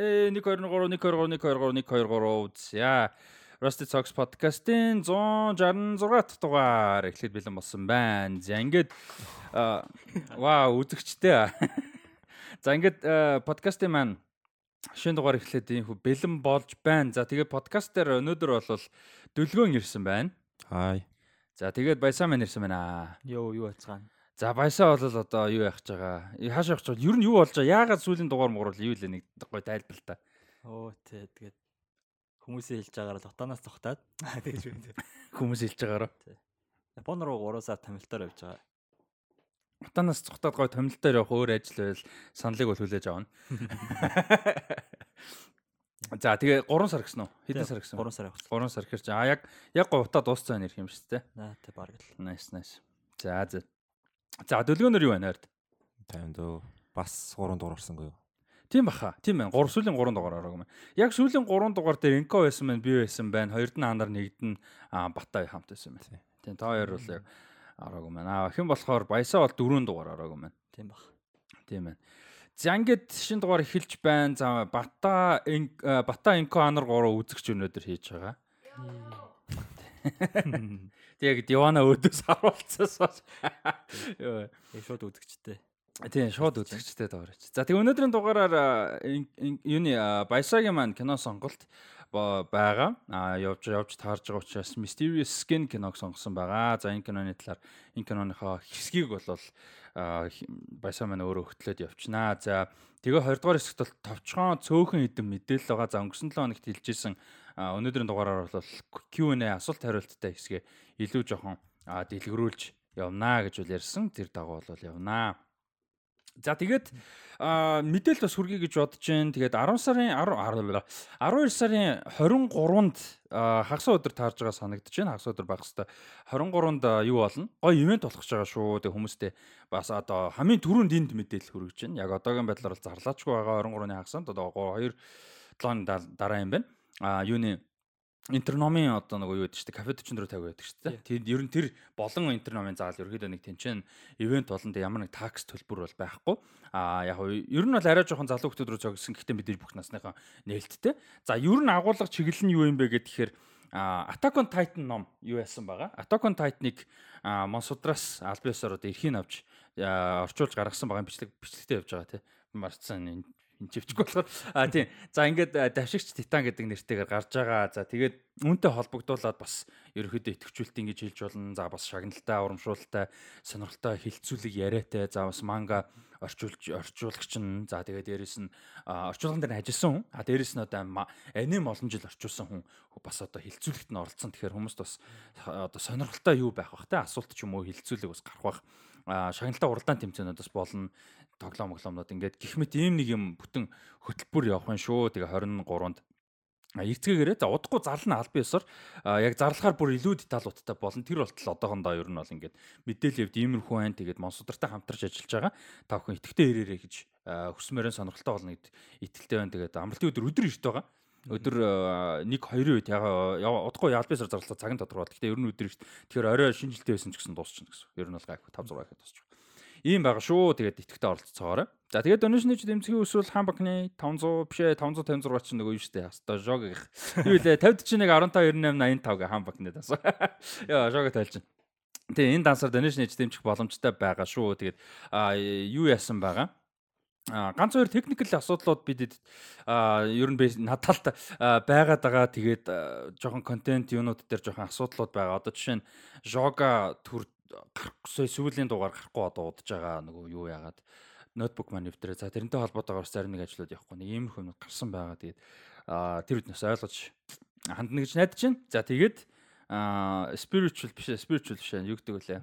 Э 1 2 3 1 2 3 1 2 3 1 2 3 за. Rusty Talks podcast-ийн 166 дахь дугаар эхлээд бэлэн болсон байна. За ингээд вау үзэгчтэй. За ингээд подкастын маань шинэ дугаар эхлээд ийм хүү бэлэн болж байна. За тэгээд подкаст дээр өнөөдөр бол дүлгөөн ирсэн байна. Хай. За тэгээд баясаа маань ирсэн байна. Йоо юу байцгаана. За баясаа бол одоо юу яах гэж байгаа. Хааш явах гэж. Ер нь юу болж байгаа? Яагаад сүүлийн дугаар муурал юу лээ нэг гой тайлбар та. Оо тий тэгээд хүмүүсийн хэлж байгаагаар л утаанаас цогтаад тэгэж байна. Хүмүүс хэлж байгаараа. Япон руу 3 сар томилтоор явж байгаа. Утаанаас цогтаад гой томилтоор явах өөр ажил байл саналыг бол хүлээж авна. За тэгээ 3 сар гэсэн үү? Хэдэн сар гэсэн? 3 сар явах. 3 сар хэрэг чи. А яг яг гой утаа дууссан ирэх юм шүү дээ. Аа тий баг л. Nice nice. За за. За дөлгөөнөр юу байна ард? 50 дөө. Бас 3 дугаар орсонгүй юу? Тийм баха. Тийм байна. 3 сүүлийн 3 дугаар орог юм. Яг сүүлийн 3 дугаар дээр Энко байсан байна, би байсан байна. Хоёрд нь анар нэгд нь Батай хамт байсан байна. Тийм та хоёр бол яг орог юм байна. А хэн болохоор Баясаа бол 4 дугаар орог юм байна. Тийм бах. Тийм байна. За ингээд шинэ дугаар эхэлж байна. За Бата Бата Энко анар 3 үзэгч өнөөдөр хийж байгаа. Тэг яг Дивана өөдөөс харуулцаас. Йоо, шууд үзэгчтэй. Тийм, шууд үзэгчтэй дуурайч. За тэг өнөөдрийн дугаараар юуны Баясагийн маань кино сонголт байгаа. А явж явж таарж байгаа учраас Mysterious Skin киног сонгосон байгаа. За энэ киноны талаар энэ киноныхоо хэсгийг бол Баясаа маань өөрөө хөтлөөд явчихнаа. За тэгээ 20 дугаар хэсэгт товчхон цөөхөн хэдэн мэдээлэл байгаа. За өнгөрсөн 7 хоногт хэлжсэн өнөөдрийн дугаараар бол Q&A асуулт хариулттай хэсгээ илүү жоохон дэлгэрүүлж явнаа гэж үл ярьсан. Тэр дагуу бол явнаа. За тэгээд мэдээлэл бас хүргэе гэж бодож байна. Тэгээд 10 сарын 10 12 сарын 23-нд хагас өдөр таарж байгаа санагдаж байна. Хагас өдөр байх хэвээр 23-нд юу болно? Гой ивент болох гэж байгаа шүү. Тэгээд хүмүүстэй бас одоо хамгийн түрүүнд энд мэдээлэл хүргэж байна. Яг одоогийн байдлаар бол зарлаачгүй байгаа 23-ны хагасанд одоо 2 7 дараа юм байна. А юуны интерномын одоо нөгөө юу гэдэг чинь кафе 44 50 байдаг шүү дээ. Тэнд ер нь тэр болон интерномын заал ерөөдөө нэг тэнцэн ивент болонд ямар нэг такс төлбөр бол байхгүй. Аа яг нь ер нь бол арай жоохон залуу хүмүүс рүү зогссон гэхдээ бид бүх насныхаа нээлттэй. За ер нь агуулга чиглэл нь юу юм бэ гэхээр Attack on Titan ном юу яасан байгаа. Attack on Titan-ыг Монсудраас Альбиасаар одоо эрхийн авч орчуулж гаргасан байгаа бичлэг бичлэгтэй явж байгаа тий. Марцсан энэ чивчгүй болохоор. А тийм. За ингээд давшигч титан гэдэг нэртэйгээр гарч байгаа. За тэгээд үүнтэй холбогдуулаад бас ерөөхдөө итгэвчүүлэлт ингэж хэлж болно. За бас шагналтай урамшуулалтай сонирхолтой хилцүүлэг яриатай. За бас манга орчуулж орчуулагч нь. За тэгээд дээрэс нь орчуулган дээр ажилласан хүн. А дээрэс нь одоо аним олон жил орчуулсан хүн. Бас одоо хилцүүлэгт нь оролцсон. Тэгэхээр хүмүүст бас одоо сонирхолтой юу байх бах те асуулт ч юм уу хилцүүлэг бас гарах бах. Шагналтай уралдаан тэмцээнүүдээс болно тоглоом моглоомнууд ингээд гих мэт ийм нэг юм бүтэн хөтөлбөр явах нь шүү. Тэгээ 23-нд эрцгээгээрээ за удахгүй зарлана аль биесээр яг зарлахаар бүр илүү деталуудтай болно. Тэр болтол одоохондоо ер нь бол ингээд мэдээлэл явд иймэрхүү байна. Тэгээд Монсудартай хамтарч ажиллаж байгаа. Та бүхэн итгэвтэй ирээрэй гэж хүсмээрэн сонирхолтой болно гэд итгэлтэй байна. Тэгээд амралтын өдөр өдөр ирт байгаа. Өдөр 1 2-ын үед яг удахгүй ялбисаар зарлаа цаг нь тодорхойлт. Гэтэ ер нь өдөр ирт. Тэгэхээр орой шинжилтэй байсан ч гэсэн дуусчихна гэсэн. Ер нь бол гайх 5 6 гэхэд дуусчих. Ийм байгаа шүү. Тэгээд итгэвтэй оролцоогоорой. За тэгээд донешныч дэмцгийн өсвөл хаан банкны 500 бишээ 556 ч нөгөө юу штэ хаста жог их. Юу лээ 50 41 15 98 85 гэ хаан банкны дас. Яа жог тайлж байна. Тэгээ энэ дансаар донешныч дэмжих боломжтой байгаа шүү. Тэгээд юу яасан байгаа? А ганц хоёр техникэл асуудлууд бидэд ер нь надад байгаад байгаа тэгээд жоохон контент юунууд дээр жоохон асуудлууд байгаа. Одоо жишээ нь жога төр гарахгүй сүүлийн дугаар гарахгүй одоо удаж байгаа нөгөө юу яагаад ноутбук маань өвдрээ. За тэрнтэй холбоотойгоор зарим нэг ажлууд явахгүй. Нэг иймэрхүү юм гарсан байгаа. Тэгээд тэр үднээс ойлгож хандна гэж найдаж байна. За тэгээд spiritual биш spiritual биш юу гэдэг вүлээ.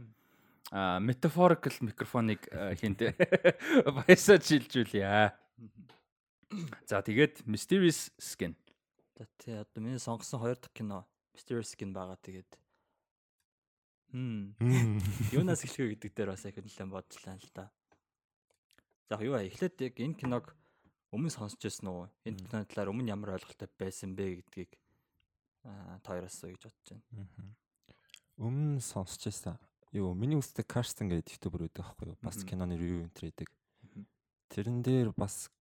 Аа metaphorical микрофоныг хинтээ баясаж шилжүүлье. За тэгээд mysterious skin. За тий одоо миний сонгосон хоёр дахь кино mysterious skin байгаа. Тэгээд Юунаас эхлэхэ гэдэг дээр бас их нэлээд бодлоо л да. За юу аа эхлээд яг энэ киног өмнө сонсч байсан уу? Энэ киноны талаар өмнө ямар ойлголттой байсан бэ гэдгийг аа та хоёроос гэж бодож байна. Өмнө сонсч байсан. Юу миний үстэй Карстен гэдэг ютубер байдаг аахгүй юу? Бас киноны ревю энтер хийдэг. Тэрэн дээр бас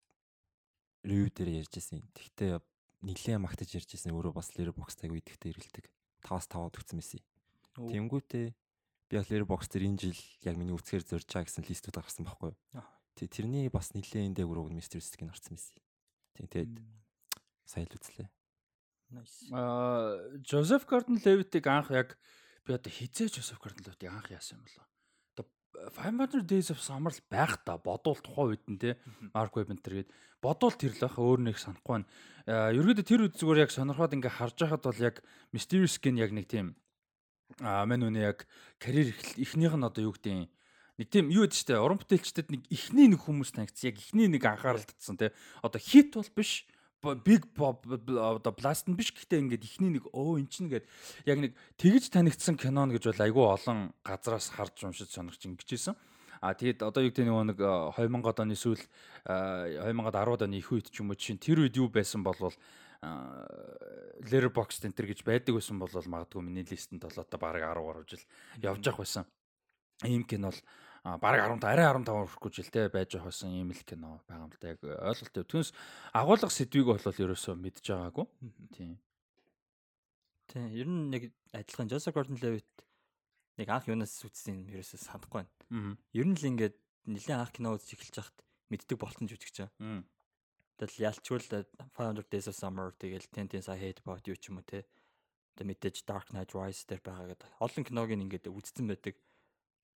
ревю дээр ярьж ирсэн. Тэгтээ нилээн магтаж ярьж ирсэн өөрөө бас Letterboxd аягүй идэвхтэй ирэлдэг. 5-аас 5 өгсөн мэсий. Тэнгүүтээ би яг Letterboxd дээр энэ жил яг миний үцхээр зорж байгаа гэсэн листүүд гаргасан байхгүй юу? Тэг тэрний бас нилээн дээгүүр Mystery Skin орсон мэсий. Тэг тэгээд сая л үзлээ. Nice. Аа Гордон Левитиг анх яг би одоо хизээ Гордон Левитиг анх яасан юм болоо. Одоо 500 Days of Summer л байх та бодвол тухайн үед нь те Марк Вебентер гээд бодвол тэр л байх өөр нэг санахгүй байна. Аа ерөөдөө тэр үед зүгээр яг сонирхоод ингээ харж байхад бол яг Mysterious Skin яг нэг тийм аа мань үнэ яг карьер эхнийх нь одоо юу гэдэг нэг тийм юу гэдэг чтэй уран бүтээлчдэд нэг ихний нэг хүмүүс танигдсан яг ихний нэг анхаарал татсан те одоо хит бол биш биг pop одоо blast нь биш гэхдээ ингээд ихний нэг өө эн чинь гээд яг нэг тэгж танигдсан кино нь гэж бол айгүй олон газраас харж уншиж сонирч ингэжсэн. А тэгэд одоо юу гэдэг нэг нэг 2000 оны сүүл 2010 оны их үед ч юм уу чинь тэр үед юу байсан бол Letterboxd энэ төр гэж байдаг байсан бол магадгүй миний листэнд бол одоо бараг 10 гаруй жил явж явах байсан. Ийм кино бол бараг 15 арай 15 өрөхгүй жилтэй байж байгаа байсан ийм л кино байгаа юм л да яг ойлголттой. Түүнээс агуулга сэдвийг бол ерөөсөө мэдж байгаагүй. Тийм. Тийм. Ер нь нэг адилхан Joseph Gordon-Levitt нэг анх юунаас үзсэн юм ерөөсөө санахгүй байна. Ер нь л ингээд нэлээд анх кино үзэж эхэлж хахад мэддэг болтон ч байгаа. Тэгэл ялчгүй л 500 Days of Summer тэгэл 10 Things I Hate About You ч юм уу те. Тэгээ мэдээж Dark Knight Rises дээр байгаа гэдэг. Олон киног ингээд үзсэн байдаг.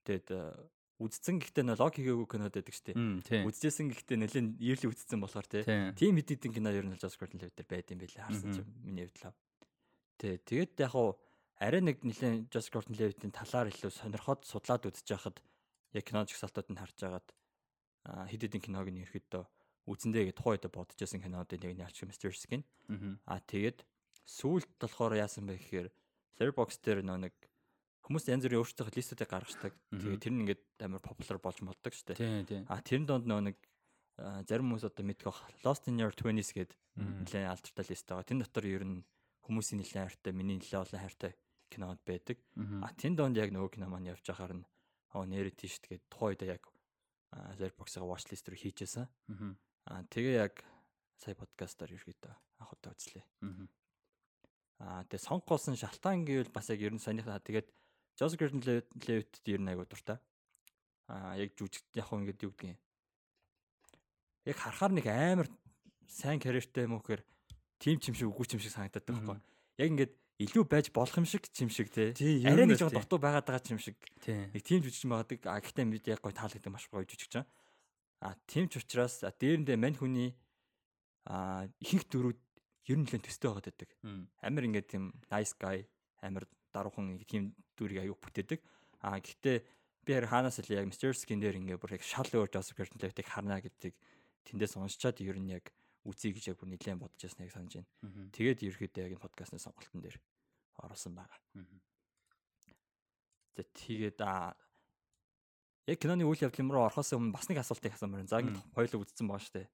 Тэгэд э, үзсэн гэхдээ нөө лог хийгээгүй кинод байдаг штеп. Тийм. Үзчихсэн гэхдээ нэлээд yearly үзсэн болохоор те. Тийм. Хэд хэдэн кино ер нь Joss Gordon-Levitt дээр байд юм байлаа харсан чинь миний хувьд л. Тэ тэгээд яг хуу арай нэг нэлээд Joss Gordon-Levitt-ийн талаар илүү сонирхоод судлаад үзэж байхад яг кино жигсаалтууд нь харж агаад а, хэд хэдэн киног нь ерөөхдөө үзэндээ гэж тухайн үед бодож байсан кинодын нэг нь Arch Mystery Skin. А тэгээд сүүлд болохоор яасан бэ гэхээр Letterboxd дээр нөө нэг хүмүүс янз бүрийн өөрсдөө листүүдийг гаргацдаг. Тэгээд тэр нь ингээд амар популяр болж молдог шүү дээ. Тийм. Тийм. А тэрэн донд нөө нэг зарим хүмүүс одоо мэдэх бах Lost in Your 20s гээд нэлээд алдартай лист байгаа. Тэн дотор ер нь хүмүүсийн нэлээд хайртай, миний нэлээд олон хайртай кинод байдаг. А тэн донд яг нөгөө кино маань явж байхаар нь оо нэрэ тийш тэгээд тухайн үед яг Letterboxd-ыг watchlist рүү хийжсэн. Мгм. А тэгээ яг сая подкастаар ерөөдөө анх удаа үзлээ. Аа тэгээ сонгоолсон шалтгаан гэвэл бас яг ер нь санийхаа тэгээд Joseph Gordon-Levitt ер нь айгуу дуртай. Аа яг жүжиг яг хөө ингэдэг юу гэдгийг. Яг харахаар нэг амар сайн карьертэй юм уу гэхээр тим ч юм шиг үгүй ч юм шиг санагдаад байгаа байхгүй. Яг ингээд илүү байж болох юм шиг ч юм шиг. Тийм, ер Арай нэг жоо тийм. дутуу байгаад байгаа ч юм шиг. Тийм. Нэг тим жүжигч магадгүй. А гэхдээ мэд яг гой таалагддаг маш гоё жүжигч аа. А тим ч учраас дээрэндээ мань хүний а ихэнх дөрүүд ер нь л төстэй байгаад байдаг. Амар ингээд тийм nice guy амар даруухан ингээд тийм дүрийг аяуг бүтээдэг. А гэхдээ би харин хаанаас л яг Mr. Skin дээр ингээд бүр яг шал өөр Joseph Gordon-Levitt-ийг харна гэдэг тэндээс уншчаад ер нь яг үзье гэж яг бүр нэлээд бодож ясныг санаж байна. Тэгээд ерөөхдөө яг энэ подкастны сонголтын дээр оруулсан байгаа. За тэгээд а яг киноны үйл явдлын руу орохоос өмнө бас нэг асуултыг асуумаар байна. За ингээд Мм. хоёул үзсэн байгаа шүү дээ.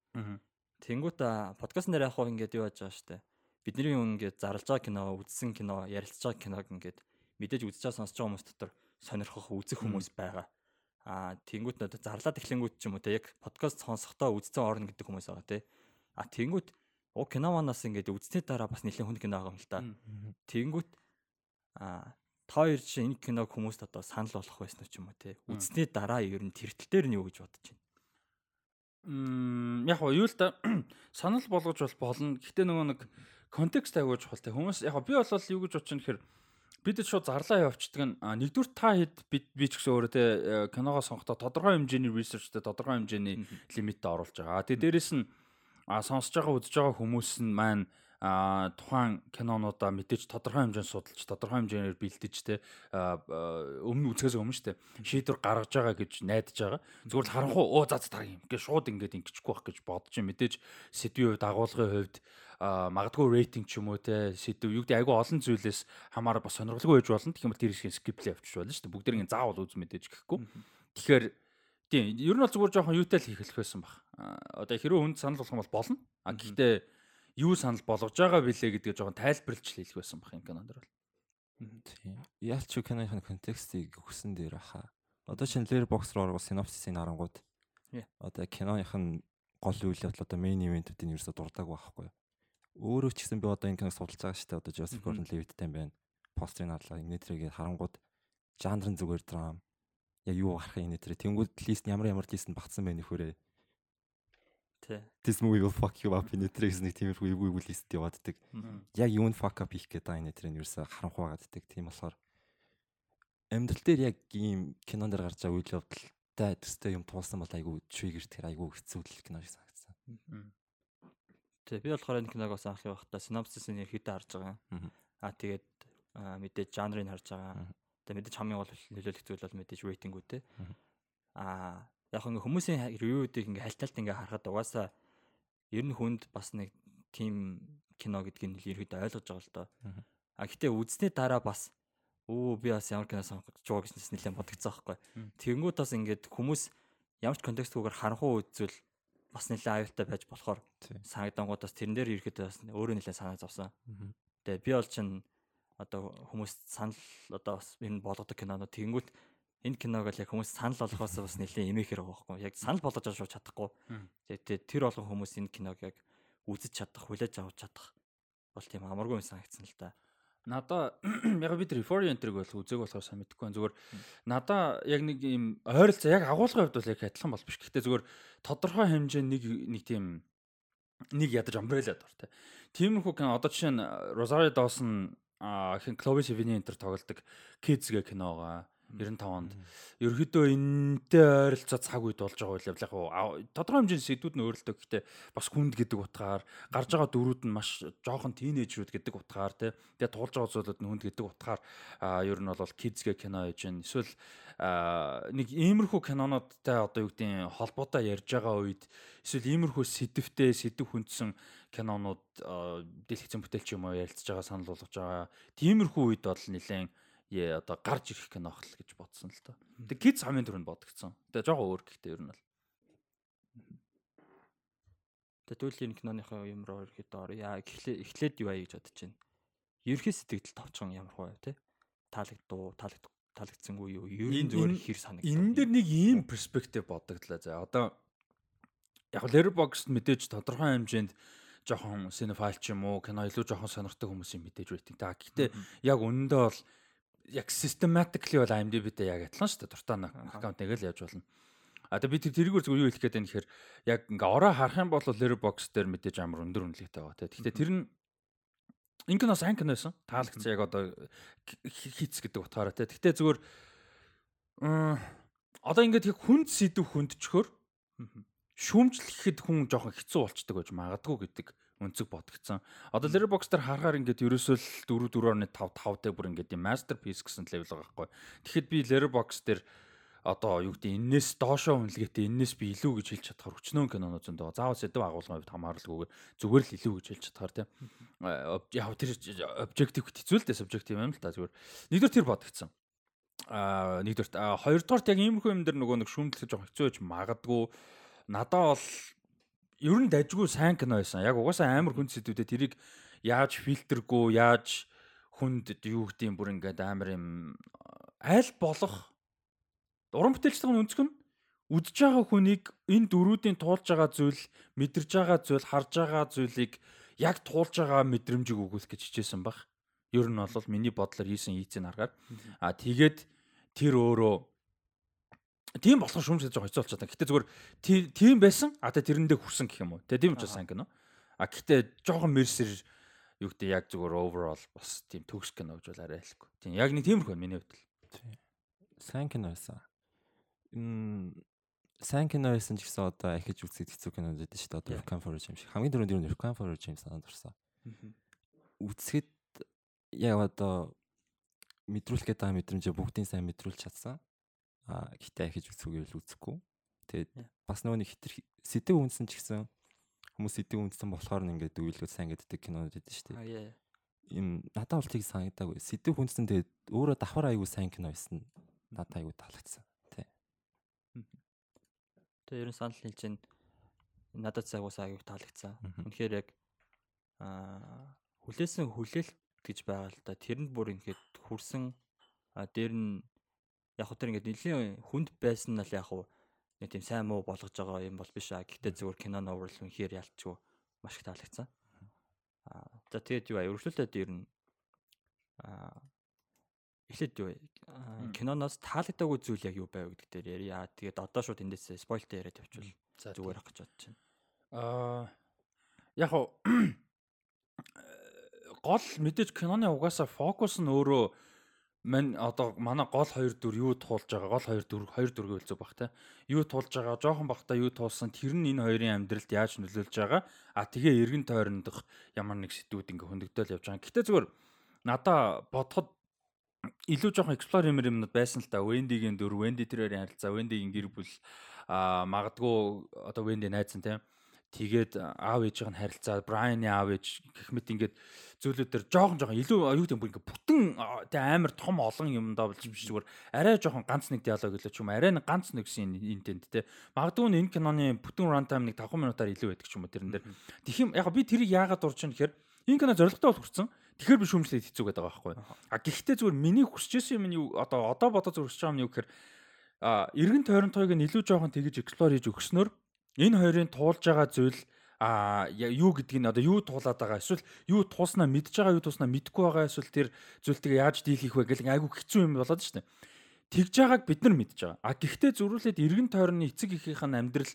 Тэнгүүт а подкастн дээр яг хуу ингээд юу яаж байгаа шүү дээ. Бидний ингээд зарлж байгаа кино, үзсэн кино, ярилцж байгаа киног ингээд мэдээж үзэж байгаа сонсож байгаа хүмүүс дотор сонирхох, үзэх хүмүүс байгаа. Аа тэнгүүт надад зарлаад эхлэнгүүт ч юм уу те яг подкаст сонсохдоо үзсэн орно гэдэг хүмүүс байгаа те. А тэнгүүт оо кино манаас ингээд үзсний дараа бас нэлээд хүн кино байгаа юм л да. Тэнгүүт а та хоёр чинь энэ киног хүмүүст одоо санал болгох байсан ч юм уу те. Үзсний дараа ер нь тэртэл дээр нь юу гэж бодож байна. Мм яг юу л да санал болгож бол болно. Гэхдээ нөгөө нэг контекст агуулж чухалтай. Хүмүүс яг би бол юу гэж бодож байна гэхээр бид шууд зарлаа явчихдаг нь нэгдүгээр та хэд би ч гэсэн өөрөө те э, киногоо сонгохдоо тодорхой хэмжээний researchтэй тодорхой хэмжээний лимиттэй оруулж байгаа. Тэгээ дээрэс нь сонсож байгаа үзэж байгаа хүмүүс нь маань а тухайн кинонуудаа мэдээж тодорхой хэмжээнд судалж тодорхой хэмжээгээр бэлдэж те өмнө үзэхээс өмнө штэ шийдвэр гаргаж байгаа гэж найдаж байгаа. Зүгээр л харанхуу оо за за тарах юм гээ шууд ингээд ингэчихгүй байх гэж бодож юм мэдээж сэдвийн хувьд агуулгын хувьд магадгүй рейтинг ч юм уу те сэдв юу гэдэг айгүй олон зүйлээс хамаараа бас сонирхолтой байж болно. Тэгэх юм бол тэр хэсгийг скиплээ явчих болно шүү дээ. Бүгдэрийн заавал үз мэдээж гэхгүй. Тэгэхээр тийм ер нь бол зүгээр жоохон юутай л хийх байсан баг. Одоо хэрвээ хүнд санал болгох юм бол болно. А гэхдээ юу санал болгож байгаа билээ гэдгийг жоохон тайлбарлаж л хэлэх байсан баг энэ кинонд бол. Тийм. Яалч юу киноны контекстыг өгсөн дээр аха. Одоо шинэ Letterboxd руу орго синопсисыг харангууд. Одоо киноных нь гол үйл явдал одоо main event-үүдийн ерөөсө дурдаг байхгүй. Өөрөө ч гэсэн би одоо энэ киног судалж байгаа шүү дээ. Одоо Joseph Gordon-Levitt-тай байна. Постерыг харлаа. Энэ төрөйг харангууд жанр нь зүгээр драм. Яг юу гарах төрөй. Тэнгүүд лист ямар ямар лист нь багтсан байх нөхөрөө. This movie will fuck you up энэ төрөйс нэг тиймэрхүү эвгүй эвгүй лист явааддаг. Яг юу нь fuck up хийх гэдэг энэ төрөйн ерөөсө харанхуй байгааддаг. Тийм болохоор амьдрал дээр яг ийм кинон дээр гарч байгаа үйл явдалтай төстэй юм туулсан бол айгүй trigger тэр айгүй хэцүү л кино шиг санагдсан. Тий. Би болохоор энэ киног бас анх явахдаа synopsis-ыг ерөөхдөө харж байгаа. Аа тэгээд мэдээж жанрыг харж байгаа. Тэгээд мэдээж хамгийн гол нөлөөлөх зүйл бол мэдээж рейтингүүд те. Аа яг ингээ хүмүүсийн ревюүүдийг ингээ хальталт ингээ харахад угаасаа ер нь хүнд бас нэг тим кино гэдгийг нь ерөөдөө ойлгож байгаа л доо. А гэтээ үзсний дараа бас өө би бас ямар кино сонгож байгаа гэж нэлээд бодогцсон байхгүй. Тэнгүүд бас ингээд хүмүүс ямар ч контекстгүйгээр харанхуй үзвэл бас нэлээд аюултай байж болохоор санагдангууд бас тэрэн дээр ирэхэд бас өөрөө нэлээд санаа зовсон. Тэгээ би бол чинь одоо хүмүүс санал одоо бас энэ болгодог кинонууд тэнгүүт энэ киног л яг хүмүүс санал болгохоос бас нэлээд эмээхэр байгаа байхгүй яг санал болгож авч чадахгүй. Тэгээ тэр болгон хүмүүс энэ киног яг үзэж чадах, хүлээж авч чадах бол тийм амаргүй юм санагдсан л да. Надаа яг бид Euphoria энтриг бол үзег болохоор сайн мэдэхгүй байна. Зүгээр надаа яг нэг юм ойролцоо яг агуулгын хувьд бол яг адилхан бол биш. Гэхдээ зүгээр тодорхой хэмжээнд нэг нэг тийм нэг ядаж umbrella дор тэ. Тиймэрхүү кино одоо жишээ нь Rosario Dawson хин Clovis Event энтер тоглодог Kids гэх киногаа 95 онд ерөөдөө энэтэй ойролцоо цаг үед болж байгаа үйл явдал яг тодорхой хэмжээний сэдвүүд нь өөрлөлтөө гэхдээ бас хүнд гэдэг утгаар гарч байгаа дөрүүд нь маш жоохон тийнейжрүүд гэдэг утгаар тий тэгээ туулж байгаа зүйлүүд нь хүнд гэдэг утгаар. Ер нь бол гэх кино хийж байна эсвэл нэг иймэрхүү кинонуудтай одоо юу гэдгийг холбоотой ярьж байгаа үед эсвэл иймэрхүү сэдвтэй сэдв хүндсэн кинонууд дэлгэцэн бүтээлч юм уу ярилцж байгаа санал болгож байгаа. Тиймэрхүү үед бол нэлээд яа одоо гарч ирэх кино хэл гэж бодсон л доо. Тэг kids хамгийн түрүүнд бодгцсон. Тэгээ жоохон өөр гэхдээ ер нь бол. Тэгээ түүлийн киноныхаа юм руу ирэхэд ор яа эхлээд юу аа гэж бодож байна. Ерхий сэтгэл товчхон ямар хөө те. Таалагдуу, таалагд таалагдсангүй юу? Ер нь зүгээр хэр санагдсан. Энэ дээр нэг ийм перспектив бодогдлаа. За одоо яг Letterboxd мэдээж тодорхой хэмжээнд жоохон cinephile ч юм уу кино илүү жоохон сонирхдаг хүмүүсийн мэдээж рейтинг. Та гэхдээ яг үнэндээ бол яг systematically бол IMDb-тэй яг адилхан шүү дээ. Дуртай аккаунт нэг л яаж болно. А тэгээ би тэр тэрийгээр зүгээр юу хэлэх гээд байна гэхээр яг ингээ ороо харах юм бол Letterboxd дээр мэдээж амар өндөр үнэлгээтэй байгаа тийм. Гэхдээ тэр нь кино сайн кино байсан. Таалагдсан яг одоо хийц гэдэг утгаараа тийм. Гэхдээ зүгээр одоо ингээд яг хүнд сэдв хүндчхөр шүүмжлэхэд хүн жоохон хэцүү болчдөг байж магадгүй гэдэг өнцөг бодгдсон. Одоо Letterboxd дээр харахаар ингээд ерөөсөө л 4 4.5 5 дээр бүр ингээд masterpiece гэсэн level байгаа байхгүй. Тэгэхэд би Letterboxd дээр одоо юу гэдэг энээс доошоо үнэлгээтэй энээс би илүү гэж хэлж чадхаар өчнөө кинонууд зөндөө байгаа. Заавал сэдв агуулгын хувьд хамааралгүйгээр зүгээр л илүү гэж хэлж чадхаар тийм. Яг тэр objective хэцүү л дээ subjective юм л та зүгээр. Нэгдүгээр тэр бодогдсон. Аа нэгдүгээр хоёрдугаарт яг иймэрхүү юм дээр нөгөө нэг шүүмдлэх жоох хэцүү байж магадгүй. Надаа бол ер нь дажгүй сайн кино байсан. Яг угаасаа амар хүнд сэдвүүдээ тэрийг яаж фильтргүй, яаж хүнд юу гэдэг юм бүр ингээд амар юм аль болох уран бүтээлчдийн өнцг нь үдж байгаа хүнийг энэ дөрүүдийн туулж байгаа зүйл, мэдэрж байгаа зүйл, харж байгаа зүйлийг яг туулж байгаа мэдрэмжийг өгүүлэх гэж хичээсэн баг. Ер нь бол миний бодлоор хийсэн ийцэн аргаар. А тэгээд тэр өөрөө тийм болох байгаа хэцүү болчиход байна. Гэтэ зүгээр тийм байсан. А тэ тэрэндээ хүрсэн гэх юм уу. Тэ тийм ч сайн кино. А гэтэ жоохон мерсер юу гэдэг яг зүгээр overall бас тийм төгс кино гэж бол арай хэлэхгүй. Тийм яг нэг тиймэрхүү миний хувьд л. Сайн кино байсан. Мм сайн кино байсан ч гэсэн одоо ахиж үзэх хэцүү кинод байдаг шүү дээ. Одоо Requiem for Dream шиг. Хамгийн түрүүнд юу Requiem for Dream санаад орсон. Үзэхэд яг одоо мэдрүүлэх гэдэг мэдрэмжээ бүгдийн сайн мэдрүүлж чадсан. А гэтээ ахиж үзүүгээр л үзэхгүй. Тэгээд бас нөгөө нэг хитэр сэдв үнсэн ч гэсэн хүмүүс сэдв үнсэн болохоор нь ингээд үйлдэл сайн гэддэг кинонууд байдаг шүү дээ. Им надад бол тийг санагдаагүй. Сэдв хүнсэн тэгээд өөрөө давхар аягүй сайн кино байсан. Надад аягүй таалагдсан. Тий. Тэгээ ерөн санал хэлж чинь надад цагаас аягүй таалагдсан. Үнэхээр яг аа хүлээсэн хүлээлт гэж байгаа л да. Тэрэнд бүр ингээд хүрсэн а дээр нь яг хөө тэр ингээд нэлийн хүнд байсан нь л яг хөө нэг тийм сайн муу болгож байгаа юм бол биш аа. Гэхдээ зүгээр киноны overall үнэхээр ялчгүй маш их таалагдсан. Аа за тэгээд юу аа өргөжлөлтөд ер нь аа эхлээд юу киноноос таалагдаагүй зүйл яг юу байв гэдэг дээр ярья. Тэгээд одоо шууд эндээс спойлтэй яриад явчихвал зүгээр ах гэж бодож байна. Аа яг гол мэдээж киноны угаасаа фокус нь өөрөө мань одоо манай гол хоёр дүр юу туулж байгаа? Гол хоёр дүр хоёр дүргээ үлзүү баг те. Юу туулж байгаа? Жоохон багтаа юу туулсан? Тэр нь энэ хоёрын амьдралд яаж нөлөөлж байгаа? А тэгээ эргэн тойрондох ямар нэг сэтгүүд ингээ хөндөгдөөл явж байгаа. Гэтэ зүгээр надаа бодоход илүү жоохон explore юмэр юмнууд байсан л та Wendy-гийн дүр, Wendy тэрээр харилцаа, Wendy-гийн гэр бүл а магадгүй одоо Wendy найзсан те тэгээд аав ээжийн харилцаа, Брайаны аав ээж гэх мэт ингээд зүйлүүд төр жоохон жоохон илүү юу гэдэг юм ингээд бүтэн тэ амар том олон юмдаа болж биш зүгээр. Арай жоохон ганц нэг диалог гэлээ ч юм арай нэг ганц нэг шин интент тэ. Магадгүй энэ киноны бүтэн рантайм нэг 5 минутаар илүү байдаг ч юм уу тэрэн дээр. Тэгэх яг би тэрийг яагаад дурж байна гэхээр энэ кино зоригтой бол хүрсэн. Тэгэхээр би шүүмжлээд хэцүү гэдэг байгаа байхгүй а гэхдээ зүгээр миний хүсчээсэн юм нь одоо одоо бодож зүрхэж байгаа юм юу гэхээр а эргэн тойрон тойг нь илүү жоохон тэгж эксплор хийж өгснөөр энэ хоёрын туулж байгаа зүйл а юу гэдгийг нь одоо юу туулаад байгаа эсвэл юу тууснаа мэдж байгаа юу тууснаа мэдгүй байгаа эсвэл тэр зүйлтэйг яаж дийл хийх вэ гэх айгүй хэцүү юм болоод шүү дээ. Тэгж байгааг бид нар мэдж байгаа. А гэхдээ зөрүүлээд эргэн тойрны эцэг эхийнхээ амьдрал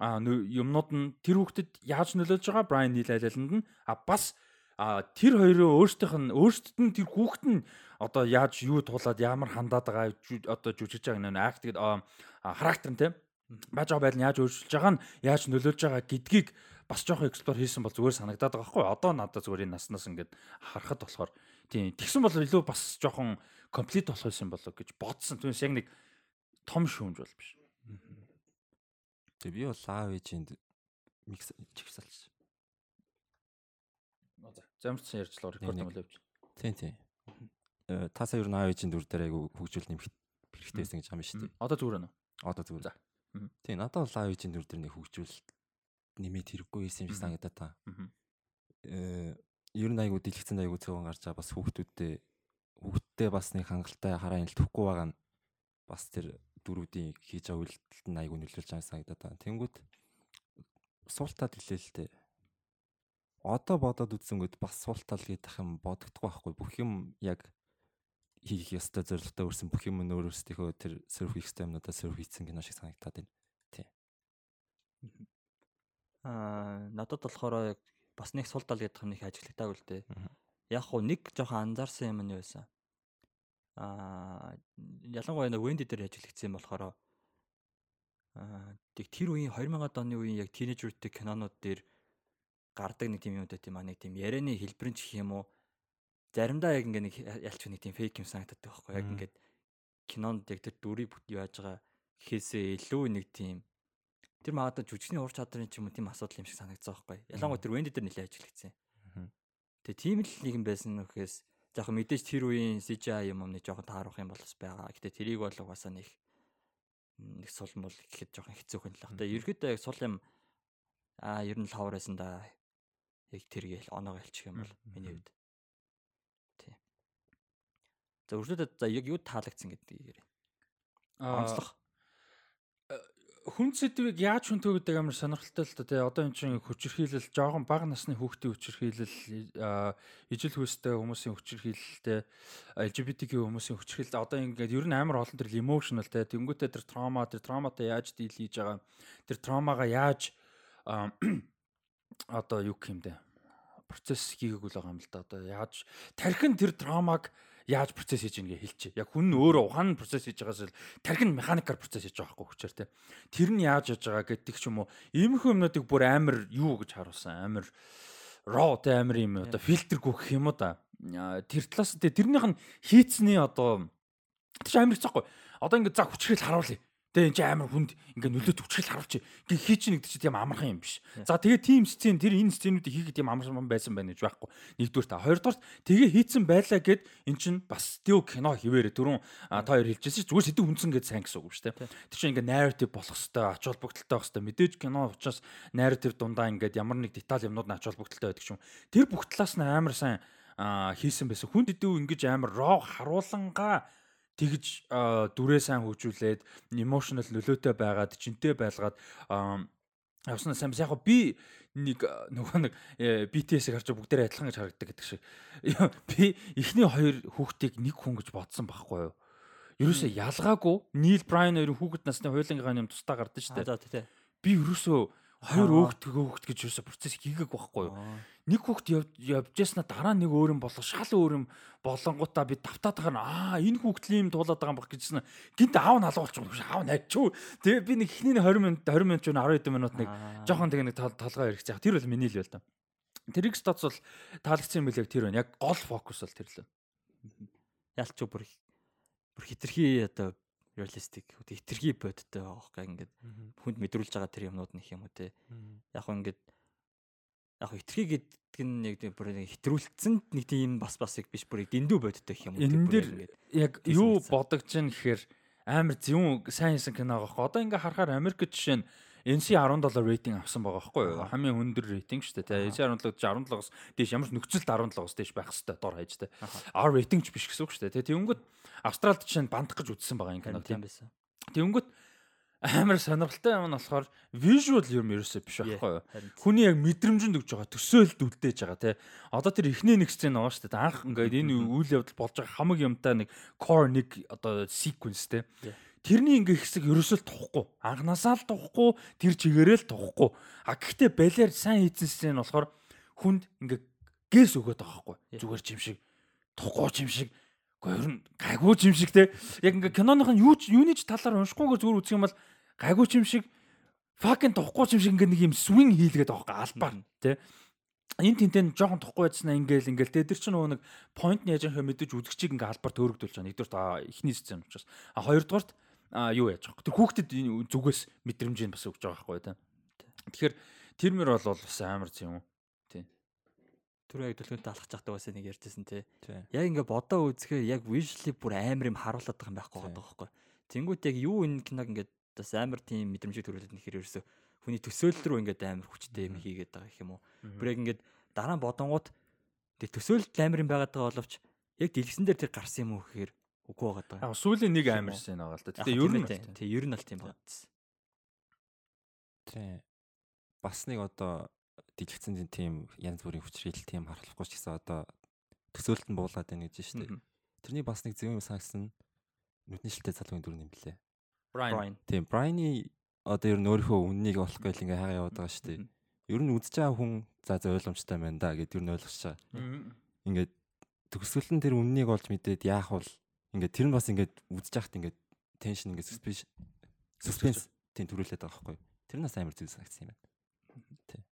а юмнууд нь тэр хүүхдэд яаж нөлөөлж байгаа Брайан Нил айлаланд нь а бас а тэр хоёроо өөрсдийнх нь өөрсдөд нь тэр хүүхэд нь одоо яаж юу туулаад ямар хандаад байгаа одоо жүжигж байгаа нэг акт гэдэг характер нь тийм байж байгаа байдал нь яаж өөрчилж байгаа нь яаж нөлөөлж байгаа гэдгийг бас жоохон эксплор хийсэн бол зүгээр санагдаад байгаа хгүй одоо надад зүгээр энэ наснаас ингээд харахад болохоор тийм тэгсэн бол илүү бас жоохон комплит болох байсан болоо гэж бодсон. Түүнээс яг нэг том шүүмж бол биш. Тэг би бол аав ээжинд микс чигсалч. За замцсан ярьцлаа рекорд юм л явж. Тийм тийм. Э тасаа ер нь аав ээжийн дүр дээр айгу хөгжүүл нэмэх хэрэгтэйсэн гэж байгаа юм шүү дээ. Одоо зүгээр нэ. Одоо зүгээр. За. Тийм надад бол лайв ижийн дүр дээр нэг хөгжүүл нэмээд хэрэггүй юм шиг санагдаад та. Э ер нь айгуу дэлгэцэн айгуу цөөн гарч байгаа бас хүүхдүүдтэй хүүхдтэй бас нэг хангалттай хараа ил төхгүй байгаа нь бас тэр дөрүүдийн хийж байгаа үйлдэлд нь айгуу нөлөөлж байгаа санагдаад байна. Тэнгүүт суултаад хэлээ л дээ. Одоо бодоод үзсэнгүүд бас суултаал гэдэг юм бодогдох байхгүй. Бүх юм яг хийх ёстой зорилготой өрсөн бүх юм нь өөр өөрсдийнхөө тэр серв хийх ёстой юмнуудаа серв хийсэн кино шиг санагдаад байна. Тий. Аа надад болохоор яг бас нэг сул тал гэдэг нэг ажиглагтаагүй л дээ. Яг хуу нэг жоохон анзаарсан юм нь юу байсан. Аа ялангуяа нэг Wendy дээр ажиглагдсан болохоор аа тэг тэр үеийн 2000-ад оны үеийн яг тинейжертэй кинонууд дээр гардаг нэг тийм юм дэ тийм аа нэг тийм ярианы хэлбэрэн ч гэх юм уу заримдаа яг ингээ нэг ялч нэг тийм фейк юм санагдаад байгаа байхгүй яг ингээд кинонд яг тэр дүрийг яаж байгаа гэхээсээ илүү нэг тийм тэр магадаа жүжигчний ур чадрын ч юм уу тийм асуудал юм шиг санагдсан байхгүй. Ялангуяа тэр Венди дээр нэлээд ажиглагдсан. Тэгээ тийм л нэг юм байсан нөхөөс яг мэдээж тэр үеийн CGI юм нэг жоохон таарах юм болс байгаа. Гэтээ тэрийг бол угаасаа нэг нэг сул мул гэхэд жоохон хэцүүх юм л баг. Тэгээ ерөөдөө яг сул юм аа ер нь лавр байсан да яг тэргээл оноог хэлчих юм бол миний хувьд За өршөлтөд за яг юу таалагдсан гэдгийг яриа. Онцлог. Э, хүн сэдвийг яаж хүнтөө гэдэг амар сонирхолтой л та тий. Одоо эн чинь хүчирхийлэл жоохон бага насны хүүхдийн хүчирхийлэл ижил хөөстэй хүмүүсийн хүчирхийлэлтэй LGBTQ хүмүүсийн хүчирхийлэл. Одоо ингээд ер нь амар олон төр emotional тий. Тэнгуүтээ тэр trauma тэр трауматай яаж дийл хийж байгаа тэр траумагаа яаж одоо юу юм бэ процесс хийгээгүй л байгаа юм л да одоо яаж тархин тэр траумаг яаж процесс хийж ийнгээ хэлчихэ. Яг хүн нь өөрөө ухаан процесс хийж байгаас л тархин механикаар процесс хийж байгаа байхгүй хүчээр те. Тэр нь яаж яаж байгаа гэдэг ч юм уу. Иймэрхүү юмнуудыг бүр амар юу гэж харуулсан. Амар raw те амар юм одоо фильтргүй гэх юм уу да. Тэр талаас те тэрнийх нь хийцний одоо тэр амар хэцүүхгүй. Одоо ингэ за хүчрэл харуулъя. Тэгээ энэ чи амар хүнд ингээ нөлөөт хүчрэл харуулчих. Ингээ хий чи нэгдэж тийм амархан юм биш. За тэгээ тийм сцен тэр энэ сценүүдийг хийхэд тийм амархан байсан байна гэж байхгүй. Нэгдүгээр та хоёрдугаар тэгээ хийцэн байлаа гэд эн чин бас стил кино хിവэрэ түрүүн та хоёр хэлжсэн чи зүгээр сэдв хүнсэн гэд сайн гэсэн үг шүү дээ. Тэр чинь ингээ narrative болох хэвээр ач холбогдолтой байх хэвээр мэдээж кино учраас narrative дундаа ингээд ямар нэг деталь юмнууд нь ач холбогдолтой байдаг юм. Тэр бүх талаас нь амар сайн хийсэн байсан. Хүн дэдүү ингэж амар raw харуулангаа тэгж дүрээ сайн хөгжүүлээд emotional нөлөөтэй байгаад чинтэй байлгаад явсан сайн яг би нэг нөгөө нэг BTS-ийг харж бүгдээрээ адилхан гэж харагддаг гэдэг шиг. Би эхний хоёр хүүхдийг нэг хүн гэж бодсон байхгүй юу? Ерөөсөө ялгаагүй Neil Bryan хоёрын хүүхэд насны хуйлангийнхаа юм тусдаа гардаг шүү дээ. Би ерөөсөө хоёр өөхт өөхт гэж ерөөсө процесс хийгээг байхгүй юу. Нэг хүүхд явж яснаа дараа нэг өөр юм болох шал өөр юм болонгуудаа би давтаад байгаа аа энэ л юм дуулаад байгаа юм баг гэжсэн. Гинт аав нь алгуулчих юм аав найчуу. Тэгээ би нэг ихний 20 минут 20 минут ч 10 хэдэн минут нэг жоохон тэгээ нэг толгой хэрэгч яг тэр бол миний л байл та. Тэр X dots бол таалагдсан юм билээ тэр байна. Яг гол фокус бол тэр л. Ялч бүр бүр хитрхи одоо реалистик хитрхи бодтой байгаа хөөе ингээд хүнд мэдрүүлж байгаа тэр юмнууд нөх юм уу те. Яг хөө ингээд яг хитрхи гэдэг нь нэг бүр хитрүүлсэн нэг тийм бас бас их биш бүр дэндүү бодтой гэх юм уу энэ дэр яг юу бодогч нь гэхээр амар зөв сайн хийсэн кино байгаа хөө одоо ингээ харахаар Америк жишээ нь NC17 рейтинг авсан байгаа байхгүй юу? Хамгийн өндөр рейтинг шүү дээ. NC17 17-оос дээш ямар ч нөхцөлд 17-оос дээш байх хэрэгтэй дор хаяж дээ. R рейтинг ч биш гэсэн үг шүү дээ. Тэнгүүт Австралид чинь бандах гэж үзсэн байгаа юм кино тийм байсан. Тэнгүүт амар сонирхолтой юм нь болохоор visual юм ерөөсөө биш байхгүй юу. Хүний яг мэдрэмжинд өгж байгаа төсөөлд үлдээж байгаа тий. Одоо тэр эхний нэг сцен байгаа шүү дээ. Анх ингээд энэ үйл явдал болж байгаа хамаг юмтай нэг core нэг одоо sequence тий тэрний ингээ хэсэг ерөөсөө тухгүй. Анханасаа л тухгүй, тэр чигээрээ л тухгүй. А гэхдээ балер сайн хийсэн нь болохоор хүнд ингээ гээс өгöd байгаа байхгүй. Зүгээр ч юм шиг, тухгүй ч юм шиг, гойр нь гайгүй ч юм шиг те. Яг ингээ киноных нь юу ч юуны ч талаар уншихгүйгээр зүгээр үзэх юм бол гайгүй ч юм шиг, fucking тухгүй ч юм шиг ингээ нэг юм swing хийлгээд байгаа байхгүй. Албаар те энэ тентэн жоохон тухгүй байцснаа ингээл ингээл тэ тэр чинь нөгөө нэг point нь яаж яхаа мэдээж үзэгчийг ингээ албаар төөрөгдүүлж байгаа. Нэгдүгээр ихний сцен учраас. А хоёрдугаарт а юу яаж байгаа. Тэр хүүхдэд зүгээс мэдрэмжийг бас өгч байгаа байхгүй тийм. Тэгэхээр тэр мөр бол бас амар юм. Тийм. Тэр яг төлөвлөлт алхаж чаддаг бас нэг ярьжсэн тий. Яг ингээ бодоо үзэхээр яг visually бүр амар юм харуулдаг юм байхгүй байгаа байхгүй. Тэнгүүт яг юу энэ киног ингээ бас амар тийм мэдрэмжийг төрүүлээд нэхэр ерөөсө хүний төсөөлөл рүү ингээд амар хүчтэй юм хийгээд байгаа гэх юм уу. Бүр яг ингээд дараа нь бодонгууд тэр төсөөлөлт амар юм байгаад байгаа боловч яг дэлгэсэн дээр тэр гарсан юм уу гэхээр Үгүй байгаа даа. Яг сүүлийн нэг амарсан байгаа л да. Гэтэ ер нь тий ер нь аль тийм бодсон. Тий. Бас нэг одоо дэлгэцэн тийм янз бүрийн хүчрэл тийм харахгүй ч гэсэн одоо төсөөлөлт нь буулгаад байна гэж шүү дээ. Тэрний бас нэг зөв юм санагсан нүдний шилтэй залуугийн дүр юм блэ. Brian. Тийм, Brian-ы одоо ер нь өөрийнхөө үннийг олох гээл ингээ хагаа яваад байгаа шүү дээ. Ер нь үзэж байгаа хүн за за ойлгомжтой байна да гэдээ ер нь ойлгож байгаа. Ингээд төгсгөл нь тэр үннийг олж мэдээд яах вэ Ингээд тэр нь бас ингээд үзэж яхад ингээд теншн ингээд suspense suspense тийм төрүүлээд байгаа байхгүй. Тэр нас амар зүйл санагдсан юм байна. Тий.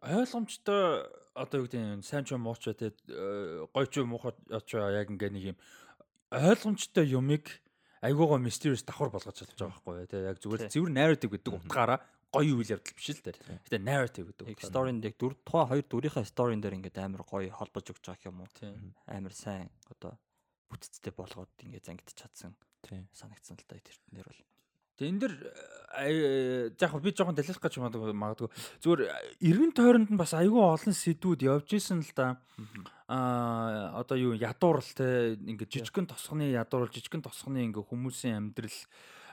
Ойлгомжтой одоо юу гэдэг нь сайн ч муу ч тий гоё ч муухай ч яг ингээд нэг юм ойлгомжтой юмыг айгуугаа mysterious давхар болгож чадж байгаа байхгүй тий яг зүгээр цэвэр narrative гэдэг утгаараа гоё үйл явдал биш л дээ. Гэтэ narrative гэдэг. Story-нд яг дүр тухайн хоёр дүрийнхээ story-н дээр ингээд амар гоё холбож өгч байгаа юм уу? Амар сайн одоо бүтцтэй болгоод ингээ зангидж чадсан. Санагдсан л да тэрнэр бол. Тэгээ энэ дэр яг би жоохон далилах гэж магадгүй зүгээр эргэн тойронд нь бас айгүй олон сэдвүүд явж исэн л да. Аа одоо юу ядуурл те ингээ жижигхэн тосхны ядуурл жижигхэн тосхны ингээ хүмүүсийн амьдрал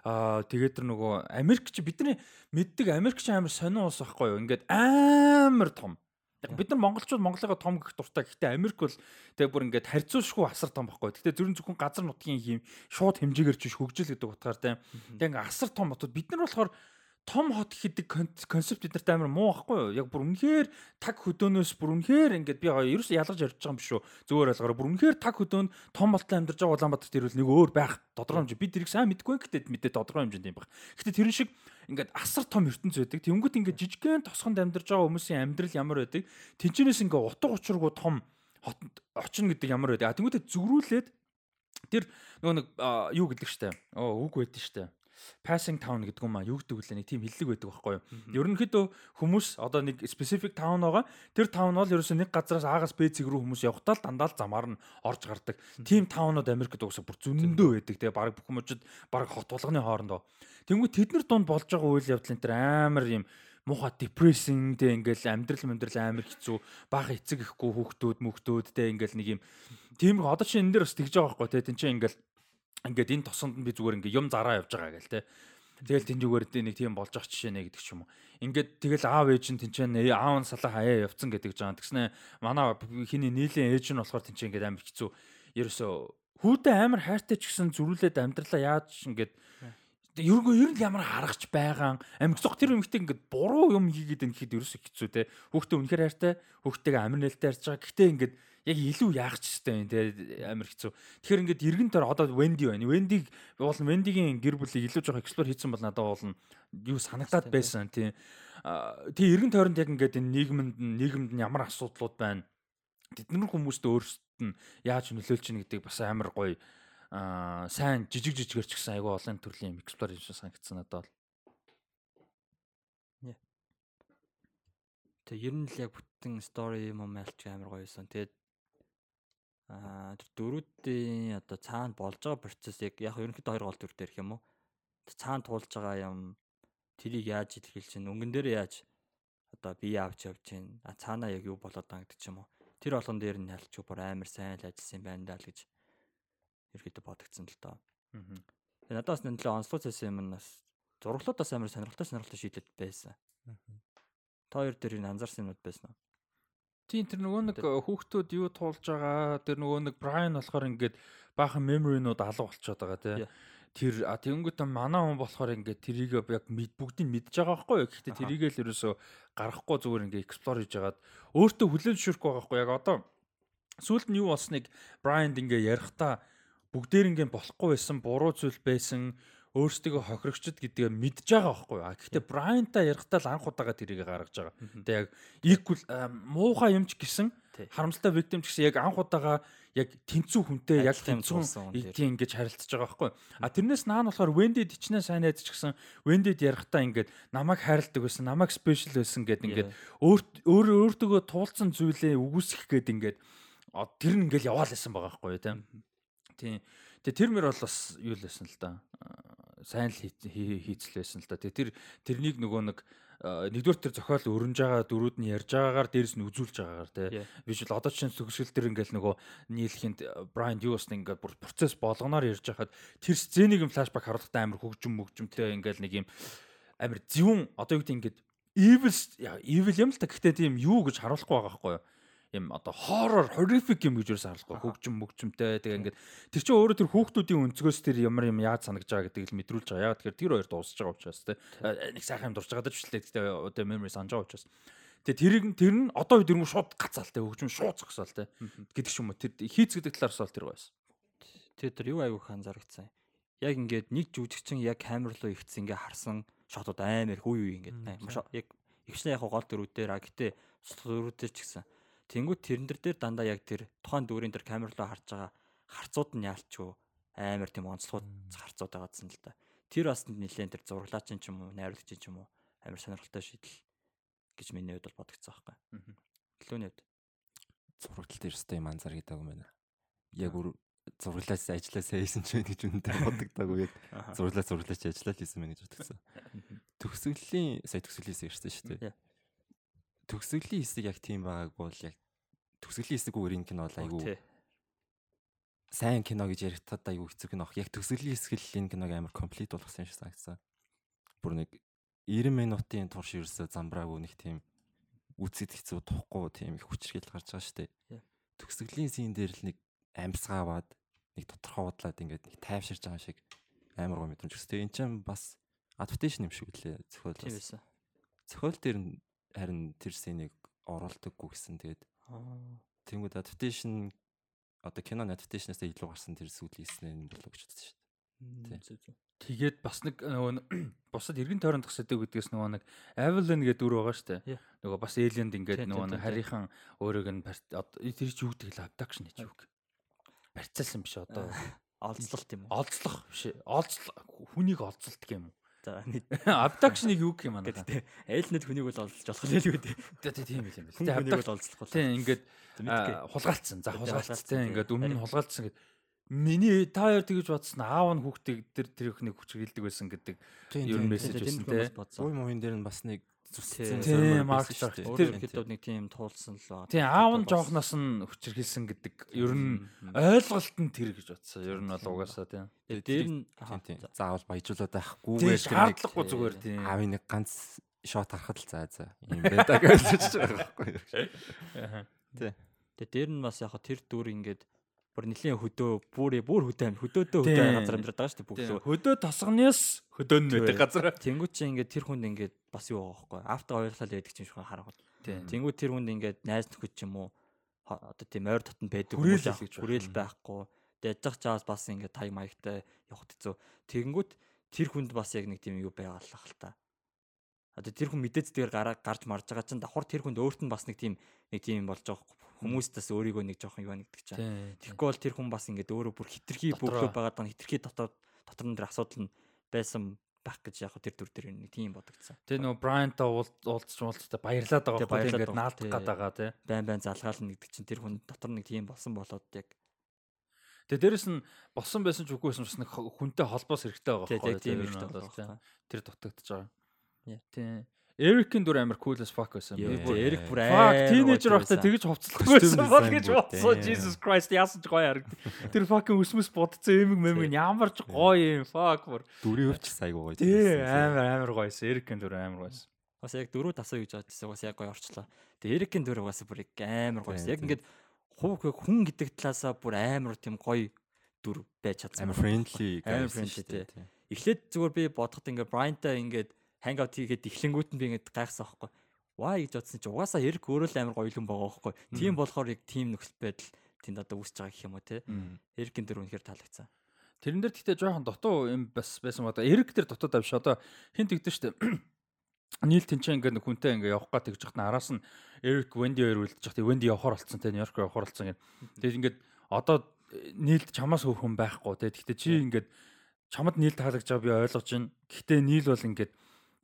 Аа тэгээд тэр нөгөө Америк чи бидний мэддэг Америк чи амар сонин ус байхгүй юу? Ингээд амар том. Яг бид нар монголчууд Монголыгоо том гэх дуртай. Гэхдээ Америк бол тэгээ бүр ингээд харьцуулшгүй асар том байхгүй. Гэхдээ зөвхөн зөвхөн газар нутгийн юм шууд хэмжээгээр ч хөгжил гэдэг утгаар тийм. Тэгээ ингээд асар том хотод бид нар болохоор том хот гэдэг концепт биднэрт амар муу байхгүй юу? Яг бүр үнэхээр таг хөдөөнөөс бүр үнэхээр ингээд би ерөөс ялгаж ярьж байгаа юм биш үү? Зөвөр ойлгоорой. Бүр үнэхээр таг хөдөөнд том болтой амьдарч байгаа Улаанбаатарт ирвэл нэг өөр байх тодорхой хэмжээ. Би тэрийг сайн мэдгүй гэхдээ мэдээ тодорхой хэмжээнд юм баг. Гэхдээ тэрэн шиг ингээд асар том ертөнц байдаг. Тэнгүүт ингээд жижигхэн тосгонд амьдарч байгаа хүмүүсийн амьдрал ямар байдаг? Тэнчнээс ингээд утга учиргүй том хотод очно гэдэг ямар байдаг. А тэнгүүтээ зүгрүүлээд тэр нөгөө нэг юу гэдэг штэ. Оо үг байдэн штэ passing town гэдэг юм аа юу гэдэг вэ нэг тийм хиллэг байдаг байхгүй юу. Ерөнхийдөө хүмүүс одоо нэг specific town байгаа. Тэр town бол ерөөсөө нэг газараас аагаас Б зэг рүү хүмүүс явхтаа л дандаа л замаар нь орж гардаг. Тийм townуд Америкт уусаа бүр зөндөө байдаг те баг бүх хүмүүжид баг хот болгоны хоорондоо. Тэнгүү тэднэр дунд болж байгаа үйл явдлын тэр амар юм муха depressing те ингээл амьдрал амьдрал амар хэцүү бага эцэг ихгүй хүүхдүүд мөхтүүд те ингээл нэг юм тийм одоо чи энэ дээр бас тэгж байгаа байхгүй те тэн чинь ингээл ингээд энэ тосонд би зүгээр ингээд юм зараа явж байгаа гэл те. Тэгэл тэнжүүгээр нэг тийм болж ах жишээ нэ гэдэг ч юм уу. Ингээд тэгэл аав ээж нь тэнцэн аав нь салаа хаяа явцсан гэдэг жаа. Тэгснэ манай хиний нийлэн ээж нь болохоор тэнцэн ингээд амар хэцүү. Ерөөсөө хүүдээ амар хайртай ч гэсэн зөрүүлээд амьдралаа яаж ингээд ергөө ер нь ямар харагч байгаа амиг зөх тэр юмхтэй ингээд буруу юм хийгээд энэ гэхэд ерөөсөө хэцүү те. Хүүхдээ үнэхээр хайртай, хүүхдтэйгээ амар нээлттэй харж байгаа. Гэхдээ ингээд яг илүү яах ч гэсэн те амар хэцүү. Тэгэхээр ингээд эргэн төр одоо Wendy байна. Wendy бол Wendy-гийн гэр бүлийг илүү жоох explore хийсэн бол надад бол юу санагдаад байсан тийм. Тэгээ эргэн тойронд яг ингээд энэ нийгэмд нийгэмд нь ямар асуудлууд байна. Тэднэр хүмүүст өөрсдөд нь яаж нөлөөлж чинь гэдэг бас амар гоё аа сайн жижиг жижигэр ч гэсэн айгүй олон төрлийн explore хийж санагдсан надад бол. Тэгээ ер нь л яг бүтэн story момент амар гоё байсан. Тэгээд Аа дөрүүдийн одоо цаана болж байгаа процесс яг ерөнхийдөө хоёр гол төр дээр их юм уу? Цаана туулж байгаа юм тэрийг яаж илэрхийлж чинь өнгөн дээр яаж одоо бие авч явж чинь а цаанаа яг юу болоод байгаа гэдэг ч юм уу. Тэр болгон дээр нь ялч бүр амар сайн л ажилласан юм байна даа л гэж ерөөдөө бодогдсон л доо. Аа. Тэгээ надаас нэлээд онцлог цэс юм нас зураглуудаас амар сонирхолтой сонирхолтой шийдэт байсан. Аа. Та хоёр дээр энэ анзаарсан юмуд байсан уу? Тийм тэр нөгөө нэг хүүхдүүд юу туулж байгаа тэр нөгөө нэг Брайан болохоор ингээд баахан меморинууд алга болчиход байгаа тий. Тэр тэгэнгүүт манай хүн болохоор ингээд тэрийг яг бүгдийг мэдж байгаа байхгүй юу. Гэхдээ тэрийг л ерөөсө гаргахгүй зүгээр ингээд эксплор хийж хагаад өөртөө хүлээн зөвшөөрөхгүй байгаа байхгүй яг одоо сүүлд нь юу болсныг Брайанд ингээд ярихдаа бүгдээр ингээд болохгүй байсан буруу зүйл байсан өөрсдөө хохирогчд гэдгээ мэдж байгаа байхгүй юу. Гэхдээ Брайанта ярихтаа л анх удаага тэрийг гаргаж байгаа. Тэгээ яг equal муухай юмч гэсэн харамсалтай victim ч гэсэн яг анх удаага яг тэнцүү хүнтэй яг тэнцүү тийм ингэж харилцаж байгаа байхгүй. А тэрнээс наан болохоор Wendy дичнээ сайн найз ч гэсэн Wendy-д ярихтаа ингээд намайг хайрладаг байсан, намайг special байсан гэд ингээд өөр өөр өөртөө туулсан зүйлээ үгүйсгэх гээд ингээд тэр нь ингээл яваал байсан байгаа байхгүй тийм. Тийм. Тэгээ тэр мөр бол бас юу л байсан л да сайн л хийцлээсэн л да. Тэр тэрнийг нөгөө нэг нэгдүгээр тэр зохиол өрнж байгаа дөрүүд нь ярьж байгаагаар дээрэс нь үзүүлж байгаагаар тий. Биш л одоо чинь төгсгөл тэр ингээл нөгөө нийлхэнд Брайан Дьюс ингээл бүр процесс болгоноор ярьж байхад тэр сценийг юм флашбак харуулахтаа амар хөгжим мөгжмтэй ингээл нэг юм амар зөвүүн одоо юу гэдэг ингээд evil evil юм л та гэхдээ тийм юу гэж харуулахгүй байгаа байхгүй юу юм одоо хоррор horrific юм гэж юусэн харахгүй хөгжим мөгжмтэй тэгээ ингээд тэр чинь өөрөө тэр хүүхдүүдийн өнцгөөс тэр ямар юм яаж санагдж байгаа гэдгийг л мэдрүүлж байгаа. Яг тэгэхээр тэр хоёр дуусж байгаа учраас те. Нэг сайхан юм дурж байгаа үлээ гэхдээ одоо memory санаж байгаа учраас. Тэгээ тэрийг тэр нь одоо тэр юм шууд гацаал те хөгжим шууд зогсоол те. Гэдэг ч юм уу тэр хийц гэдэг талаас бол тэр байсан. Тэр тэр юу аягүй анзаарчихсан. Яг ингээд нэг жүжигчин яг камер руу ихсэн ингээ харсан шотууд амар хүү юу ингээд яг ихшнээ яг гол дөрүүдээр а гэтээ дөрүүдээр ч гэсэн Тэнгүүт тэрэн дээр дандаа яг тэр тухайн дүүрийн тэр камер руу харж байгаа харцууд нь яалчгүй. Амар тийм онцлогуд харцууд байгаадсан л да. Тэр бас нэлээд тэр зураглаач ч юм уу, найруулагч ч юм уу амар сонирхолтой шийдэл гэж миний хувьд бол бодогцсон байхгүй. Төлөөний хувьд зураглал дээр өстой юм анзаар гэдэг юм байна. Яг үр зураглаач ажилласаа хийсэн ч гэж үнэндээ бодогдаагүй яг зураглаа зураглаач ажиллаад хийсэн мэн гэж бодогдсон. Төгсгөлийн сая төгсгөлээс ирсэн шүү дээ төгсгөлийн хэсэг яг тийм байгааг бол яг төгсгөлийн хэсэгүүгээр энэ кино бол айгүй сайн кино гэж ярих тад айгүй хэцүү кино. Яг төгсгөлийн хэсэг л энэ киног амар комплит болгосон юм шиг санагдсан. Бүр нэг 90 минутын турш ерөөсө замбраагүй нэг тийм үцэд хэцүү тухгүй тийм их хүчрхийл гарч байгаа шүү дээ. Төгсгөлийн син дээр л нэг амьсгааваад нэг тодорхой бодлоод ингээд нэг тайвширж байгаа шиг амар гоо мэдрэмж өстэй. Энд чинь бас adaptation юм шиг үлээ зохиол. Тийм байсан. Зохиол дээр нь харин тэр сценийг оруулдаггүй гэсэн. Тэгээд тэнгууд adaptation одоо кино adaptation-аас илүү гарсан тэр сүүлийн сцен болоо гэж бодсон шүү дээ. Тэгээд бас нэг нөгөө бусад эргэн тойронд тасдаг гэдгээс нөгөө нэг Avalon гэдэг дүр байгаа шүү дээ. Нөгөө бас Alien-д ингээд нөгөө нэг харийнхан өөрөг нь тэр чи юу гэдэг л abduction гэж гэх. Барьцаалсан биш одоо олзлолт юм уу? Олзлох биш. Олзл хүнийг олзлт гэх юм уу? За abduction-ыг юу гэх юм аа? Гэтэ айлнад хүнийг бол олзлж болох л үү гэдэг. Тэ тийм юм байна. Тэ хүнийг бол олзлох. Тийм ингээд хулгайлцсан. За хулгайлцсан. Ингээд өмнө нь хулгайлцсан гэдэг Миний та хоёр тэгж бодсон аав нь хүүхдийг тэр тэр ихний хүч хилдэг байсан гэдэг ер нь мессеж байсан тий. Ой мууин дээр нь бас нэг зүссэн Тийм, Марк Зарк. Өөр хэд нэг тийм туулсан л байгаа. Тийм аав нь жоохноос нь хүчрхийлсэн гэдэг ер нь ойлголт нь тэр гэж бодсон. Ер нь бол угаасаа тийм. Тэгээд дээр нь тийм заавал баяжуулаад байхгүй Тийм гэж шаардлагагүй зүгээр тийм. аавын нэг ганц шот харахад л заа заа юм байдаг гэж байгаа байхгүй. Тэгээд дээр нь бас яг тэр дүр ингээд бүр нэлийн хөдөө бүр бүр хөдөө амир хөдөөдөө хөдөө газар амьдраад байгаа шүү дээ бүгд. Хөдөө тосгоноос хөдөө нь байдаг газар. Тэнгүүд чи ингээд тэр хүнд ингээд бас юу байгаа байхгүй. Автаа ойлголал байдаг ч юм шиг. Тийм. Тэнгүүд тэр хүнд ингээд найз нөхөд ч юм уу одоо тийм ойр дотн байдаг л гэж хүрээл байхгүй. Яж чаас бас ингээд таг маягтай явахд хэцүү. Тэнгүүд тэр хүнд бас яг нэг тийм юу байгаалах л та. Одоо тэр хүн мэдээд зүгээр гараа гарч марж байгаа чинь давхар тэр хүнд өөрт нь бас нэг тийм нэг тийм болж байгаа байхгүй. Хүмүүстээс өөрийгөө нэг жоохон юу нэгдэг чинь. Тэгэхгүй бол тэр хүн бас ингээд өөрөө бүр хитрхи бүхлөө байгаад байгаа хитрхи дотор дотор нь тэр асуудал нь байсан байх гэж яг тэр дүр дээр нэг тийм бодогдсон. Тэгээ нөгөө Брайантаа уулзч уулзтай баярлаад байгаа байхгүй ингээд наалдах гээд байгаа тий. Байн байн залгаална гэдэг чинь тэр хүн дотор нэг тийм болсон болоод яг Тэгээ дээрэс нь болсон байсан ч үгүй байсан ч бас нэг хүнтэй холбоос хэрэгтэй байгаа байхгүй тийм ер их нь бол, тий. Тэр дутагдж байгаа. Тийм. Эрикийн дүр амар cool as fuck байсан. Би бүр Эрик бүр Fuck, амар teenager гоё байхдаа тэгж хувцлахгүй Костюм байсан бол гэж бодсон. Jesus Christ яасан ч гоё харагд. Тэр fucking үсмэс бодцсон эмэг мэмэг ямар ч гоё юм. Fuck бүр. Дүрийн өвч сайгүй гоё. Тий, амар амар гоёсэн. Эрикийн дүр амар гоёсэн. Бас яг дөрөв тасаа гэж бодчихсан. Бас яг гоё орчлоо. Тэгээ Эрикийн дүр угаасаа бүр амар гоё. Тийм, Яг ингээд хуу хүн гэдэг талаасаа бүр амар тийм гоё дүр байж чадсан. амар friendly. Амар friendly, тий. Эхлээд зүгээр би бодоход ингээд Брайантай ингээд hangout хийгээд эхлэнгүүт нь би ингээд гайхсан байхгүй. Why гэж бодсон чи угаасаа Эрик өөрөө л амар гоё юм байгаа байхгүй. Тийм болохоор яг тийм нөхцөл байдал тэнд одоо үүсэж байгаа гэх юм уу те. Эрикийн дүр үнэхээр таалагдсан. Тэрэн дээр гэхдээ жоохон дутуу юм бас байсан ба. Эрик тэр дутуу давш одоо хин тэгдэж штэ. Нийл тэнцээ ингээд нэг хүнтэй ингээд явах гад тэгж хатна араас нь Эрик Венди хоёр үлдэж хат Венди явахаар болсон те Нью-Йорк явахаар болсон гэх. Тэгээд ингээд одоо нийлд чамаас өөр хүн байхгүй те. Гэхдээ чи ингээд чамд нийл таалагдж байгаа би ойлгож байна. Гэхдээ нийл бол ингээд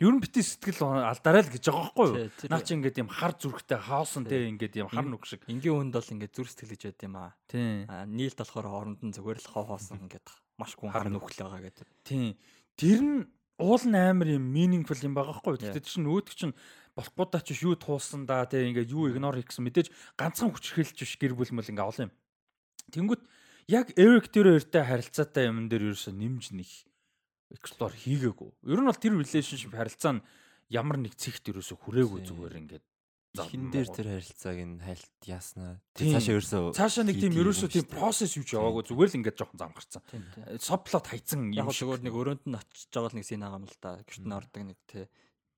ер нь бити сэтгэл алдараа л гэж байгаа байхгүй юу? Наа чи ингээд юм хар зүрхтэй хаосон те ингээд юм хар нүг шиг. Энгийн хүнд бол ингээд зүр сэтгэл гэж байд юм аа. Тийм. Нийлд болохоор хооронд нь зүгээр л хоо хоосон ингээд маш гүн Хар нүхэл байгаа гэдэг. Тийм. Тэр нь уул нь амар юм meaningful юм байгаа хгүй. Yeah. Тэгтээ чинь өөдөг чинь болохгүй даа чи юу туулсан да те ингээд юу игнор хийх гэсэн мэдээж ганцхан хүчрхийлж биш гэр бүл мөл ингээ олон юм. Тэнгүүт яг Eric тэр хоёртой харилцаатай юм дээр ерөөсө нэмж нэг explore хийгээгүй. Ер нь бол тэр relationship харилцаа нь ямар нэг цэгт ерөөсө хүрээгүй зүгээр ингээд Хин дээр тэр харилцааг нь хайлт яаснаа. Цаашаа ерөөсөө цаашаа нэг тийм хийдгий ерөөсө юм тийм process юу ч Тийм. яваагүй зүгээр л ингээд жоохон замгарцсан. Тийм. Subplot хайцсан Яг юм л шиг. зүгээр нэг өрөөнд нь очиж байгаа л нэг син байгаа юм л да. Гэрт нь ордог нэг тий.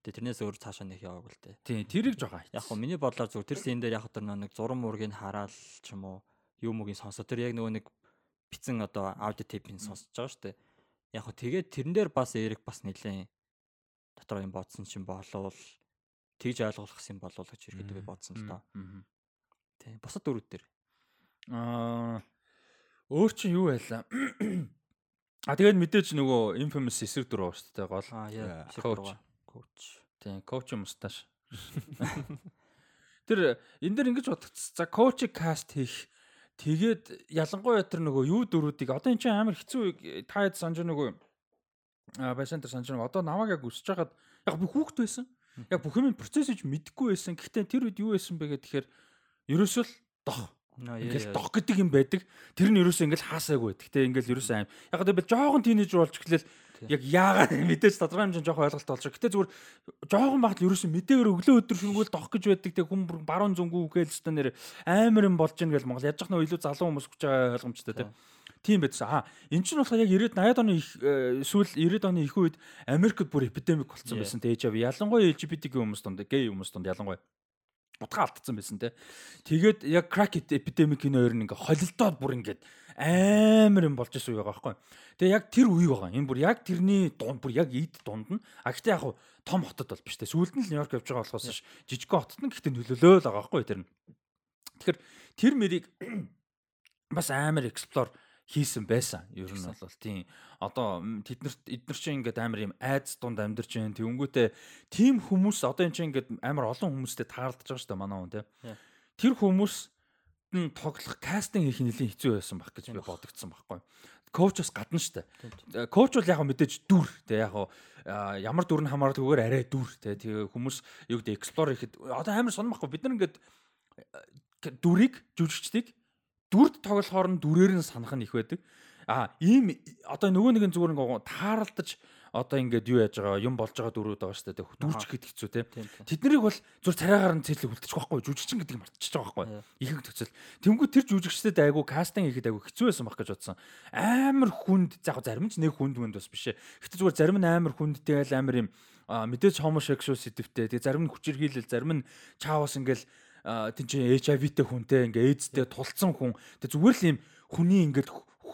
Тэгээ тэрнээс өөр цаашаа нэг яваагүй л дээ. Тийм, тэрийг жоохон хайцсан. Яг хөө миний бодлоор зүгээр тэр син дээр яг тэр нэг зураг мургийг хараал ч юм уу юу мөгийн сонсоо тэр яг нөгөө нэг бицэн одоо аудио тейпийг сонсож байгаа шүү дээ. Яг хөө тэгээд тэрэн дээр бас Эрик бас нэлээд дотор юм бодсон чинь болов тэгж ойлгох юм болов гэж ирэхэд би бодсон л доо. Мгм. Тий. Бусад дөрүүд дээр. Аа өөр чинь юу байлаа? А тэгээд мэдээж нөгөө infamous эсрэг байгаа шүү дээ гол. Аа яа. Coach. Коуч. Тийм, коуч мусташ. Тэр энэ дэр ингэж бодогдсон. За коучийг каст хийх тэгээд ялангуяа тэр нөгөө юу дөрүүдийг одоо эн чинь амар хэцүү та хэд санаж нөгөө байсан тэр санаж нөгөө одоо намайг яг үсэж хагаад яг би хүүхэд байсан. Яг бүх юм процессыг мэдгүй байсан. Гэхдээ тэр үед юу байсан бэ гэхээр ерөөсөө л дох ингээл дох гэдэг юм байдаг. Тэр нь ерөөсөө ингээл хаасаагүй. Тэ ингээл ерөөсөө аим. Яг одоо би жоохон тийнейжер болж эхлээл. Яг яагаад мэдээж тодорхой хэмжээнд жоохон ойлголт болж байгаа. Гэтэ зүгээр жоохон багт л ерөөсөө мэдээгээр өглөө өдөр шүнгүүл дох гэж байдаг. Тэг хүн баруун зүнгүү гээл өстө нэр амар юм болж ийн гэл Монгол яаж яах нь илүү залуу хүмүүс хүч байгаа ойлгомжтой тэ. Тийм байдсан. Аа эн чинь болохоор яг 90-ад 80-ад оны их э, сүүл 90-ад оны их үед Америкт бүр эпидемик болсон байсан тэ HIV. Ялангуяа LGBTQ хүмүүс донд, гей хүмүүс донд ялангуяа утга алдсан байсан те. Тэгээд яг crack epidemic энэ хоёр нь ингээ холилдоод бүр ингээд амар юм болж исэн үе байгаа байхгүй. Тэгээ яг тэр үе байгаа. Энэ бүр яг тэрний дунд бүр яг ийд дунд нь. А гэхдээ яг хуу том хотод бол биш те. Сүүлд нь л Нью-Йорк явж байгаа болохоос ш жижигхэн хотод нь гэхдээ нөлөөлөө л байгаа байхгүй тэр нь. Тэгэхээр тэр мэрийг бас амар explore хийсэн байсан. Ер нь бол тийм. Одоо тэднэрт эднэр чинь ингээд амар юм айц дунд амьдарч байна. Тэнгүүтээ тийм хүмүүс одоо энэ чинь ингээд амар олон хүмүүстэй таарлаж байгаа шүү дээ манай хүн. Yeah. Тэр хүмүүс нь тоглох кастинг хийх нь нэлийн хэцүү байсан баг гэж би бодогдсон байхгүй. коучоос гадна штэ. Коуч бол яг мэдээж дүр те яг ямар дүр нь хамаарлаггүйгээр арай дүр те тэгээ хүмүүс юу гэдэг explore ихэд одоо амар сонирмахгүй бид нар ингээд дүрийг жүжигчдийг дүрд тоглохоор нь дүрээр нь санах нь их байдаг. А ийм одоо нөгөө нэгэн зүгээр ингээ тааралдаж одоо ингээд юу яаж байгаа юм болж байгаа дөрүүд байгаа шүү дээ. Дүүрч гэдэг хэцүү те. Тэднийг бол зур царайгаар нь цэцлэг үлдчих байхгүй жүжигчин гэдэг мартчихж байгаа байхгүй. Ихэнх төгсөл. Тэнгүү тэр жүжигчдэд айгу кастинг хийхэд айгу хэцүү байсан байх гэж бодсон. Амар хүнд яг зарим ч нэг хүнд мөнд бас биш ээ. Гэтэ зүгээр зарим нь амар хүнд тэгэл амар юм мэдээж хомошекшуал сэдвтэй. Тэгээ зарим нь хүчирхийлэл, зарим нь чаавас ингээл тэнцээ HIV-тэй хүнтэй ингээ эйдстэй тулцсан хүн. Тэг зүгээр л юм хүний ингээд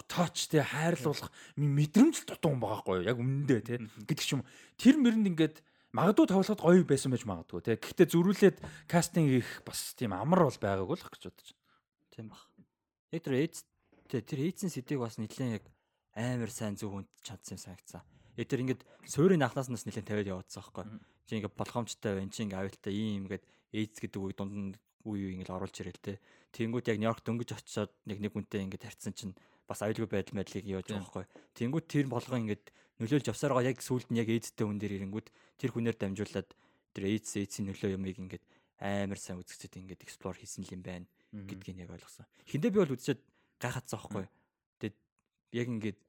тоочтэй хайрлуулах мэдрэмж дутуу юм байгаа хгүй яг өмнөдөө те гэдэг ч юм тэр мэрэнд ингээд магадгүй тоглоход гоё байсан байж магадгүй те. Гэхдээ зөрүүлээд кастинг хийх бас тийм амар бол байгаагүй л гэж бодож байна. Тийм баг яг тэр эйц тэр эйцэн сэдийг бас нэлээд яг амар сайн зөв хүнд чадсан юм санагцсан яг тэр ингээд суурийн анхнаас нас нэлээд тавиад явуулсан байхгүй чи ингээд болгоомжтой байна чи ингээд авилтаа ийм ингээд эйц гэдэг үг дунд нь үе үе ингээд оруулж ирэл те. Тэнгүүд яг Нью-Йорк дөнгөж очиод нэг нэг хүнтэй ингээд харьцсан чинь бас аюулгүй байдал мэдлийг яаж байгаа байхгүй. Тэнгүүд тэр болгоо ингээд нөлөөлж явсараа яг сүулт нь яг эйдтэй хүн дээр ирэнгүүд тэр хүнээр дамжуулаад тэр эйдс эйдсийн нөлөө юмыг ингээд амар сайн үзэгчэд ингээд explore хийсэн юм байна гэдгийг яг ойлгосон. Хиндэ би бол үзчихэд гайхацсан байхгүй. Тэгээд яг ингээд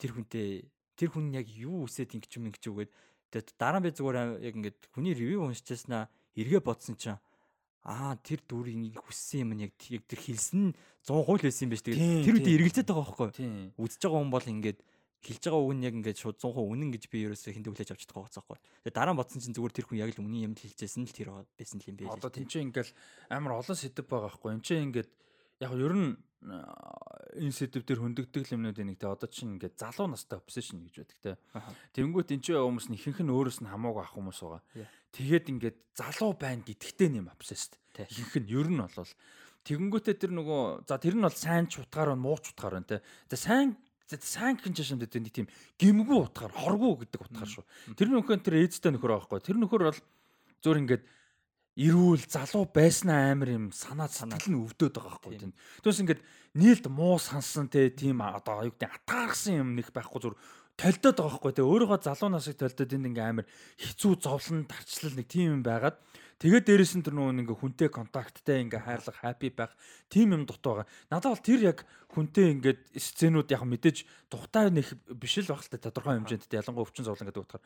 тэр хүнтэй тэр хүн яг юу үсээд ингэж юм ингэж үгээд тэгээд дараа нь би зүгээр яг ингээд хүний ревю уншижсанаа эргээ бодсон чинь аа тэр дүрийг хүссэн юм яг яг тэр хэлсэн 100% байсан юм биш. Тэгээд тэр үедээ эргэлзээд байгаа байхгүй үзэж байгаа хүн бол ингээд хэлж байгаа үг нь яг ингээд шууд 100% үнэн гэж би ерөөсөө хинтэ хүлээж авч чадахгүй байхгүй тэгээд дараа нь бодсон чинь зүгээр тэр хүн яг л үнэн юм хэлжсэн л тэр байсан юм бэ одоо тийм. чинь ингээд амар олон сэдв байгаа байхгүй энэ чинь ингээд яг ер нь энэ сэдв дээр хөндөгдөг юмнуудын нэг те одоо чинь ингээд залуу настай obsession гэж байдаг те. Тэнгүүт эн чинь хүмүүс нь ихэнх нь өөрөөс нь хамаагүй ах хүмүүс байгаа. Тэгээд ингээд залуу байна гэдэгтэй нэм obsessed. Ихэнх нь ер нь болвол тэгэнгүүтээ тэр нөгөө за тэр нь бол сайн ч утгаар нь муу ч утгаар байна те. За сайн сайн гэн чашаанд гэдэг нэг тийм гимгүү утгаар хоргуу гэдэг утгаар шүү. Тэр нөхөн тэр ээжтэй нөхөр байхгүй. Тэр нөхөр бол зөөр ингээд эрүүл залуу байснаа амар юм санаа сэтгэл нь өвдөд байгаа байхгүй тийм. Түүнээс ингээд нийлд муу сансан те тийм одоо юу гэдэг атаарсан юм нэг байхгүй зүр толдоод байгаа байхгүй те өөрийнхөө залуу насыг толдоод энд ингээ амар хэцүү зовлон тарчлал нэг тийм юм байгаад тэгээд дээрэс нь тэр нөгөө ингээ хүнтэй контакттай ингээ хайрлах хаппи байх тийм юм дут байгаа. Надад бол тэр яг хүнтэй ингээд сценүүд яг мэдээж тухтай нэг биш л байх л та тодорхой хэмжээнд ялангуяа өвчин зовлон гэдэг утгаар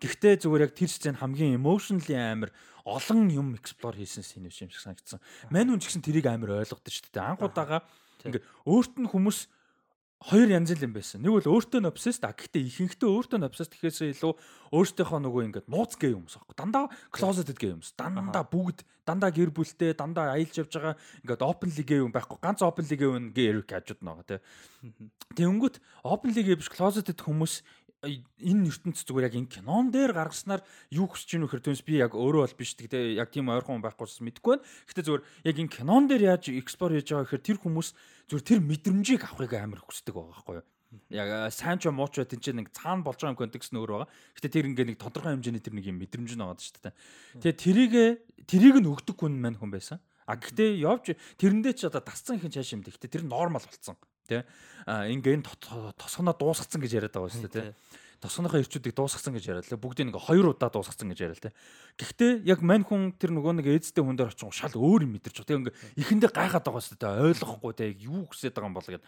Гэхдээ зүгээр яг тэр сцен хамгийн emotionally амар олон юм explore хийсэн scene юм шиг санагдсан. Мань хүн ч гэсэн тэрийг амар ойлгодсон шүү дээ. Анхудаага ингээ өөрт нь хүмүүс хоёр янз юм байсан. Нэг бол өөртөө obsessed а гэхдээ ихэнхдээ өөртөө obsessed гэхээсээ илүү өөртөөхөө нөгөө ингээд нууц гээ юмс аахгүй. Дандаа closeted гээ юмс. Дандаа бүгд дандаа гэр бүлтэй дандаа аялж явж байгаа ингээд openly гээ юм байхгүй. Ганц openly гээ юм гээ эрэг хажууд байгаа тий. Тэнгүүт openly гээ биш closeted хүмүүс энэ ертөнц зүгээр яг энэ кинон дээр гаргаснаар юу хүсэж гинүү хэр түнс би яг өөрөө бол биш тэгээ яг тийм ойрхон байхгүйс мэдэхгүй байна. Гэхдээ зүгээр яг энэ кинон дээр яаж экспор хийж байгаа гэхээр тэр хүмүүс зүгээр тэр мэдрэмжийг авахыг амар хүсдэг байгаа байхгүй юу? Яг сайн ч муу ч бай тэнцээ нэг цаана болж байгаа контекст нь өөр байгаа. Гэтэ тэр ингээ нэг тодорхой хэмжээний тэр нэг юм мэдрэмж нь байгаа шүү дээ. Тэгээ тэрийг тэрийг нь өгдөг хүн мань хүн байсан. А гэхдээ явж тэрэндээ ч одоо тасцсан их чааш юм дэ. Гэтэ тэр нормал болцсон тий а ингээ тосгоноо дуусгацсан гэж яриад байгаа шүү дээ тий тосгоныхоо ирчүүдийг дуусгасан гэж яриад л бүгдийг ингээ хоёр удаа дуусгасан гэж яриад тий гэхдээ яг мань хүн тэр нөгөө нэг эзэдээ хүн дээр очих шал өөр юм мэдэрч байгаа. Тий ингээ ихэндээ гайхаад байгаа шүү дээ ойлгохгүй тий юу хүсэж байгаа юм бол гэд.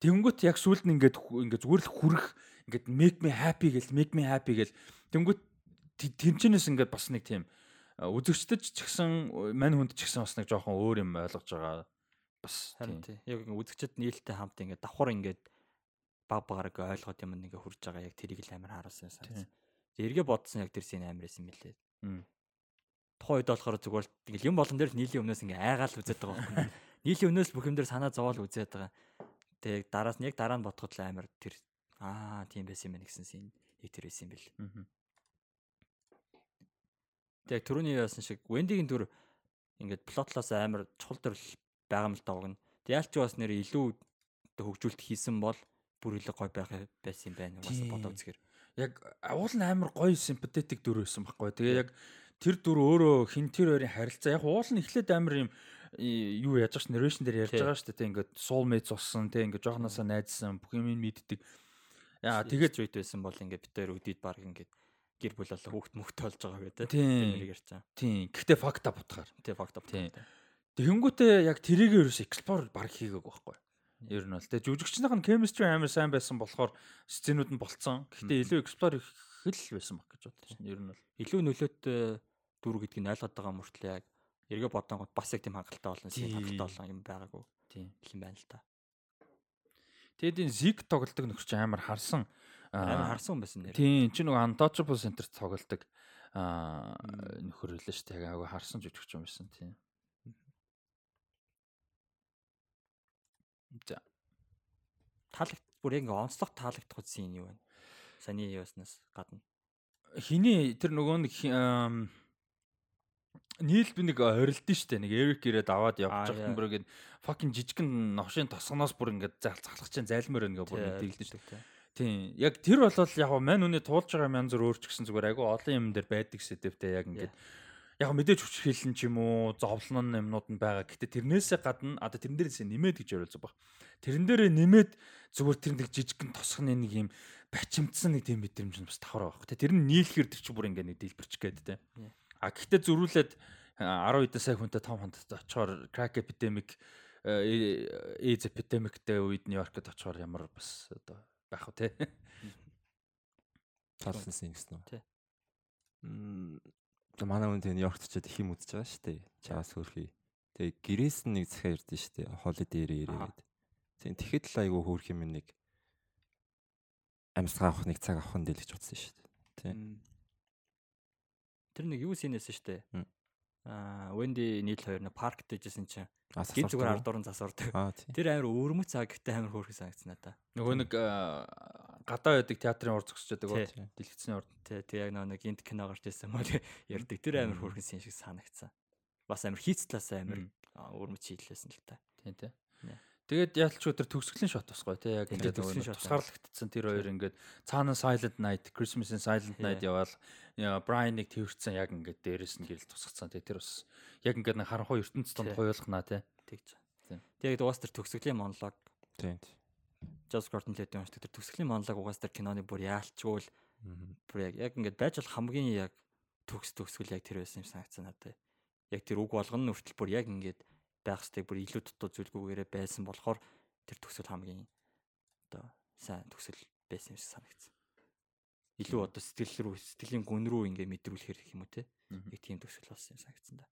Тэнгүүт яг сүулт нь ингээд ингээ зүгээр л хүрэх ингээд make me happy гэл make me happy гэл. Тэнгүүт тэнчнээс ингээд бас нэг тийм үзэгчдэд ч гэсэн мань хүнд ч гэсэн бас нэг жоохон өөр юм ойлгож байгаа бас харин тий. Яг үзэгчд нийлтэй хамт ингээд давхар ингээд баг багараг ойлгоод юм ингээ хурж байгаа яг тэрийг л амар харуулсан санагдсан. Эргээ бодсон яг тэр син амар байсан мэлээ. Тухайн үед болохоор зүгээр л ингээл юм болон дээр нийлийн өмнөөс ингээ айгаал үзээд байгаа байхгүй. Нийлийн өмнөөс бүх юм дээр санаа зовоол үзээд байгаа. Тэг дараас нь яг дараа нь бодоход л амар тэр аа тийм байсан юм байна гэсэн син яг тэр байсан юм бэл. Тэг түрүүний яасан шиг Вендигийн дүр ингээд плотлоос амар чухал төрөл байгаа юм л доогно. Яалч бас нэр илүү хөгжүүлэлт хийсэн бол бүр илүү гоё байх байсан юм байна угаасаа бодоо үзэхэр. Яг уул нь амар гоё симпатетик дүр байсан байхгүй. Тэгээ яг тэр дүр өөрөө хин тэр хоёрын харилцаа яг уул нь эхлээд амар юм юу яаж ш narration дээр ярьж байгаа шүү дээ. Ингээд soulmates болсон, тэг ингээд жоохносоо найзсан, бүх юм мэддэг. Яа тэгээд street байсан бол ингээд бид хоёр өдид баг ингээд гэр бүл болоо хүүхд мөхт болж байгаа гэдэг. Тийм. Тийм. Гэхдээ факта бутгаар. Тийм факта бутгаар. Тэгэнгүүтээ яг тэрийг ерөөс explore баг хийгээг байхгүй. Ер нь бол тэгээ жүжигчнийх нь chemistry амар сайн байсан болохоор сценүүд нь болцсон. Гэхдээ илүү explore их л байсан баг гэж бодож байна. Ер нь бол илүү нөлөөтэй дүр гэдгийг ойлгоод байгаа мөртлөө яг эргээ бодонгод бас яг тийм хангалттай болно. Тийм хангалттай болсон юм байгаагүй. Тийм юм байна л та. Тэгээд энэ зиг тоглолдог нөхөр чи амар харсан. Амар харсан байсан нэр. Тийм чи нөгөө Untouchable Center тоглолдог аа нөхөр үлээ шүү дээ. Аагүй харсан жүжигч юм байсан тийм. За. Таалагт бүр яг онцлог таалагдах үзсэн юм юу вэ? Саний яаснаас гадна. Хиний тэр нөгөө нэг Нийл би нэг орилдсон шүү дээ. Нэг Эрик ирээд аваад явж байхад бүр ингээд fucking жижигэн новшийн тосгоноос бүр ингээд залхах чинь зайлмаар ингээ бүр мэдээлдэж шүү дээ. Тийм. Яг тэр болол яг мань үний туулж байгаа янз бүр өөрч гисэн зүгээр айгу олон юм дээр байдаг сэдвтэй яг ингээд яг мэдээж хүчрхийлэн ч юм уу зовлон юмнууд нь байгаа. Гэтэ тэрнээсээ гадна одоо тэрэн дээрээс нэмээд гэж яриулж байгаа. Тэрэн дээрээ нэмээд зүгээр тэр нэг жижигэн тосгоны нэг юм бачимдсан нэг тийм мэдрэмж нь бас давхар байгаа. Тэр нь нийлэхэр тэр чи бүр ингээ нэг дэлбэрч гээд те. А гэхдээ зөрүүлээд 10 хэдэн сая хүнтэй том хонд очихоор crack epidemic AIDS epidemicтэй үед Нью-Йоркд очихоор ямар бас одоо байх вэ те. Талсан гэсэн үү? Тий. Манай хүн тэгээ Нью-Йоркт ч их юм үзэж байгаа шүү дээ. Чаас хөрхий. Тэгээ гэрээс нэг захиа ирдэ шүү дээ. Холид ирээ ирээ гэд. Тийм тэгэхэд л айгүй хөөрх юм нэг амьсгаа авах нэг цаг авах нь дэлгэж утсан шүү дээ. Тийм. Тэр нэг юу синээс шүү дээ. Аа, Wendy нийл хоёр нэг паркт дэжсэн чинь гид зүгээр ард дуран засвардаг. Тэр амар өвөрмөц цаг гэхдээ амар хөөрхөн санагдсан надаа. Нөгөө нэг гадаа байдаг театрын урд зогсчихдаг гоо дэлгэцний урд. Тий, тэг яг нэг инт кино гарч ирсэн мөн ярддаг. Тэр амар хөөрхөн син шиг санагдсан. Бас амар хийц талаас амар өвөрмөц хийлээсэн л та. Тий, тий. Тэгээд ялч өдөр төгсгөлийн шот тусгой тий. Яг ингээд тусгаарлагдсан тэр хоёр ингээд цаана Silent Night, Christmas in Silent Night яваал. Брайаныг тэрсэн яг ингээд дээрэс нь гэрэл тусгацсан. Тий тэр бас яг ингээд нэг харанхуй ертөнц донд хуйлахна тий. Тэгж. Тэгээд угаас тэр төгсгөлийн монолог тий Joseph Gordon-Levitt уншдаг тэр төгсгөлийн монолог угаас тэр киноны бүр яалчгүй л бүр яг яг ингээд байж бол хамгийн яг төгс төгсгөл яг тэр байсан юм санагдсан надад. Яг тэр үг болгоно нүртэл бүр яг ингээд байх хэвээр бүр илүү дутуу зүйлгүйгээрээ байсан болохоор тэр төгсөл хамгийн одоо сайн төгсөл байсан юм шиг санагдсан. Илүү одоо сэтгэл рүү сэтгэлийн гүн рүү ингээ мэдрүүлэхэр гэх юм уу те. Нэг тийм төгсөл болсон юм санагдсан да.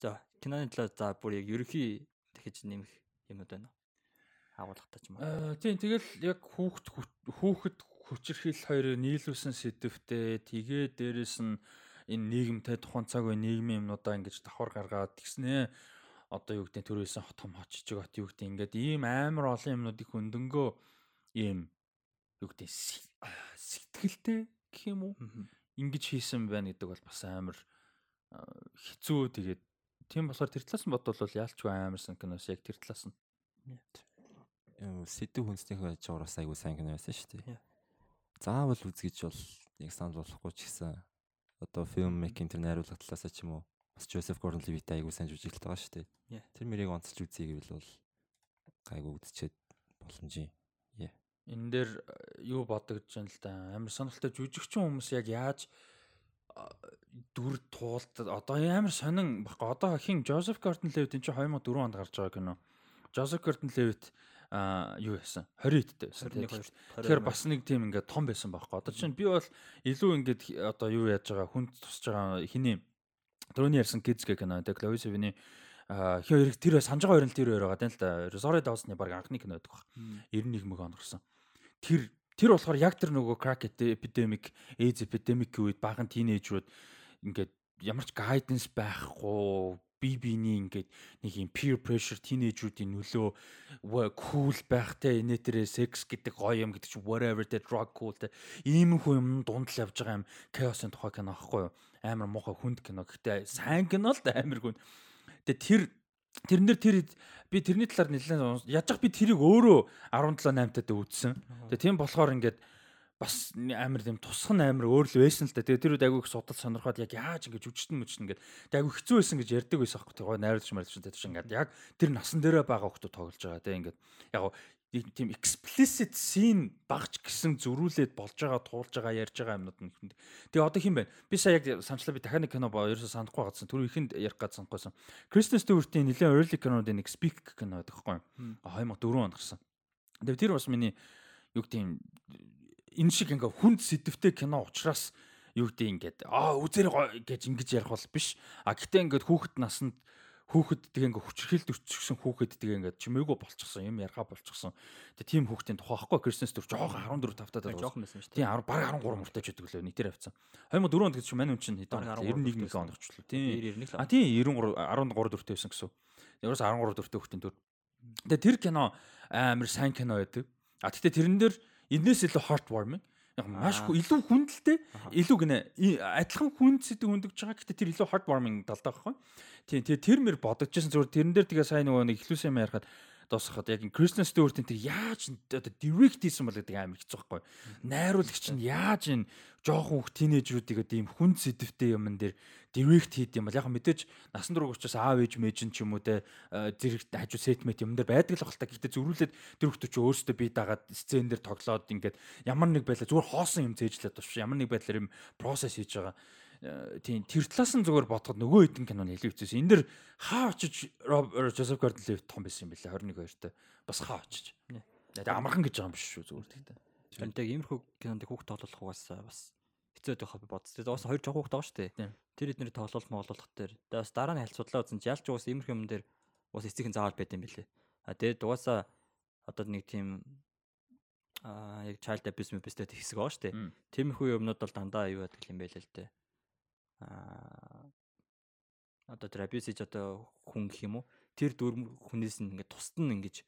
За киноны талаар за бүр яг ерөхий дахиж нэмэх юмуд байна. Агуулгатай ч юм аа. Тийм тэгэл яг хүүхэд хүүхэд хүчирхийл хоёр нийлүүлсэн сэдвтэ тэгээ дээрэс нь энэ нийгэмтэй тухайн цаг үе нийгмийн юмнуудаа ингэж давхар гаргаад тэгснээ одоо юу гэдэг төрөөсөн том хочжиг хот юу гэдэг ингээд ийм амар олон юмнуудыг хөндөнгөө ийм юу гэдэг сэтгэлтэй гэх юм уу ингэж хийсэн байна гэдэг бол бас амар хэцүү тэгээд тийм болохоор тэр талаас нь бодвол яалчгүй амарсан киноос яг тэр талаас нь сэдв хүнснийх байж байгаа бас айгуу сайн кино байсан шүү дээ. Заавал үзгийж бол яг санал болохгүй ч гэсэн одоо фильм мейкинг тэр найруулга талаас ч юм уу бас Joseph Gordon-Levitt айгуу сайн жүжиглэлт байгаа шүү дээ. Тэр мэрийг онцлж үзье гэвэл бол гайгүй үдчихэд боломж юм. Энэ дээр э, юу бодогдож байна л да. Амар сонирхолтой жүжигчин хүмүүс яг яаж дүр туулт одоо амар сонин баг. Одоо хин Joseph Gordon-Levitt энэ чинь 2004 онд гарч байгаа кино. Joseph Gordon-Levitt а юу яасан 20 эдтэй байсан. Тэгэхээр бас нэг тийм ингээд том байсан байхгүй. Одоо чинь би бол илүү ингээд одоо юу яаж байгаа хүнд тусч байгаа хиний Дөрөвний ярьсан гэх кино тэ а хин тэр санаж байгаа хоёр нь тэр хоёр байгаа тань л да. Sorry Dawson-ы баг анхны кино байдаг баг. 91 мөг он гарсан. Тэр тэр болохоор яг тэр нөгөө crack epidemic, AIDS epidemic үед баахан тийнейжрүүд ингээд ямар ч guidance байхгүй бие биений ингээд нэг юм peer pressure тинейжруудын нөлөө cool байхтай инээтрээ секс гэдэг гоё юм гэдэг чинь whatever the drug cool те ийм хүн юм дунд л явж байгаа юм. Chaos-ын тухай кино аахгүй юу? Амар муухай хүнд кино гэхдээ сайн кино л амар хүн. Тэгээ тэр тэрэн дээр тэр би тэрний талаар нэлээд яаж би тэрийг өөрөө 17 8 тад үзсэн тэгээ тийм болохоор ингээд бас амар тийм тусах нь амар өөр л байсан л да. Тэгээ тэр үед айгүй их судал сонирхоод яг яаж ингэж үжигтэн мүчтэн гэдэг. Тэгээ айгүй хэцүү байсан гэж ярьдаг байсан аахгүй. Тэгээ найруулж марлж тэр чинь ингээд яг тэр насан дээрээ байгаа хүмүүс тоглож байгаа тийм ингээд яг тийм explicit scene багч гэсэн зөрүүлээд болж байгаа туулж байгаа ярьж байгаа юмнууд нь хүнд. Тэгээ одоо хин байна. Би сая яг санчлаа би дахиад нэг кино боо ерөөсө санахгүй гадсан. Түр ихэнд ярих гэж санахгүйсэн. Kristen Stewart-ийн нэлээд early кинонууд нэг Speak кино байдаг хгүй. 2004 онд гарсан. Тэгээ тэр бас миний юу гэдэг юм энэ шиг ингээ хүнд сэдвтэй кино учраас юу гэдэг ингээд аа үзэр гэж ингэж ярих бол биш. А гэтээ ингээд хүүхэд насанд хүүхэд тэгээ ингээ хүчрхийлд өчсөн хүүхэд тэгээ ингээ чимээгүй болчихсон юм яргаа болчихсон. Тэгээ тийм хүүхдийн тухай ахгүй Кристенс төр жоох 14 тавтаад байгаа. Жоох байсан шүү дээ. Тийм 10 баг 13 муртаж байдаг лөө нийтээр авцсан. 2004 онд гэж манай хүн чинь хэдэн 91 нэг онд очлоо. Тийм. А тийм 93 13 дөрөвтэй байсан гэсэн. Ерөөс 13 дөрөвтэй хүүхдийн төр. Тэгээ тэр кино амар сайн кино байдаг. А тэгтээ тэрэн дээр энэс илүү heartwarming яг маш илүү хүндэлтэй илүү гинэ адилхан хүнд сэдв хүндэж байгаа гэхдээ тэр илүү heartwarming талдаа байхгүй. Тийм тэгээ тэр мэр бодогчсэн зүгээр тэрэн дээр тэгээ сайн нөгөө нэг ихлүүс юм ярихад дуусгахад яг Кристен Стюартын тэр яаж одоо direct хийсэн бол гэдэг амар хэцүү байхгүй. Найруулагч нь яаж энэ жоохон хөх тинейжруудыг одоо ийм хүн сэдвтэй юмн дээр direct хийд юм бол яг мэдээж насан турш учраас аав ээж мэж ч юм уу те зэрэг хажуу сетмет юм дээр байдаг л ахalta. Гэхдээ зөрүүлээд тэр хүмүүс ч өөрсдөө бие дагаад сцен дээр тоглоод ингээд ямар нэг байдлаар зүгээр хоосон юм зээжлээд товш ямар нэг байдлаар юм процесс хийж байгаа тийм тэр талаас нь зүгээр бодоход нөгөө хэдэн киноны илүү хэцүүс. Энд дэр хаа очиж Жозеф Гордон-Левит том байсан юм билээ 21 2-т. Бас хаа очиж. Тэгээ амархан гэж байгаа юм биш шүү зүгээр тэгтээ. Тэрнтэй иймэрхүү кинонд хүүхд тоглох угаасаа бас хэцүү байх бодсон. Тэгээ бас хоёр жоо хүүхд байгаа шүү дээ. Тэр эднэр тоглох моолуулах дээр. Бас дараа нь хальцуудлаа үзэн ялч уус иймэрхүү юм дээр уус эцгийн заавал байд юм билээ. А тэгээд угаасаа одоо нэг тийм аа яг child abuse мэбэстэй хэсэг байгаа шүү дээ. Тиймэрхүү юмнууд бол дандаа юу байдаг юм бэ л дээ одоо тэр абьюз хийж одоо хүн гэх юм уу тэр дүр хүнээс нь ингээд тусад нь ингэж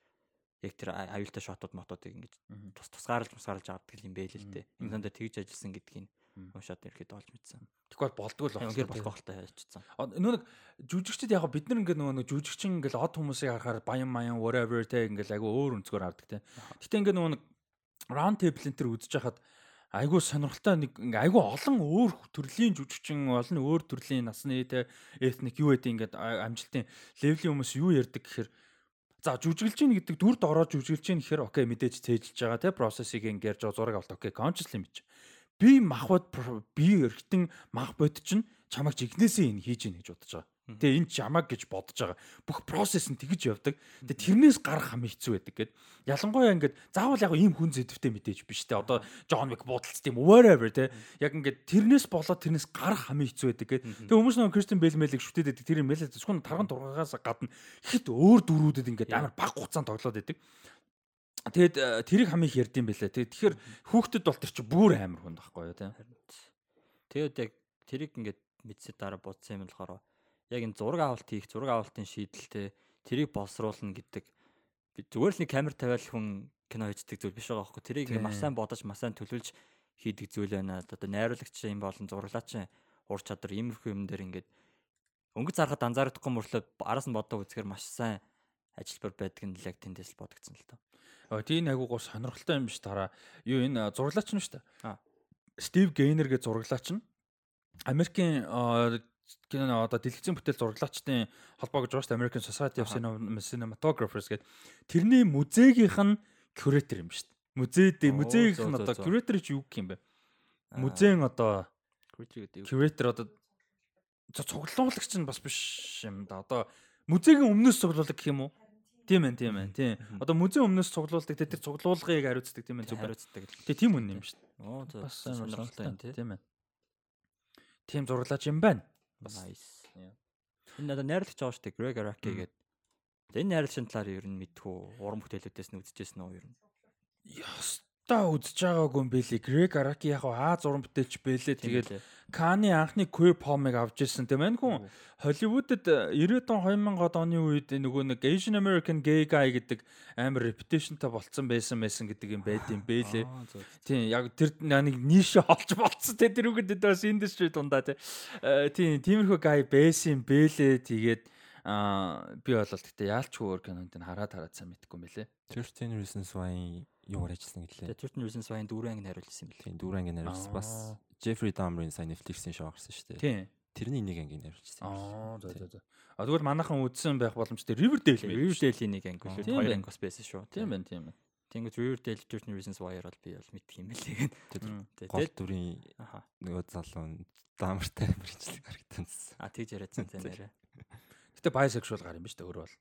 яг тэр аюултай шотууд мотуудыг ингэж тус тусгаарлаж тусгаарлаж авдаг юм бэ л дээ. Ингээд дээр тэгж ажилласан гэдгийг уншаад ирэхэд олж мэдсэн. Тэгвэл болдгоо л байна. Ингээд болох болтой хайчсан. Нөө нэг жүжигчдэд яг бид нар ингээд нөгөө нэг жүжигчин ингээд од хүмүүсийг харахаар баян маян whatever те ингээд айгүй өөр өнцгөр авдаг те. Гэтэ ингээд нөгөө нэг round table энэ төр үзэж хахад айгүй сонирхолтой нэг айгүй олон өөр төрлийн жүжигчин олон өөр төрлийн насны те этник юу гэдэг ингээд амжилтын левлийн хүмүүс юу ярьдаг гэхээр за жүжиглэж гин гэдэг дүрд ороод жүжиглэж гин гэхээр окей мэдээж цээжилж байгаа те процессыг ингээд ярьж зураг авалт окей consciously мэдж би махбод би эргэтэн мах бод чинь чамайг жигнэсээ энэ хийж ийн гэж бодож байгаа Тэгээ энэ чамаг гэж бодож байгаа. Бүх процесс нь тэгж явдаг. Тэгээ тэрнээс гарах хам хэцүү байдаг гэд. Ялангуяа ингээд заавал яг ийм хүн зэдвтэй мэдээж биш те. Одоо Джон Вик буудалц тийм whatever те. Яг ингээд тэрнээс болоод тэрнээс гарах хам хэцүү байдаг гэд. Тэгээ хүмүүс нөгөө Кристен Бэл мэлийг шүтээд байдаг. Тэр мэлээ зөвхөн тарган тургаагаас гадна хит өөр дөрүүдэд ингээд амар баг хугацаанд тоглоод байдаг. Тэгэд э, тэрийг хамыг ярдсан байлаа. Тэгээд тэгэхээр хүүхдэд бол тэр чи бүр амар хүн байхгүй юу те. Тэгээд яг тэрийг ингээд мэдсэд дараа бодсон юм болохоор яг энэ зураг авалт хийх, зураг авалтын шийдэлтэй тэрийг боловсруулна гэдэг зүгээр л нэг камер тавиал хүн кино хийдэг зүйл биш байгаа байхгүй. Тэрийг маш сайн бодож, маш сайн төлөвлөж хийдэг зүйл байна. Одоо найруулагч юм болон зураглаач ур чадвар иймэрхүү юм дээр ингээд өнгөц зарахад анзаардахгүй мөрлөө араас нь боддог үзэхээр маш сайн ажилбар байдаг нь л яг тэндээс л бодогдсон л тоо. Аа тийм агуу гоо сонирхолтой юм биш тараа. Юу энэ зураглаач нь шүү дээ. Стив Гейнер гэж зураглаач нь Америкийн кино одоо дэлгэцэн бүтээл зураглаачдын холбоо гэж байгаа шүү дээ American Society of Cinematographers гэдэг. Тэрний музейгийнх нь куратор юм шүү дээ. Музейд музейгийнх нь одоо куратор чи юу гэх юм бэ? Музейн одоо куратор одоо цуглуулагч нь бас биш юм да. Одоо музейгийн өмнөөс цуглуулдаг гэх юм уу? Тийм ээ, тийм ээ, тийм. Одоо музейн өмнөөс цуглуулдаг, тэр цуглуулгыг хариуцдаг тийм ээ, зүг хариуцдаг. Тэгээ тийм үн юм шүү дээ. Оо, бас сонирхолтой юм тийм ээ. Тийм зурлаач юм байна. Nice. Энэ надад найрлагч байгаа шүү дээ. Greg Araki гэдэг. Энэ найрлагчийн талаар ер нь мэдхүү уран бүтээлүүдээс нь үзчихсэн үү ер нь? Яс та үзэж байгаагүй юм бэлээ. Greg Araki яг Аа зуран бүтээлч бэлээ. Тэгээд Каны анхны queer poem-ыг авч ирсэн тийм ээ хүн Холливуудад 90-ад он 2000-ад оны үед нөгөө нэг Asian American gay guy гэдэг амар reputation-тай болцсон байсан байсан гэдэг юм байд юм бэлээ. Тийм яг тэр нэг нише олж болцсон те тэр үгэд бас industry дундаа э, тийм тиймэрхүү guy байсан юм бэлээ. Тэгээд аа би бол гэхдээ яалч өөр кинонд нь хараад хараад сайн мэдгүй юм бэлээ. 13 Reasons Why юугаар ажилласан гэлээ. Тэгээ 13 Reasons Why-ын дөрөв анги найруулсан юм билээ. Дөрөв анги найруулсан бас. Jeffrey Dahmer-ийн сайн Netflix-ийн шоу гарсан шүү дээ. Тийм. Тэрний нэг ангийг найруулсан. Аа за за за. А тэгвэл манайхан үзсэн байх боломжтой Riverdale юм. Riverdale-ийн нэг анги үлээ хоёр анги бас байсан шүү. Тийм байна, тийм байна. Тэнгүүд Riverdale 13 Reasons Why-аар бол би бол мэдх юм билээ гэн. Гол дүрийн нөгөө залуу нь Dahmer-тай мэрэгчлэг харагдсан. А тэгж яриадсан тийм нэрэ. Гэтэ bisexual гар юм ба шүү дээ өөрөө бол.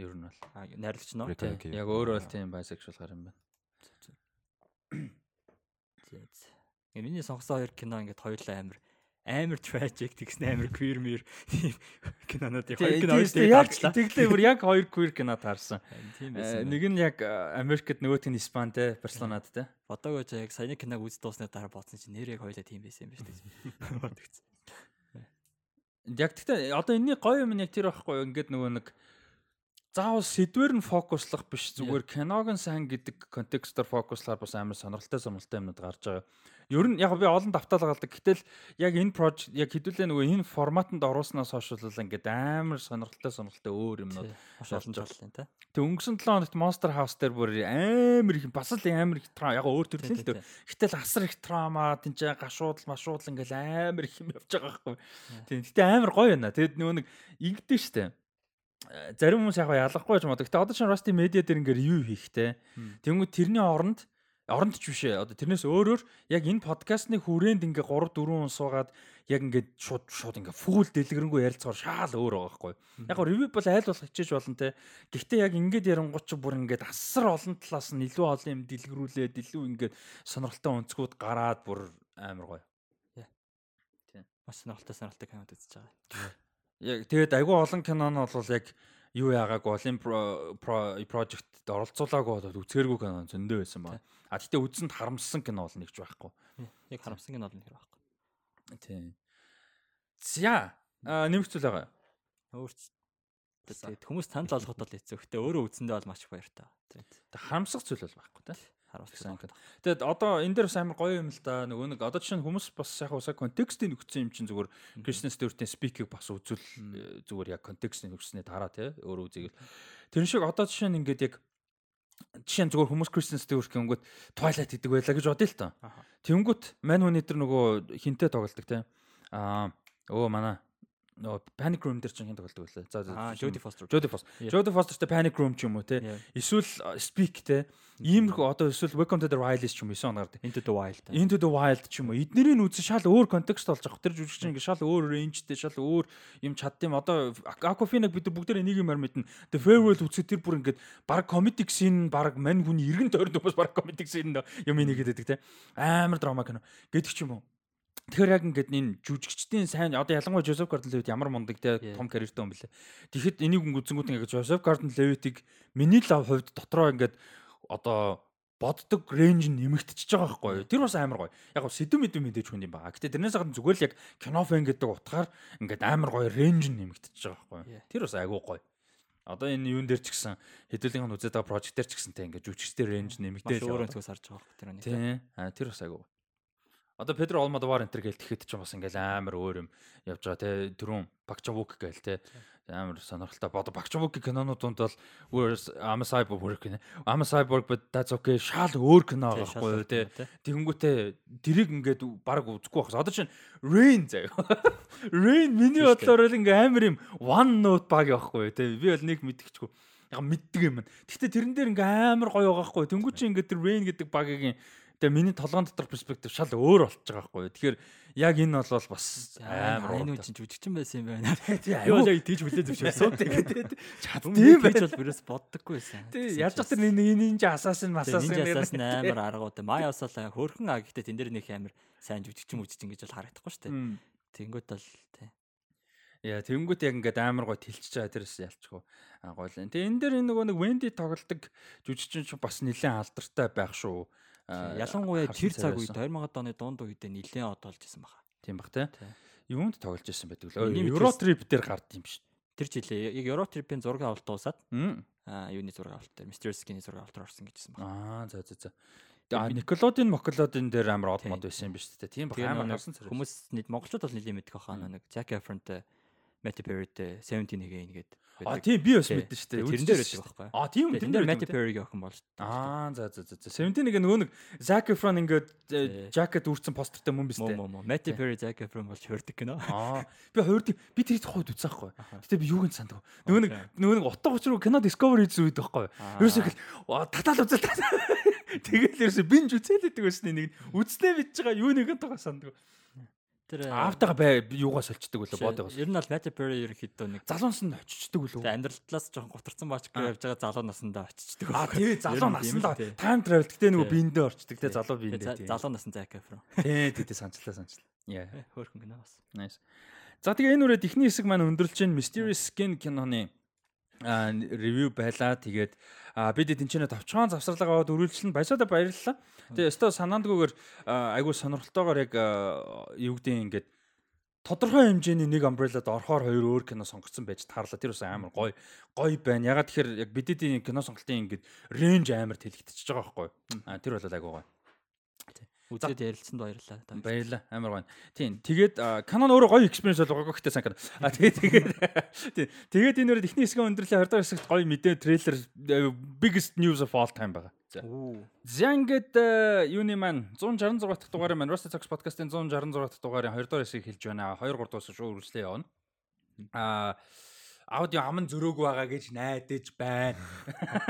Ер нь бол. А найрлагч. Okey. Яг өөрөө бол тийм bisexual гар юм байна. Ингээ миний сонгосон хоёр кино ингээд хоёулаа амар амар tragic тэгсэн амар queer мэр кинонууд яг хоёр кино Тийм яг тэглээ бүр яг хоёр queer кино таарсан. Нэг нь яг э, Америкт нөгөөх нь Испан те персонад те. бодоогоо яг саяны киног үз дуусны дараа бодсон чинь нэр яг хоёулаа тийм байсан юм ба шүү дээ. Яг гэхдээ одоо энэний гоё юм нь яг тэр байхгүй? Ингээд нөгөө нэг заавал сэдвэр нь фокуслах биш зүгээр киног нь сайн гэдэг контекстээр фокуслахаар бас амар сонирхолтой сонирхолтой юмнууд гарч байгаа. Ер нь яг би олон давтаалга алдаг. Гэтэл яг энэ project яг хэдүүлээ нөгөө энэ форматанд оруулснаас хойш бол ингээд амар сонирхолтой сонирхолтой өөр юмнууд. Жол юм та. Тэг өнгөрсөн 7 хоногт Monster House дээр бүр амар их бас л амар их яг өөр төрлийн л дээ. Гэтэл асар их трама тэнцээ гашуудл машуудл ингээл амар их юм явж байгаа байхгүй. Тийм. Гэтэ амар гоё байна. Тэгэд нөгөө нэг игдэн штэ. Зарим хүмүүс яг ялахгүй ч юм уу. Гэтэ одоо чинь Rusty Media дээр ингээд ревю хийхтэй. Тэнгүү тэрний оронд оронд ч биш ээ. Одоо тэрнээс өөрөөр яг энэ подкастны хүрээнд ингээ 3 4 хүн суугаад яг ингээд шууд шууд ингээ фул дэлгэрэнгүй ярилцгаар шаал өөр байгаа байхгүй. Яг ревю бол айл болох хичээж болно те. Гэхдээ яг ингээд ярангуут ч бүр ингээд асар олон талаас нь илүү олон юм дэлгэрүүлээд илүү ингээд сонирхолтой өнцгүүд гараад бүр амар гоё. Маш сонирхолтой сонирхолтой кинод үзэж байгаа. Яг тэгээд айгүй олон кино нь бол яг юу яагаагүй бол энэ project оролцуулаагүй бол үзгэргүй кино зөндөө байсан ба. А тэгтээ үзсэнд харамссан кино бол нэгж байхгүй. Яг харамсан кинод нь хэр байхгүй. Тийм. За нэмэх зүйл байгаа. Өөрч тэгээд хүмүүс санал болгоход бол хэцүү. Гэтэ өөрөө үзсэндээ бол маш их баяртай. Тэг харамсах зүйл бол байхгүй те. Кино. Тэгээд одоо энэ дээр бас амар гоё юм л да. Нөгөө нэг одоо жишээ нь хүмүүс бас яг усаа контекстыг нөхцсөн юм чинь зүгээр Kristen Stewart-ийн speak-ийг бас үзвэл э, зүгээр яг контекстыг нөхцснээ дараа те өөрөө үзээгэл. Тэр шиг одоо жишээ нь ингээд яг жишээ нь зүгээр хүмүүс Kristen Stewart гингүүт Twilight гэдэг байлаа гэж бодъё л. Аха. Тэнгүүт мань хүн дээр нөгөө хинтээ тоглолдог те. Аа өө манай нөгөө Panic Room дээр чинь хин тоглолдог байлаа. За Jodie Foster. Jodie Foster. Jodie Foster-тэй Panic Room ч юм уу те. Эсвэл э, Speak те. Иймэрхүү одоо эсвэл Welcome to the Wild ч юм уу 9 оноор Into the Wild. Into the Wild ч юм уу. Эднэрийн үзэн шал өөр контекст болж байгаа. Тэр жүжигчин ингээ шал өөр рейнжтэй, шал өөр юм чаддсан. Одоо Aquafina бид нар бүгдээ нэг юмар мэднэ. The Farewell үзэхэд тэр бүр ингээ баг comedic scene баг мань хүний эргэн тойрон бас баг comedic scene юм нэгэдэг те. Амар драма кино. Гэдэг ч юм уу. Тэгэхээр яг ингээд энэ жүжигчдийн сайн одоо ялангуяа Joseph Gordon-Levitt ямар мундаг те том карьертай юм бэлээ. Тэгэхэд энийг үзэнгүүт ингээд Joseph Gordon-Levitt-ийг миний лав хувьд дотроо ингээд одоо боддог рейнж нь нэмэгдчихэж байгаа байхгүй юу. Тэр бас амар гоё. Яг гоо сэдв мэдэв мэдээж хүн юм байна. Гэтэ тэрнээс гадна зүгээр л яг кино фэн гэдэг утгаар ингээд амар гоё рейнж нь нэмэгдчихэж байгаа байхгүй юу. Тэр бас айгүй гоё. Одоо энэ юун дээр ч гэсэн хэдүүлгийн үзээд байгаа прожект дээр ч гэсэнтэй ингээд жүжигчдэр рейнж нэмэгдээд өөр яваад өнцгөөс харж байгаа хөөх тэр нэг. Тийм. Аа тэр бас айгүй. Одоо Педро Алмодовар энтер гээл тэгэхэд ч бас ингээл амар өөр юм явж байгаа те түрүүн Бакчавук гээл те амар сонирхолтой бод Бакчавук кинонууд донд бол where's I'm a cyborg гэнэ. I'm a cyborg but that's okay шал өөр кино байгаа байхгүй те. Тэгэнгүүтээ тэрийг ингээд баг үзэхгүй байхс. Одоо чинь Rain заяа. Rain миний бодлоор л ингээ амар юм one note баг явахгүй те. Би бол нэг мэдчихгүй. Яг мэддэг юм. Гэхдээ тэрэн дээр ингээ амар гоё байгаа байхгүй юу. Тэнгүү чи ингээ тэр Rain гэдэг багийн Тэгээ миний толгоон дотор перспектив шал өөр болчихж байгаа байхгүй юу. Тэгэхээр яг энэ бол бас амар энэ үн чинь жүжигчин байсан юм байна. айгүй. яг тийж хүлээ зөвшөөрсөн. Тэгээд чаддсан байж бол бүрээс боддоггүй байсан. Тий, яаж ч тэр энэ энэ масаасан Ninja Assassin амар аргууд. Май усаалаа хөөрхөн а гэхдээ тэн дээр нэг амар сайн жүжигчин мүжигчин гэж бол харагдахгүй шүү дээ. Тэнгүүд бол тий. Яа, тэнгүүт яг ингээд амар гой тэлчихэж байгаа тэрс ялчгүй. А гоё л. Тэгээ энэ дээр энэ нөгөө нэг Wendy тоглолдог жүжигчин ч бас нэлээд алдартай байх шүү. Ялангуяа тэр цаг үед 2000 оны дунд үедээ нилээн одоолж исэн баха. тийм бах те. Юунд тоглож ирсэн байдаг лөө. Eurotrip дээр гард юм биш. Тэр жилээ яг Eurotrip-ийн зураг авалт дуусаад аа юуны зураг авалт дээр Mysterious Skin-ийн зураг авалт орсон гэжсэн баха. Аа, за за за. А Николодин Моколодин дээр амар од мод байсан юм биш үү? Тийм Тэгээ амар харсан царай. хүмүүс нийт монголчууд бол нэлийн мэдэх баха нэг Zac Efron-тэй Matty Perry-тэй 17 again гэдэг. А тийм би бас мэдэн шүү дээ. Тэрэн дээр байдаг байхгүй. А тийм? Тэр Тэрэн дээр Matty байдаг. Perry-гийн охин болж. Аа за за за за. 17 нэг нөгөө нэг Zac Efron ингээд жакет үрцэн постертэй мөн биз дээ. Matty. Perry Zac Efron болж хөрдөг кино. Аа би хоёрд би тэрийг тухайд үзсэн байхгүй. Гэтэ би юуг нь санддаг. Нөгөө нэг нөгөө нэг утга учир кино Discovery үзсэн үед байхгүй. Ерөөсөө их татаал үзэл татаал. Тэгэл ерөөсөө бинж үзээлэдэг байсан нэг үзлээ бич байгаа юу нэгэн тугаа санддаг. Тэр Аавтайгаа бай би юугаа солилцдог үлээ бодоогоос. Ер нь бол Matty Perry ерөнхийдөө нэг Залуунс нь очичдаг үлээ. тэг амьдрал талаас жоохон гутарсан бач Аа. явж байгаа залуу насандаа очичдаг. А тий залуу тий. time travel гэхдээ нөгөө биендээ орчдөг те Тий. залуу Тэгээ биендээ тий. Залуу насны Zac Efron. Тий тий тий санчлаа санчлаа. Яа. Э, Хөөрхөн кино бас. Nice. За тэгээ энэ үрээд ихний хэсэг маань өндөрлж чинь Mysterious Skin киноны ревю байлаа. Тэгээд а бид тэнцэнэ товчхон завсралгаа аваад өрүүлжлэн баясаада баярлалаа. Тэгээ өстө санаандгүйгээр айгүй сонирхолтойгоор яг юу гэдэг ингээд тодорхой хэмжээний нэг umbrella-д орохоор хоёр өөр кино сонгогдсон байж таарлаа. Тэр бас амар гоё гоё байна. Ягаад тэгэхээр яг бидний кино сонголтын ингээд рейнж амар тэлэгдчихэж байгаа байхгүй юу? А тэр бол айгүй гоё. Үзээд ярилцсанд баярлалаа. та. Баярлаа. Амар гоё. Тийм. Тэгээд Canon өөрөө гоё experience болгоо гэхдээ Canon. А тэгээд тэгээд тийм. Тэгээд энэ үрээд ихний хэсгийн өндөрлөө 20 дахь хэсэгт гоё мэдээ трейлер э, biggest news of all time байгаа. За. За ингээд э, юуны маань 166 дахь дугаарыг маань Rusty Talks podcast-ын 166 дахь дугаарын 2 дахь хэсгийг хэлж байна. 2 3 дуусах шүү үргэлжлээ явна. А аудио аман зөрөөг байгаа гэж найдаж байна.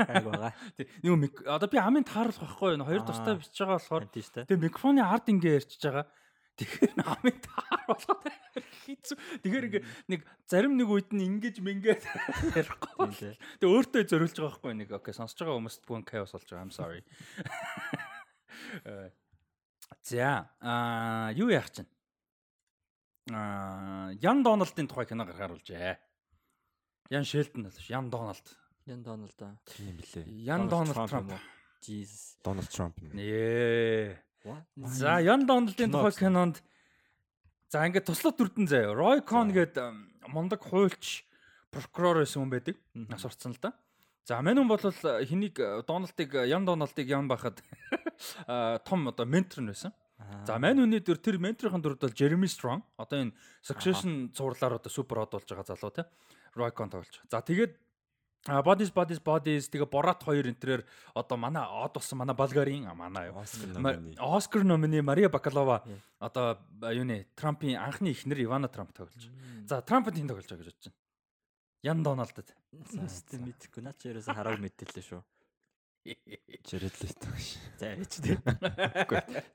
Айг байгаа. Нэг одоо би амын тааруулах байхгүй юу? Хоёр Аа. тустай бичиж байгаа болохоор. Тэгээ микрофоны ард ингээ ярьчихж байгаа. Тэгэхээр намайг таар болгоод хийцүү. Тэгэхээр ингээ нэг зарим нэг үед нь ингэж мингээд ярихгүй. Тэгээ өөртөө зориулж байгаа байхгүй нэг окей сонсож байгаа хүмүүст бүгэн chaos болж байгаа. I'm sorry. Э, За аа юу яах чинь? Аа Ян Доналдын тухай кино гаргаар болжээ. Ян Шелтон л Ян Доналд. Ян Дональд аа. Тийм билээ. Ян Дональд Трамп. Jesus. Дональд Трамп. юм. Ээ. What? За Ян Доналдын тухай кинонд за ингээд туслах дүрдэн заяа. Рой Кон гээд мундаг хуульч прокурор байсан хүн байдаг. Нас урцсан л да. За мань хүн бол хэнийг Дональдыг э, Ян Дональдыг ян байхад а, том одоо ментор нь байсан. За мань хүний дүр тэр менторын дүрд бол Jeremy Strong. Одоо энэ Succession цувралаар одоо супер од болж байгаа залуу те. Roy Con тоглож. За тэгээд Bodies Bodies Bodies тэгээ Borat 2 энтрээр одоо манай од болсон манай Болгарын манай Оскар номины Мария Бакалова одоо а, юуны Трампын анхны эхнэр Ивана Трамп тоглож. За Трамп тийм тоглож байгаа гэж бодож байна. Ян. Зүстэй мэдхгүй наа чи ерөөсө харааг мэдтэлээ шүү. Jared Leto ш. За яриач дээ.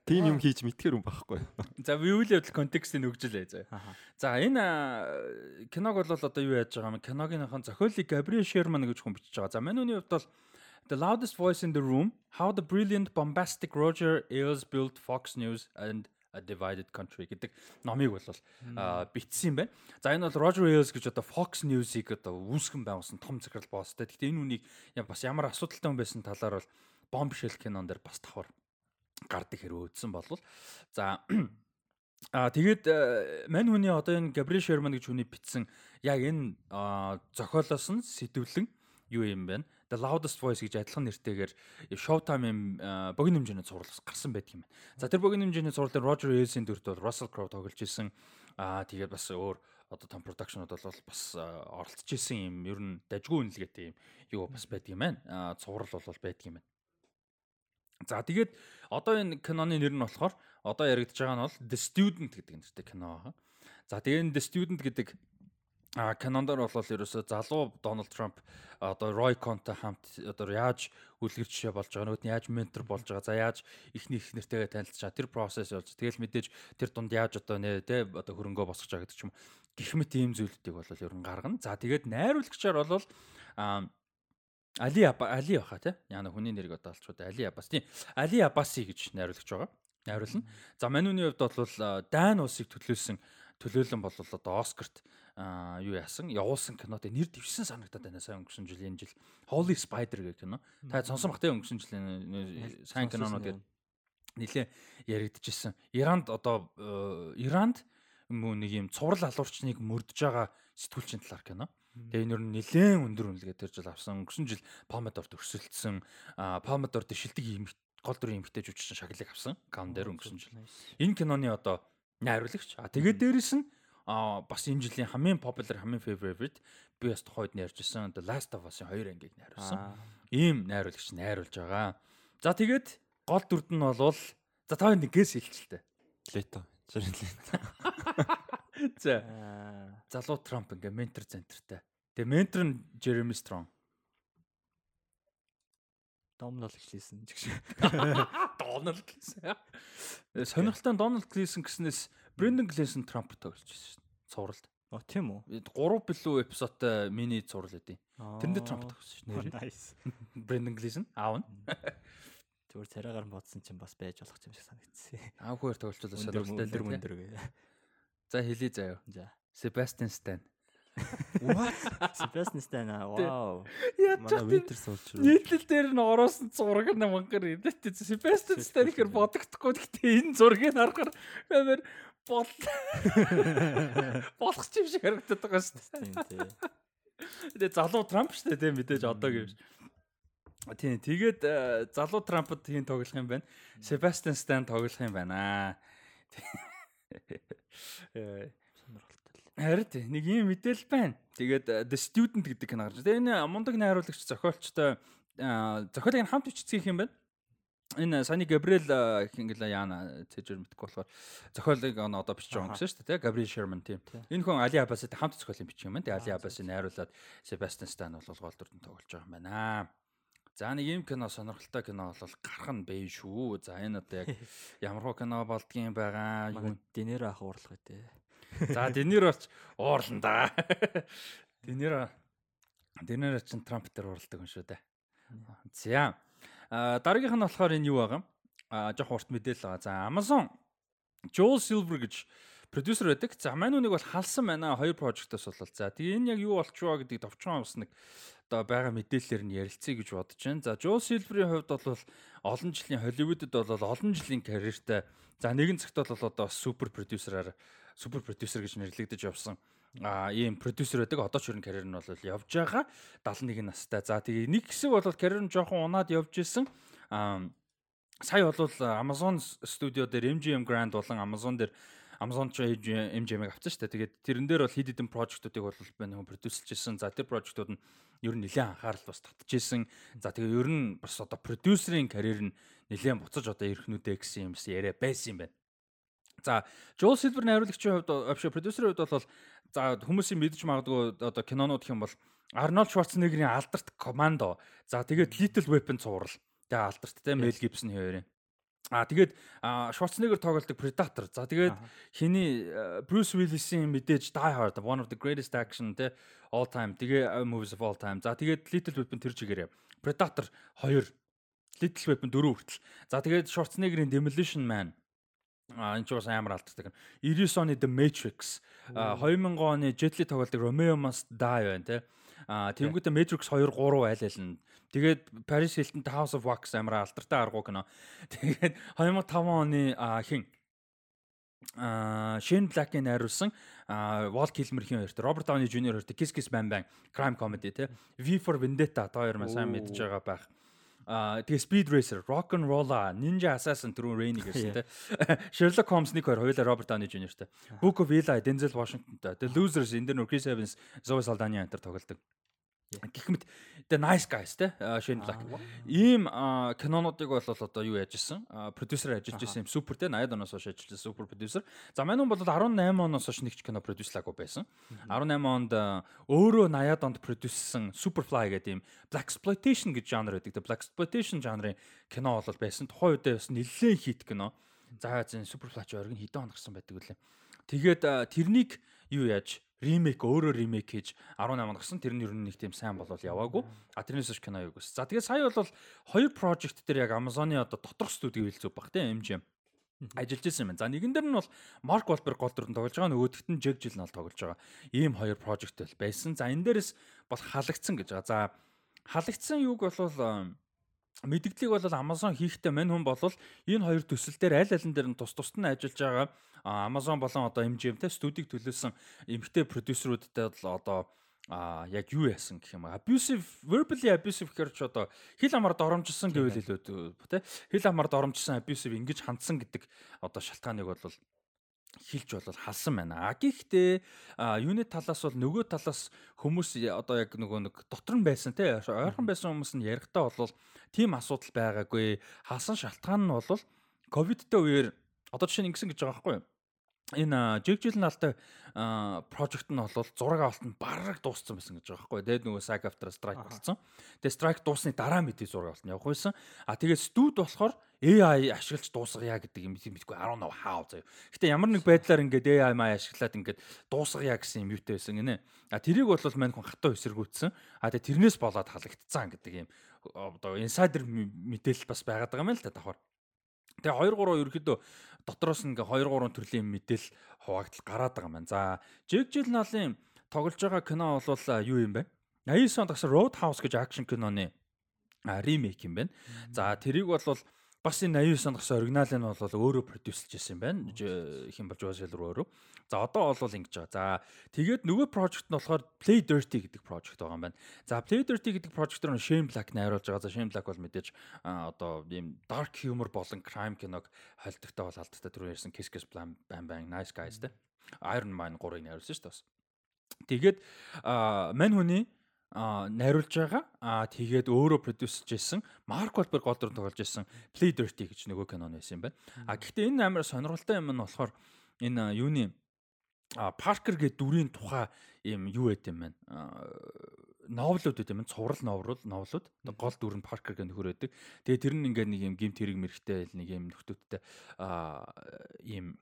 Тийм юм хийж мэдгээр юм байхгүй. За л явдал контекстыг өгжлээ заа. За энэ киног бол одоо юу яаж байгаа юм? Киногийнхын зохиолыг Gabriel Sherman гэж хүн бичиж байгаа. За манай үний хувьд бол The loudest voice in the room, how the brilliant bombastic Roger Ailes built Fox News and a divided country гэдэг номыг бол бичсэн юм байна. За энэ бол Roger Ailes гэж одоо Fox News-ийг одоо үүсгэн байгуулсан том захирал босстой. Гэхдээ энэ үнийг бас ямар асуудалтай хүн байсан талаар бол Bombshell кинон дээр бас давхар гардаг хэрэг өөдсөн болвол за А тэгээд э, мань хүний одоо энэ Gabriel Sherman гэж хүний бичсэн яг энэ зохиолоос нь сэтвлэн юу юм бэ? The Loudest Voice гэж адилхан нэртэйгээр Showtime-ийн богино хэмжээний бас гарсан байдаг юм байна. За тэр богино хэмжээний зурвал дээр Roger Ailes-ийн дүрт бол Russell Crowe тоглож исэн. Аа тэгээд бас өөр одоо том продакшнууд бол бас оролцож исэн юм ер нь дажгүй үнэлгээтэй юм юу бас байдаг юм байна. Цуврал бол байдаг юм байна. За тэгээд одоо энэ киноны нэр нь болохоор одоо яригдж байгаа нь бол The Student гэдэг нэртэй кино. За тэгээд The Student гэдэг а кинондор бол ерөөсөө залуу Дональд Трамп одоо Рой Контой хамт одоо яаж үлгэр жишээ болж байгаа нөгөөд нь яаж ментор болж байгаа за яаж ихний их нэртэйгээ танилцж байгаа тэр процесс болж тэгэл мэдээж тэр дунд яаж одоо нэ тэ одоо хөрөнгөө босгож байгаа гэдэг ч юм гэх мэт ийм зүйлүүдийг бол ер нь гаргана за тэгээд найруулагчаар бол а Али Аба Али баха тий. Яна хүний нэрийг одоо алчууд Али Абас тий. Али Абаси гэж найруулагч байгаа. Найруулна. За маньуны хувьд бол Дайн улсыг төлөөлсөн төлөөлөн бол одоо Оскарт юу яасан явуулсан кинод нэр дэвшсэн санагдаад байна сайн өнгөрсөн жил энэ жил Holy Spider гэх кино. Та сонсон бах тий өнгөрсөн жилийн сайн кинонууд гэдэг нилээ яригдчихсэн. Иранд одоо э, Иранд мөн нэг юм цуврал алуурчныг мөрдөж байгаа сэтгүүлчийн талаар кино. Тэгээ энэ нь нэлээд өндөр үнэлгээ тэр жил авсан. Өнгөрсөн жил Помодорт өрсөлдсөн. А Помодор дэшилдэг юм гол дүрийн эмгтэй жүжигчин шагналыг авсан. Кан дээр өнгөрсөн жил. Энэ киноны одоо найруулагч. А тэгээд дээрэс нь а бас энэ жилийн хамгийн popular хамгийн favorite би бас тухайд ярьжсэн The Last of Us-ын хоёр ангийг найруулсан. Ийм найруулагч найруулж байгаа. За тэгээд гол дүрд нь болвол за та нэгээс хэлчихлээ. Лето. Жирэн лето. За залуу Трамп ингээ ментор центртай. Тэгээ ментор нь Jeremy Strong. Хэлсэн ч гэж. Дональд гэсэн. Сонирхолтой Дональд Глисэн гэснээс Брэндон Глисэн Трамп тоглож байсан шүү дээ. Цувралд. Оо тийм үү? 3 билүү эпизодтой миний цуврал өгдөө. Тэрэн дээр Трамп тоглосон шүү дээ. Nice. Брэндон Глисэн аав нь. Зүгээр царайгаар бодсон чинь бас байж болох юм шиг санагдсан. Хоёр тоглолцоо сонирхолтой Өндөр л өндөр гээ. За хэлий заяа. За. Sebastian Stan. What? Sebastian Stan аа вау. Манай Winter Soldier. Нийтлэл дээр нь ороосон зураг мангар ирээд Sebastian Stan ихэр бодогдохгүй гэхдээ энэ зургийг харахаар амар бол болох ч юм шиг харагдаад байгаа шүү дээ. Тийм тий. Тэгээ залуу Трамп шүү дээ тийм мэдээж одоо гэж. Тийм тэгээд э, залуу Трампд хийн тоглох юм байна. Sebastian Stan тоглох юм байна. Э, Сонирхолтой л. Харин тий нэг юм мэдээлэл байна. Тэгээд э, The Student гэдэг кино гарч. Тэгээ энэ мундаг найруулагч зохиолчтой э, зохиолыг хамт бичсэн юм байна. Энэ Сани Габриэл хингла яана цэжэр мэдгүй болохоор зохиолыг одоо бичиж байгаа юм гэсэн шүү дээ. Габриэл Шерман тийм. Энэ хүн Али Аббастай хамт зохиолын бичих юм байна. Тэгээ Али Аббасын найруулад Себастьян Стан бол гол дүрдэн тоглож байгаа юм байна. За нэг юм кино сонирхолтой кино бол гарах нь бай шүү. За энэ одоо яг ямар хөө кино болдгийн байгаа юу. динер ах уурлах үү. За дэнэр болч уурлан да. Дэнэр дэнэр чин Трамп дээр уурладаг юм шүү дээ. За. Дараагийнх нь болохоор энэ юу байгаа? А жоох урт мэдээлэл байгаа. За Amazon Joel Silver гэж продюсер байдаг. За маань үнийг бол халсан байна. Хоёр прожектоос болол. За тэгээ энэ яг юу болчихвоо гэдгийг товчхон бас нэг одоо байгаа мэдээлэлээр нь ярилцъя гэж бодож байна. За Joel Silver-ийн хувьд бол олон жилийн Холливуудад бол олон жилийн карьертай. За нэгэн цагт бол одоо супер продюсераар супер продюсер гэж нэрлэгдэж явсан а ийм продюсер байдаг одоо ч ерөн карьер нь бол явж байгаа 71 настай. За тэгээ нэг хэсэг бол карьер нь жоохон унаад явж исэн. А сая бол Amazon студио дээр MGM Grand болон Amazon дээр Amazon ч MGM-ыг авсан шүү дээ. Тэгээд тэрэн дээр бол хид хідэн прожектуудыг бол байна хүн продюсерлж исэн. За тэр прожектууд нь ер нь нэлээд анхаарал бас татчихсэн. За тэгээ ер нь бас одоо продюсерийн карьер нь нэлээд буцаж одоо ирэхнүүдээ гэсэн юм яриа байсан юм байна. За Joel Silver найруулагчийн хувьд вообще продюсерийн хувьд бол за хүмүүсийн мэдж магадгүй одоо кинонууд гэх юм бол Арнольд Шварценеггерийн алдарт командо. За тэгээд Little Weapon цуврал. Тэгээ алдарт те Мел Гибсон хоёрын. А тэгээд Шварценеггер тоглодог Predator. За тэгээд хиний Брюс Уиллисийн мэдээж Die Hard one of the greatest action те all time. Тэгээ movies of all time. За тэгээд Little Weapon тэр чигээрээ Predator 2 Little Weapon 4 хүртэл. За тэгээд Шварценеггерийн Demolition Man А энэ ч бас амар алддаг. 99 оны The Matrix, 2000 оны Jet Li тоглодог Romeo Must Die байна те. А тэнгуүтэ Matrix 2 3 айл айл нь. Тэгээд Paris Hilton House of Wax амар алдартай аргуу кино. Тэгээд 2005 оны хин а Shane Black-ийн найруулсан Wall Kilmer-ийн хоёрт Robert Downey Jr. хоёрт Kiss Kiss Bang Bang crime comedy те. V for Vendetta та хоёр маань сайн мэдж байгаа байх. Аа тэгээ Speed Racer, Rock and Roller, Ninja Assassin түрүүн Rainy гэсэн те. Sherlock Holmes нэг хоёр хоёулаа Robert Downey Jr. те. Book of Eli, Denzel Washington те. The Losers энэ дэр Chris Evans, Zoe Saldana энэ тоглодог. Гэх мэт The Nice Guys те. Shane Black. Ийм кинонуудыг бол одоо юу яаж исэн? Продюсер ажиллаж исэн юм супер те 80 оноос хойш ажиллаж супер продюсер. За манай хүн бол 18 оноос хойш нэг ч кино продюслаагүй байсан. 18 онд өөрөө 80-ад онд продюссэн Superfly гэдэг ийм black exploitation гэж жанр байдаг. Black exploitation жанрын кино бол байсан. Тухайн үедээ бас нэлээд хит кино. За зэн Superfly ч оргин хэдэн он гарсан байдаг үлээ. Тэгээд тэрнийг юу яаж ремейк өөрөө ремейк хийж 18 он гарсан. Тэр нь ер нь нэг тийм сайн болол яваагүй. А тэрнээс хойш кино юуг ус. За тэгээд сая бол хоёр project дээр яг Amazon-ы одоо доторх студиг хэлцүү баг тийм MGM ажиллаж байсан юм. За нэгэн дээр нь бол Марк Волберг гол дүрэн тоглож байгаа, нөгөөдөгт нь Жэг Жилнал тоглож байгаа. Ийм хоёр project бол байсан. За энэ дээрээс бол халагдсан гэж байгаа. За халагдсан юуг бол мэдгдлийг бол Amazon хийхдээ мань хүн бол энэ хоёр төсөл дээр аль алин дээр нь тус тусад нь ажиллаж байгаа Amazon болон одоо MGM-тэй студийг төлөөсөн эмгтэй продюсеруудтай бол одоо а яг юу яасан гэх юм abusive verbally abusive гэхэр ч одоо хил амаар доромжсон гэвэл илүү те хил амаар доромжсон abusive ингэж хандсан гэдэг одоо шалтгааныг бол хилж болол халсан байна. А гэхдээ юуны талаас бол нөгөө талаас хүмүүс одоо яг нөгөө нэг дотор нь байсан те ойрхон байсан хүмүүс нь ярихтаа бол тийм асуудал байгаагүй. Халсан шалтгаан нь бол ковидтэй үеэр одоо жишээ нь ингэсэн гэж байгаа байхгүй юу? Энэ жигжил наалтай project нь бол зураг авалт нь бараг дууссан байсан гэж байгаа байхгүй. Тэгээд нөгөө SAG after strike болсон. Тэгээд strike дуусны дараа мэдээ зураг авалт нь явах байсан. А тэгээд студ болохоор AI ашиглаж дуусгая гэдэг юм мэдгүй 15 хаа заяа. Гэтэ ямар нэг байдлаар ингээд AI маа ашиглаад ингээд дуусгая гэсэн юм юутай байсан гинэ. А тэрийг бол мань хүн хатуу эсэргүүцсэн. А тэгээд тэрнээс болоод халагдцсан гэдэг юм одоо инсайдер мэдээлэл бас байгаад байгаа юм л та давхар. Тэгээ 2 3 ерөөхдөө дотроос ингээ 2 3 төрлийн мэдээлэл хуваагдал гараад байгаа байна. За, Jigjill Nall-ын тоглож байгаа кино бол юу юм бэ? 89 онд гасан Roadhouse гэж акшн киноны ремейк юм байна. За, тэрийг бол бас энэ 89 онд гасан оригинал нь бол өөрөө продюсерлж байсан юм байна. Хин болж байгаа шил рүү өөрөө. За одоо бол ингэж байгаа. За тэгээд нөгөө project нь болохоор Play Dirty гэдэг project байгаа юм байна. За Play Dirty гэдэг project руу Shane Black найруулж байгаа. За Shane Black бол мэдээж одоо ийм dark humor болон crime киног холдогтой бол алдтай түрүү ярьсан Kiss Kiss Bang Bang Nice Guys те. Iron Man 3-ыг найруулсан шүү дээ бас. Тэгээд мань хүний а найруулж байгаа. А тэгээд өөрөө продюсерж байсан. Марк Волберг гол дүр тоглож байсан Play Dirty гэж нөгөө киноны байсан юм байна. А гэхдээ энэ амар сонирхолтой юм нь болохоор энэ юуны Паркер гэдэг дүрийн тухай юм юу байт юм байна. Новелууд байт юм. Цуврал новрол новелууд. Гол дүр нь Паркер гэх нөхөр байдаг. Тэгээ тэр нь ингээд нэг юм гимт хэрэг мэрэгтэй нэг юм нөхдүүдтэй аа ийм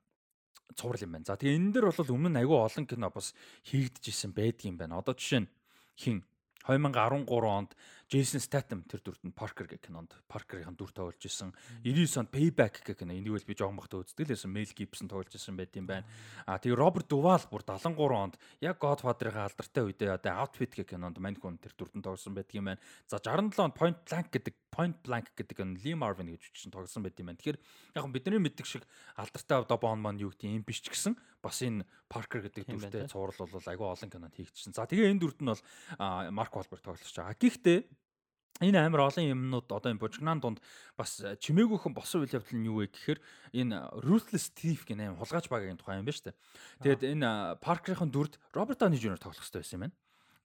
цуврал юм байна. За тэгээ энэ дэр бол өмнө нь айгүй олон кино бас хийгдэж исэн байдаг юм байна. Одоо жишээ нь хин 2013 онд Джейсон Статам тэр дүрт нь Паркер гэх кинонд Паркерийн дүр тоглож исэн. 99 онд Payback гэх кино энийг бол би жоохон бахта үздэг л байсан. Мел Гибсон тоглож исэн байт юм байна. А тэгээ Роберт Дувал бүр 73 онд яг Godfather-ийн алдартай үедээ одоо Outfit гэх кинонд хүн тэр дүрт нь тоглосон байдаг юм байна. За 67 онд Point Blank гэдэг Point Blank гэдэг кино Lee Marvin гэж үчсэн тоглосон байт юм байна. Тэгэхээр яг бидний мэддэг шиг алдартай одоо Bond маань юу гэдэг юм биш ч гэсэн бас энэ Parker гэдэг дүртэй цуврал бол айгүй олон кинонд хийгдчихсэн. За тэгээ энэ дүрт нь бол Mark Wahlberg тоглож байгаа. Гэхдээ энэ амар олон юмнууд одоо энэ Бужигнан дунд бас чимээгүйхэн босон үйл явдал нь юу вэ гэхээр энэ Ruthless Thief гэх юм хулгайч багийн тухай юм байна шүү дээ. Тэгээд энэ Parker-ийн дүрд Роберт Дауни Jr тоглох хэрэгтэй байсан юм байна.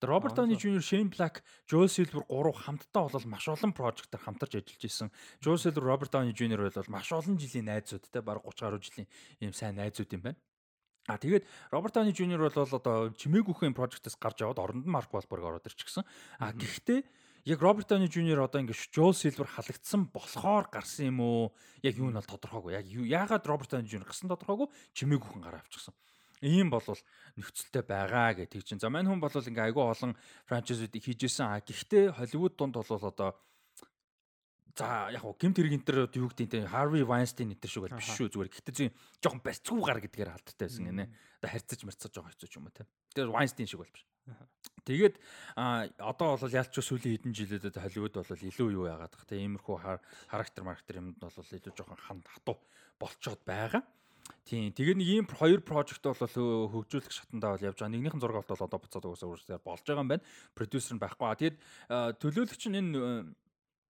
Роберт Дауни Jr, Shane Black, Joel Silver гурав хамтдаа бол маш олон прожектоор хамтарч ажиллаж исэн. Joel Silver, Роберт Дауни Jr бол маш олон жилийн найзууд те баг 30 гаруй жилийн ийм сайн найзууд юм байна. А тэгээд Роберт Дауни Jr бол одоо чимээгүйхэн прожектоос гарч аваад оронд нь Марк Волберг ороод ирчихсэн. А гэхдээ яг Роберт Дауни Жуниор одоо ингэж Жол Силвер халагдсан болохоор гарсан юм уу? Яг юу нь бол тодорхойгүй. Яг яагаад Роберт Дауни Жуниор гасан тодорхойгүй чимээгүйхэн гараа авчихсан. Ийм бол нөхцөлтэй байгаа гэх тийм чинь. За мань хүн бол ингээ айгүй олон франчайзуудыг хийжсэн. А гэхдээ Холливуд дунд бол одоо За яг гоо гимт хэрэг энэ төр юу гэдэг те Harvey Weinstein төр шиг бол биш шүү зүгээр. Гэхдээ зөв жоохон барьцгүй гар гэдгээр алдтай байсан гинэ. Одоо харьцаж марцаж байгаа хэцүү ч юм уу те. Тэр Weinstein шиг бол биш. Тэгээд одоо бол ялч сүүлийн хэдэн жилүүдэд Холливуд бол илүү юу яагаад гэх тийм иймэрхүү характер марктер юмд бол илүү жоохон ханд хатуу болцоод байгаа. Тийм. Тэгээд нэг ийм хоёр прожект бол хөгжүүлэх шатандаа бол явж байгаа. Нэгнийхэн зураг бол одоо буцаад угаасаа үрсээр болж байгаа юм байна. Продюсер нь байхгүй. Тэгээд төлөөлөгч нь энэ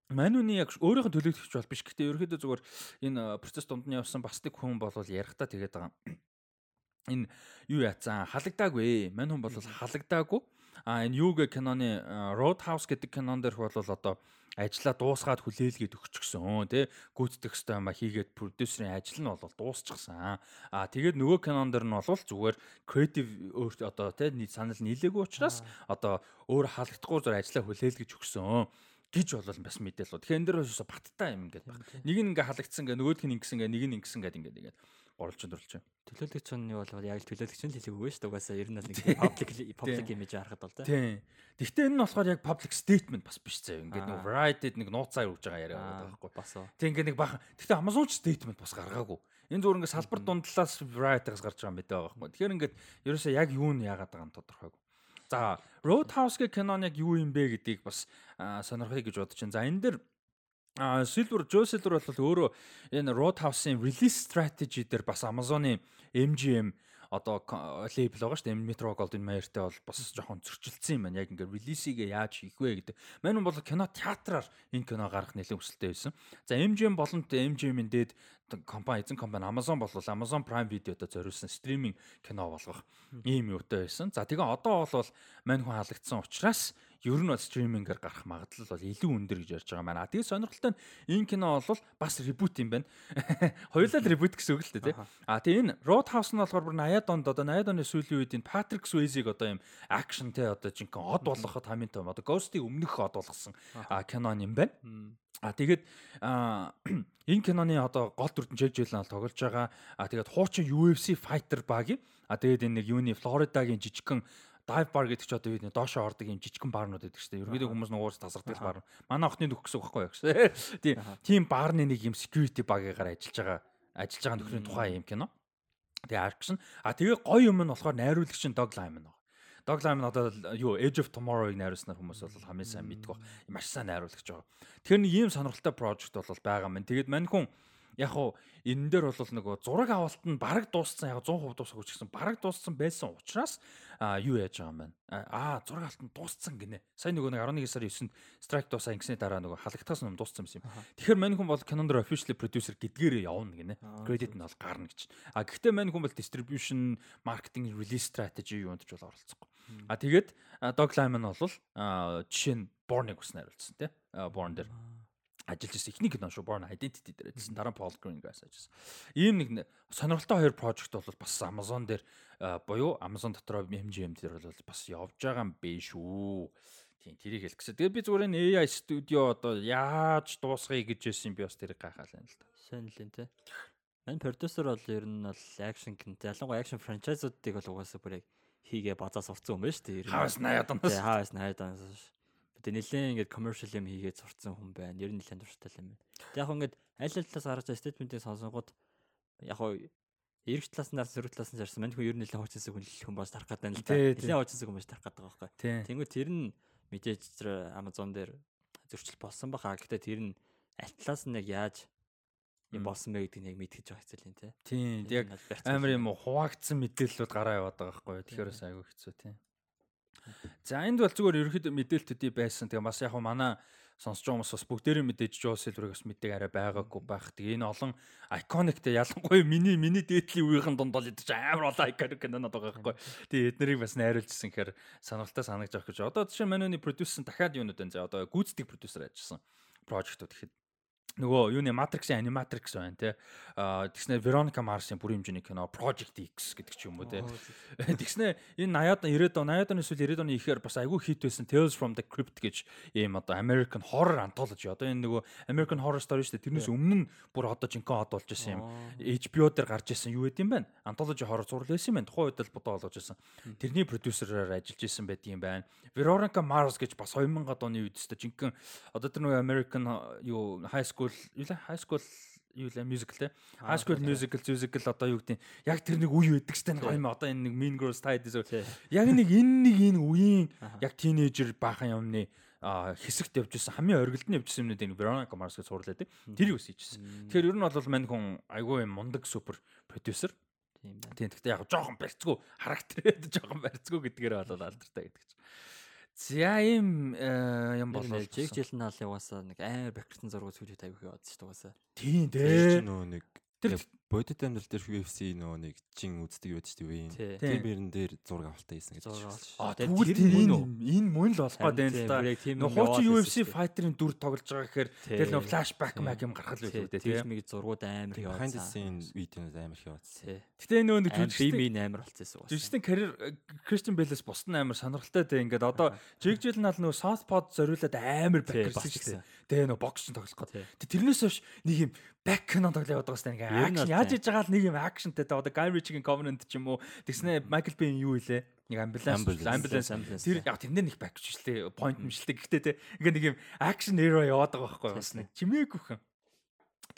Мануны яг өөрийнх нь төлөөлөгч бол биш. Гэхдээ ерөөхдөө зүгээр энэ процесс дунд нь явсан бас нэг хүн бол ярихдаа тэгээд байгаа. Энэ юу яцсан халагдаагүй. Мань хүн бол халагдаагүй. А энэ юуг киноны Roadhouse гэдэг кинон дээрх бол одоо ажлаа дуусгаад хүлээлгээд өгчихсөн. Тий гүйцэтгэх хэвээр юм а хийгээд продюсерийн ажил нь бол дуусчихсан. Аа тэгээд нөгөө кинон дэр нь бол зүгээр креатив өөр одоо тий санал нийлээгүй учраас одоо өөр халагдахгүй зур ажлаа хүлээлгэж өгсөн гэж бол бас мэдээлэл. Тэгэхээр энэ дэр бас баттай юм ингээд байна. Нэг нь ингээ халагдсан гэ нөгөөх нь ингэсэн гэ нэг нь ингэсэн гэд ингээд ингээд оруулж өндөрлж байна. Төлөөлөгч нь юу бол яг л төлөөлөгч нь хэлээгүй шүү дээ. Угаасаа ер нь нэг public public image харахад бол тийм. Гэхдээ энэ нь болохоор яг public statement бас биш заяа. Ингээд нэг variety нэг нууцаар өгж байгаа яриа байгаа байхгүй. Бас. Тийм ингээд нэг бахан. Гэхдээ Amazon statement бас гаргаагүй. Энэ зүгээр ингээд салбар дундлаас variety-гаас гарч байгаа юм бэ байхгүй. Тэгэхээр ингээд ерөөсөө яг юу нь яагаад байгаа нь тодорхойгүй. За Roadhouse гэх кинон яг юу юм бэ гэдгийг бас сонирхъя гэж бодож байна. За энэ дэр А Silver Joe Silver бол өөрөө энэ Roadhouse-ын release strategy дээр бас Amazon-ы MGM одоо лейбл байгаа шүү дээ. Metro Goldwyn Mayer-тэй бол бас жоохон зөрчилдсөн юм байна. Яг ингээд релизигээ яаж хийх вэ гэдэг. Мань бол кино театраар энэ кино гаргах нэлээд өсөлттэй байсан. За MGM болон MGM-ийн дээд компани эзэн компани Amazon бол Amazon Prime Video-д зориулсан стриминг кино болгох ийм юутай байсан. За тэгээ одоо бол мань хүн халагдсан учраас ер нь бол стримингээр гарах магадлал бол илүү өндөр гэж ярьж байгаа маань. Тэгээд сонирхолтой нь энэ кино бол бас ребут юм байна. Хоёулаа л ребут гэсэн үг л дээ тий. А тэгээд энэ Roadhouse нь болохоор бүр 80-аад онд одоо 80-аад оны сүүлийн үед энэ Patrick Swayze-г одоо юм акшн тий одоо жинхэнэ од болгоход хамгийн том одоо Ghost-ийг өмнөх од болгосон кино юм байна. А тэгээд энэ киноны одоо гол дүрдэн Jake Gyllenhaal тоглож байгаа. А тэгээд хуучин UFC fighter баг. А тэгээд энэ нэг юуны Флоридагийн жижигхэн dive bar гэдэг чи одоо юу нэг доошоо ордог юм жижигхэн барнууд гэдэг чинь ерөөдөө хүмүүс нугуурс тасардаг бар. Манай охины нөхөс байхгүй яг. Тийм тийм барны нэг юм security багыгаар ажиллаж байгаа ажиллаж байгаа нөхрийн тухай юм кино. Тэгээ action. А тэгээ гоё юм нь болохоор найруулагч нь Dog Lyman байна. Dog Lyman одоо юу Age of Tomorrow-ыг найруулсан хүмүүс бол хамгийн сайн мэддэг баг. Маш сайн найруулагч байгаа. Тэгэхээр нэг ийм сонирхолтой project бол байгаа юм. Тэгээд мань хүн яг хуу энэ дээр бол нөгөө зураг авалт нь бараг дууссан яг 100% дуусах гэж гэсэн бараг дууссан байсан учраас юу яаж байгаа юм байна аа зураг авалт нь дууссан гинэ. Сайн нөгөө нэг 11 сарын 9-нд strike дуусаа ингэсний дараа нөгөө халагдахаас нь дууссан юм. Юм тэгэхээр мань хүн бол Canon дээр officially producer гэдгээрээ явна гинэ. Credit нь бол гарна гэж. А гэхдээ мань хүн бол distribution marketing release strategy юунд ч бол оролцохгүй. А тэгээд Dog Lyman бол жишээ нь Born-ыг ус найруулсан тий Born дээр ажиллаж ирсэн эхний кино шүү Born Identity дээр ажилласан дараа Paul Greengrass ажилласан. Ийм нэг сонирхолтой хоёр project бол бас Amazon дээр буюу Amazon дотроо MGM дээр бол бас явж байгаа юм бэ шүү. Тийм тэрийг хэлэх гэсэн. Тэгээ би зүгээр энэ AI студио одоо яаж дуусгая гэж байсан би бас тэрийг гайхаад байна л да. Сайн л юм те. Мань продюсер бол ер нь бол акшн кино ялангуяа акшн франчайзуудыг бол угаасаа бүр яг хийгээ базаа сурцсан юм байна шүү дээ. Хавас 80 оноос. Хавас 80 оноос Тэгээ нэлээд ингээд commercial юм хийгээд сурцсан хүн байна. Ер нь нэлээд дуртай юм байна. Тэг яг ингээд аль аль талаас гарч байгаа statement-ийг сонсонгууд яг хоо эргэж талаас нь сөрөг талаас нь зарсан мань хүн ер нь нэлээд хуучинсаг хүн хүн бас тарах гэдэг юм л да. Нэлээд хуучинсаг хүн бас тарах гэдэг байгаа байхгүй. Тэнгүү тэр нь мэдээж Amazon дээр зөрчил болсон баха. Гэхдээ тэр нь аль талаас нь яг яаж юм болсон бэ гэдгийг яг мэдгэж байгаа хэцүү юм тий. Тийм яг амар юм хуваагдсан мэдээллүүд гараа яваад байгаа байхгүй. Тэгэхээр айгүй хэцүү тий. За энд бол зүгээр ерөөхдөө мэдээлэлтүүдий байсан. Тэгээ бас яг хуу манай сонсож байгаа хүмүүс бас бүгдээрээ мэдээж Joe Silver-ыг бас мэддэг арай байгаагүй байх. Тэгээ энэ олон iconic-тэй ялангуяа миний миний дээдлийн үеийнхэн дунд бол идэж амар олон iconic кинонод байгаа байхгүй. Тэгээ эднэрийг бас найруулжсэн гэхээр сонирхолтой санагдаж байгаа гэж. Одоо жишээ нь манай продюсер дахиад юунууд байна. За одоо гүйцэтгэх продюсер ажилласан project-ууд гэхэд нөгөө юуны Matrix-ийн Animatrix байна те. Аа тэгснэ Veronica Mars-ийн бүрийн хэмжээний кино Project X гэдэг ч юм уу те. Тэгснэ энэ 80-аад 90-аад 80-аад оны эсвэл 90-аад оны ихээр бас айгүй хит байсан Tales from the Crypt гэж ийм одоо American horror anthology. Одоо энэ нөгөө American Horror Story шүү дээ. Тэрнээс өмнө бүр одоо жинхэнэ од болж исэн юм. HBO дээр гарч исэн юу гэдэм бэ? Anthology horror зурлал байсан юм байна. Тухайн үед л бодоо болгож исэн. Тэрний продюсераар ажиллаж исэн байдаг юм байна. Veronica Mars гэж бас 2000-ад оны үед өстө жинхэнэ одоо тэр нөгөө American юу high school school юу лээ? High school юу лээ? Musical те. High school musical musical одоо юу гэдэг яг тэр нэг үе байдаг штэ нэг юм одоо энэ нэг mean girls tied яг нэг энэ нэг энэ үеийн яг teenager баахан юмны хэсэгт явж исэн хамгийн оргилд нь явж исэн юмнууд энэ Veronica Mars гэж суурлаа те тэрийг ус хийжсэн. Тэгэхээр ер нь бол мань хүн айгүй юм мундаг супер продюсер тийм байна. Тийм гэхдээ яг жоохон барьцгүй характерээд жоохон барьцгүй гэдгээр бол алдартай гэдэг чинь. За ийм э, юм болол Жиг жилэн наал яваасаа нэг амар бакертын зургууд сүүлийн тавих яваад шүү дээ. Тийм дээ. Нөө нэг Тэр бодит амьдрал дээр UFC нөгөө нэг чин үздэг юу гэдэг үе. Тэр бэрэн дээр зураг авалтаа хийсэн гэж. Аа тэгвэл тэр энэ энэ мөн л болох гэдэг л да. Нөгөө хуучин UFC fighter-ын дүр тоглож байгаа гэхээр тэр нөгөө flashback mag юм гаргал байх үү тийм. Тэр миг зургууд амар яваад. Behind the scene видеонууд амар яваад. Гэтэ нөгөө нэг жүжигчдийн амар болчихсон. Жүжигчдийн карьер Christian Bale-с бусд нь амар сонирхолтой дээ. Ингээд одоо Jake Gyllenhaal нөгөө Southpaw зориулаад амар бакерсэн шүү дээ. Тэгээ нөгөө бокс тоглох гэдэг. Тэрнээс хойш нэг юм back кино тоглоод байгаа сте ингээ акшн яаж хийж байгаа л нэг юм акшнтэй те одоо Guy Ritchie-гийн Covenant ч юм уу. Тэгснэ Michael Bay юу илээ нэг ambulance ambulance. тэр яг тэндээ нэг back ч шилтэй point юм шилтэй гэхдээ те ингээ нэг юм action hero яваад байгаа байхгүй бас нэг чимээгүйхэн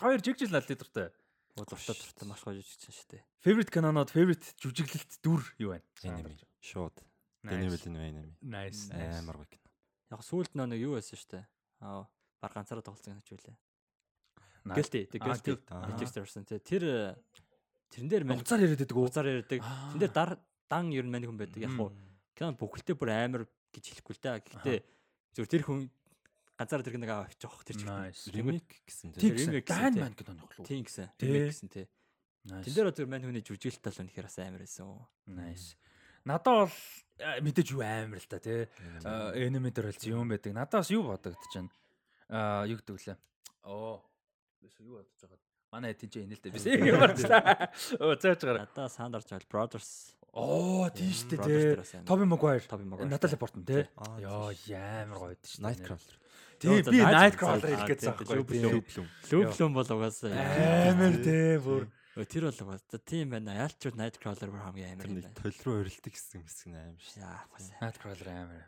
хоёр жигжил аль дуртай дуртай дуртай. Маш гоё жижигсэн шүү дээ favorite кинонод favorite жүжиглэлт дүр юу байна anime шууд. Anime anime nice амар гоё кино. Яг сүүлд нэг юу байсан шүү дээ аа баг ганцаараа тоглосон гэж үлээ Гэлтэй. Гэлтэй. Netflix дээрсэн тий. Тэр Тэрэн дээр мань Уцаар яриад байдаг уу? уцаар ярьдаг. Аа. Тэрэн дээр дар дан ер нь мань хүн байдаг. Яг хуу кино бүхэлдээ бүр амар гэж хэлэхгүй л да. Гэхдээ зүгээр тэр хүн ганцаараа тэр нэг авч явах тэр чиг. Nice. ремейк гэсэн гэсэн. гэсэн, Дан тий. маань киноны хөлөө. Тийм гэсэн. Тий. Ремейк гэсэн тий. Тэн дээр зүгээр мань хүний жүжиглэлт тал үнэхээр бас амар байсан. Nice. Надад бол а, мэдээж юу амар л та тий. Энимейтер бол юм байдаг. Надад бас юу бодогдож байна. Аа юу гэдэг лээ. Оо. Биш юу бодож байгаа. Манай ч энэ л дээ. Биш юм байна. Оо зааж гараа. Надаа санд орж байгаа Brothers. Оо тийм шүү дээ. Тоби Магуайр. Натали Портман тий. Йоо ямар гоё дээ. Nightcrawler. Тий би Night- Nightcrawler хэлгээд за, байгаа байхгүй. Лүблүм бол угаасаа Амар тий бүр. Тэр бол угаасаа тийм байна. Ялчуд Nightcrawler бүр хамгийн амар юм байна. толь руу өрөлдөг гэсэн хэсэг нь аим шүү. Nightcrawler амар.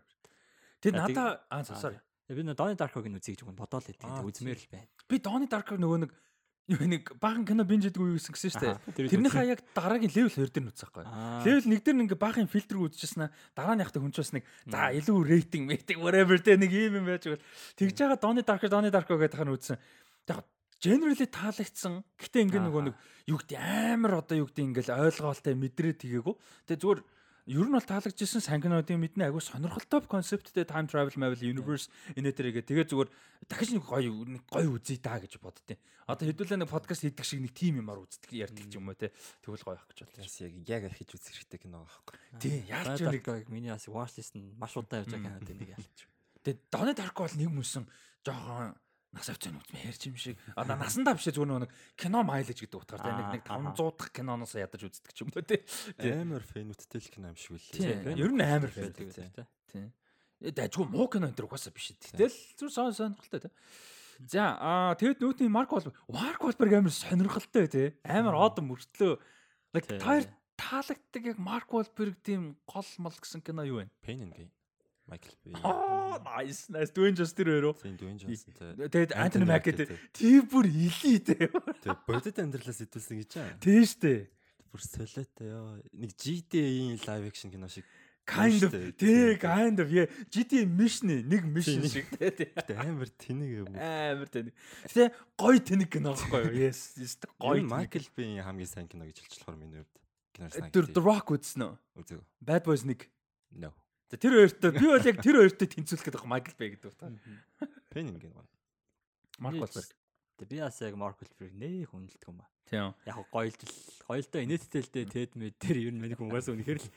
Тэр надаа аа sorry. Би нөө Donnie Darko-г нь үзье гэж бодоод л байдаг. Үзмээр л байна. Би Donnie Darko нөгөө нэг юу нэг баахан кино бинж хийдэг үү гэсэн гэсэн шүү дээ. Тэрнийхээ яг дараагийн level 2 дээр нь үзэх байхгүй. Level 1 дээр ингээ баахан фильтр үзчихсэн аа дараа нь яхад хүн ч бас нэг за илүү рейтинг мэйтик whatever тэ нэг юм юм байж байгаа. Тэгж байгаа Donnie Darko Donnie Darko гэдэг хань үзсэн. Яг generally таалагдсан. Гэтэ ингээ нөгөө нэг юу гэдэг амар одоо юу гэдэг ингээл ойлгоолтой мэдрээ тгээгүй. Тэгээ зүгээр ер нь бол таалагдчихсан сайн кинодын мэднэ айгу сонирхолтой концепттэй time travel mavel universe энэ төрөйгээ тэгээ зүгээр дахиж нэг гоё нэг гоё үзье та гэж боддیں۔ Одоо хэдүүлээ нэг подкаст хийдэг шиг нэг тим юмар үздэг ярьдаг юм уу те тэгвэл гоё ах гэж бодлоо. Яг яг архиж үзэх хэрэгтэй кино байхгүй. Тий, яалч нэг миний бас watchlist нь маш удаа явж байгаа кинод нэг ялч. тэгээ Donnie Darko бол нэг мөсөн жоохон нас авцсан үзмэ ярьж юм шиг. Одоо насандаа бишээ зүгээр нэг кино майлж гэдэг утгаар нэг нэг Аа, 500 дахь киноноос ядаж үздэг ч юм уу. Тий. Амар фэнүүттэй л кино юм шиг үлээ. Тий. Ер нь амар байдаг байдаг, тий. Э дайггүй муу кино энэ төр угаасаа биш. Тэгэл зүр сон сонирхолтой тий. За аа тэгэд нүүтний Марк Волберг Марк Волберг амар сонирхолтой тий. Амар одон мөртлөө. Тий. таар таалагддаг яг Марк Волберг тийм гол мол гэсэн кино юу вэ? Pain and Gain. Michael Bay. Аа nice nice Dwayne Johnson тэр өөрөө. Зин Dwayne Johnson. Тэгэд Антони Anthony Маки тий. тий бүр илий тий. Тэгээ бодит амьдралаас идэвсэн гэж байна. Тий штэ. Бүр солиотой ёо. Нэг GTA-ийн live action кино шиг Kind of тий kind of yeah GTA mission нэг mission Тий, шиг тий. тий. Амар тэнэг юм. Амар тэнэг. Тэ гой тэнэг кино байхгүй юу? Yes, yes тэнэг. Michael Bay-ийн хамгийн сайн кино гэж хэлж болохоор миний хувьд. Киноос Тэр The Rock үзсэн үү? үзег. Bad Boys 1. No. За тэр хоёртой би бол яг тэр хоёртой тэнцвүүлэх гэдэг Michael Bay гэдэг and Gain. гоо. Марк Wahlberg. Тэг би бас яг Mark Wahlberg нээ хүндэлдэг юм ба. Тийм. Яг го гоёлд л гоёлдоо инээдтэй л дээ Ted мэд тэр ер нь миний хүмүүс үнэхээр л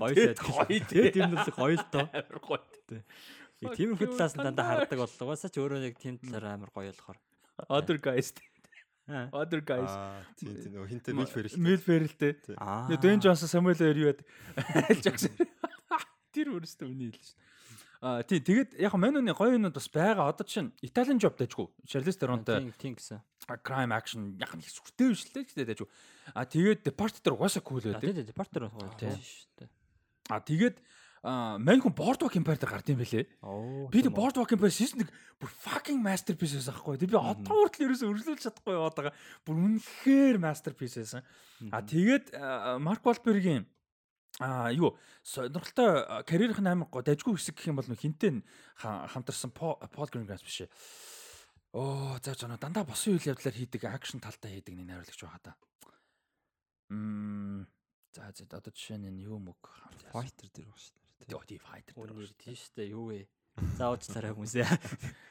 гоё Ted сайд гоё Ted юм бол гоёлдоо. Амар гоё. Яг тиймэрхүү талаас нь дандаа хардаг бол угаасаа ч өөрөө яг тийм талаар амар гоё болохоор. Other guys. Аа. Other guys. Аа, тийм тийм нөгөө хинтээ мэл фэрэл. Мэл. Аа. Dwayne Johnson, Samuel L. юу яд. Jackson. Тэр өөрөөсөө үний хэлсэн шин. Аа тий тэгээд яг Мануны гоё юмуд бас байгаа. Одоо чинь Italian Job дэжгүй. Charlize Theronтой тийм тийм гэсэн. crime action яг нэг сүртэй биш л дээ дэжгүй. А тэгээд Departed угаасаа cool Аа байдаг. тийм департер гоё Тийм. шүү дээ. А тэгээд мань хүн Boardwalk Empire дээр гард юм бэлээ. Оо. Би тэг Boardwalk Empire season 1 бүр fucking masterpiece байсан аахгүй. Тэг би одоо хүртэл ерөөсөө өргөлүүлж чадахгүй яваад байгаа. Бүр үнэхээр masterpiece байсан. А тэгээд Марк Wahlberg-ийн а юу сонирхолтой нь амар гоо дажгүй хэсэг гэх юм бол нөх хинтээ хамтарсан Paul Greengrass биш ээ. Оо за жоо дандаа босон үйл явдлаар хийдэг акшн талтай хийдэг нэг найруулагч байгаа да. Мм за за одоо жишээ нь юу мөг хамт Fighter дээр баг шүү дээ. Йоо тий файтер дээр тийм шүү дээ. Юу вэ? Заавч царай хүмүүсээ.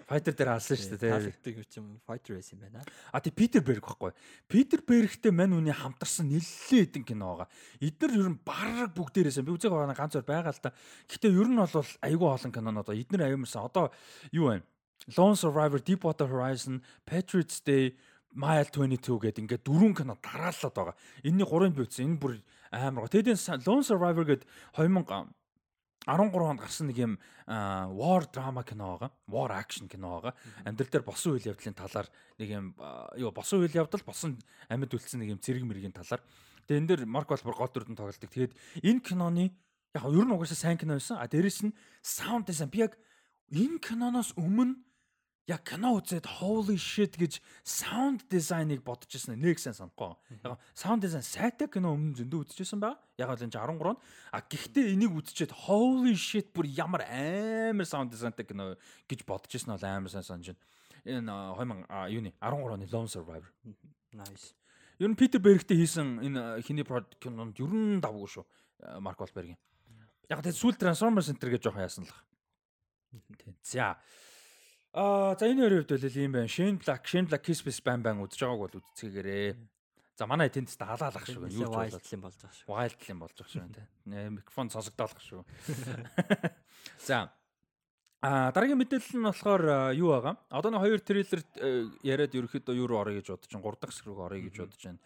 Файтер дээр алсан шүү дээ. Таалагддаг юм fighter байсан юм байна. А тий Питер Берг байхгүй. Питер Бергтэй мань үний хамтарсан нэлээд хэдэн кино байгаа. Эднэр ер нь бараг бүгдээрээс би үзег байгаа ганц зур байгаа л та. Гэтэ ер нь бол айгүй олон кинонод. Эднэр аюумсан. Одоо юу вэ? Lone Survivor, Deepwater Horizon, Patriots Day, Mile 22 гэдэг ингээд дөрвөн кино дараалаад байгаа. Энийний гурыг би үзсэн. Энэ бүр амар гоо. Тэгэд энэ Lone Survivor гэдэг 2000 13 онд гарсан нэг юм war drama кино байгаа. War action кино байгаа. Амьдрал дээр босон үйл явдлын талаар нэг юм юу босон үйл явдал босон амьд үлдсэн нэг юм зэрэг мэргийн талаар. Тэгээ энэ дээр Марк Волбер гол дүрдэн тоглолдог. Тэгээд энэ киноны яг ер нь угаасаа сайн кино байсан. А дээрэс нь sound design би яг энэ киноноос өмнө яг кино үзээд holy shit гэж sound design-ыг бодож ирсэн нэг сайн санахгүй. Яг sound design сайтай кино өмнө зөндөө үзчихсэн байгаа. Яг л энэ 13 он. А гэхдээ энийг үзчихэд holy shit бүр ямар амар sound design-тай кино гэж бодож ирсэн бол амар сайн санаж байна. Энэ а, 2000 а, юуны 13 оны Lone Survivor. Nice. Ер нь Питер Бергтэй хийсэн энэ хиний project кинонд ер нь давгүй шүү. Марк Волбергийн. Яг тэгээд сүүл Transformers Center гэж жоох яасан л. Тийм. За. Аа за энэ хоёрын хувьд бол ийм байна. Shane Black, Shane Black Kiss Kiss Bang Bang үзэж байгааг бол үзцгээгээрээ. За манай тэнд тест халаалах шүү. Юу ч болоо. болж байгаа шүү. Wild юм болж байгаа шүү. Тийм. Микрофон сонсогдоолох шүү. За. А дараагийн мэдээлэл нь болохоор юу байгаа? Одоо нэг хоёр трейлер яриад ерөөхдөө юу руу орё гэж бодож байна. 3 дахь хэсэг рүү орё гэж бодож байна.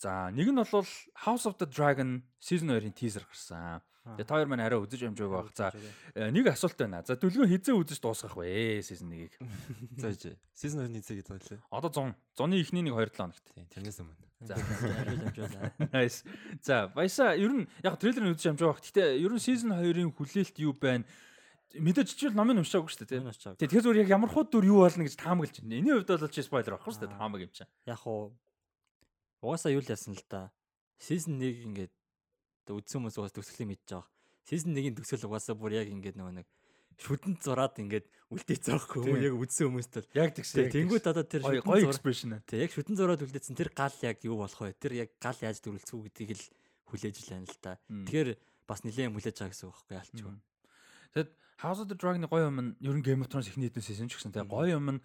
За нэг нь бол House of the Dragon season 2-ын teaser гарсан. Тэгээ та хоёр маань арай үзэж амжааг байх. За нэг асуулт байна. За дүлгөө хизээ үзэж дуусгах вэ season 1-ийг. За жи. Season 2-ны хизээ гэдэг байлаа. Одоо 100. 100-ны ихний нэг 2 7 хоногт. Тэрнээс өмнө. За Nice. За баясаа ер нь яг трейлерыг үзэж амжааг байх. Гэтэ ер нь season 2-ын хүлээлт юу байна? мэдээж чичвэл номын уншаагүй шүү дээ тийм. Тэгэхээр зүгээр яг ямар хуу дүр юу болно гэж таамаглаж байна. Эний хувьд бол чи спойлер авахгүй шүү дээ таамаг юм чинь. Яг уу угаасаа юу л яасан л да. Season 1 ингээд үзсэн хүмүүс угаас төгсгөлийг мэдж байгаа. Season 1-ийн төгсгөл угаасаа бүр яг ингээд нөгөө нэг шүдэн зураад ингээд үлдээц байгаа хөө яг үзсэн хүмүүст бол яг тэгсэн. Тэнгүүд одоо тэр гоё экспрешн аа. Тэг яг шүдэн зураад үлдээсэн тэр гал яг юу болох вэ? Тэр яг гал яаж дөрүлцүү гэдгийг л хүлээж л байна л да. Тэгэхээр бас нэлээд хүлээж байгаа гэсэн үг байхгүй ялчгүй. Тэгэд House of the Dragon-ы гоё юм нь ер нь Game of Thrones ихний хэдэн season ч гэсэн тэгээ гоё юм нь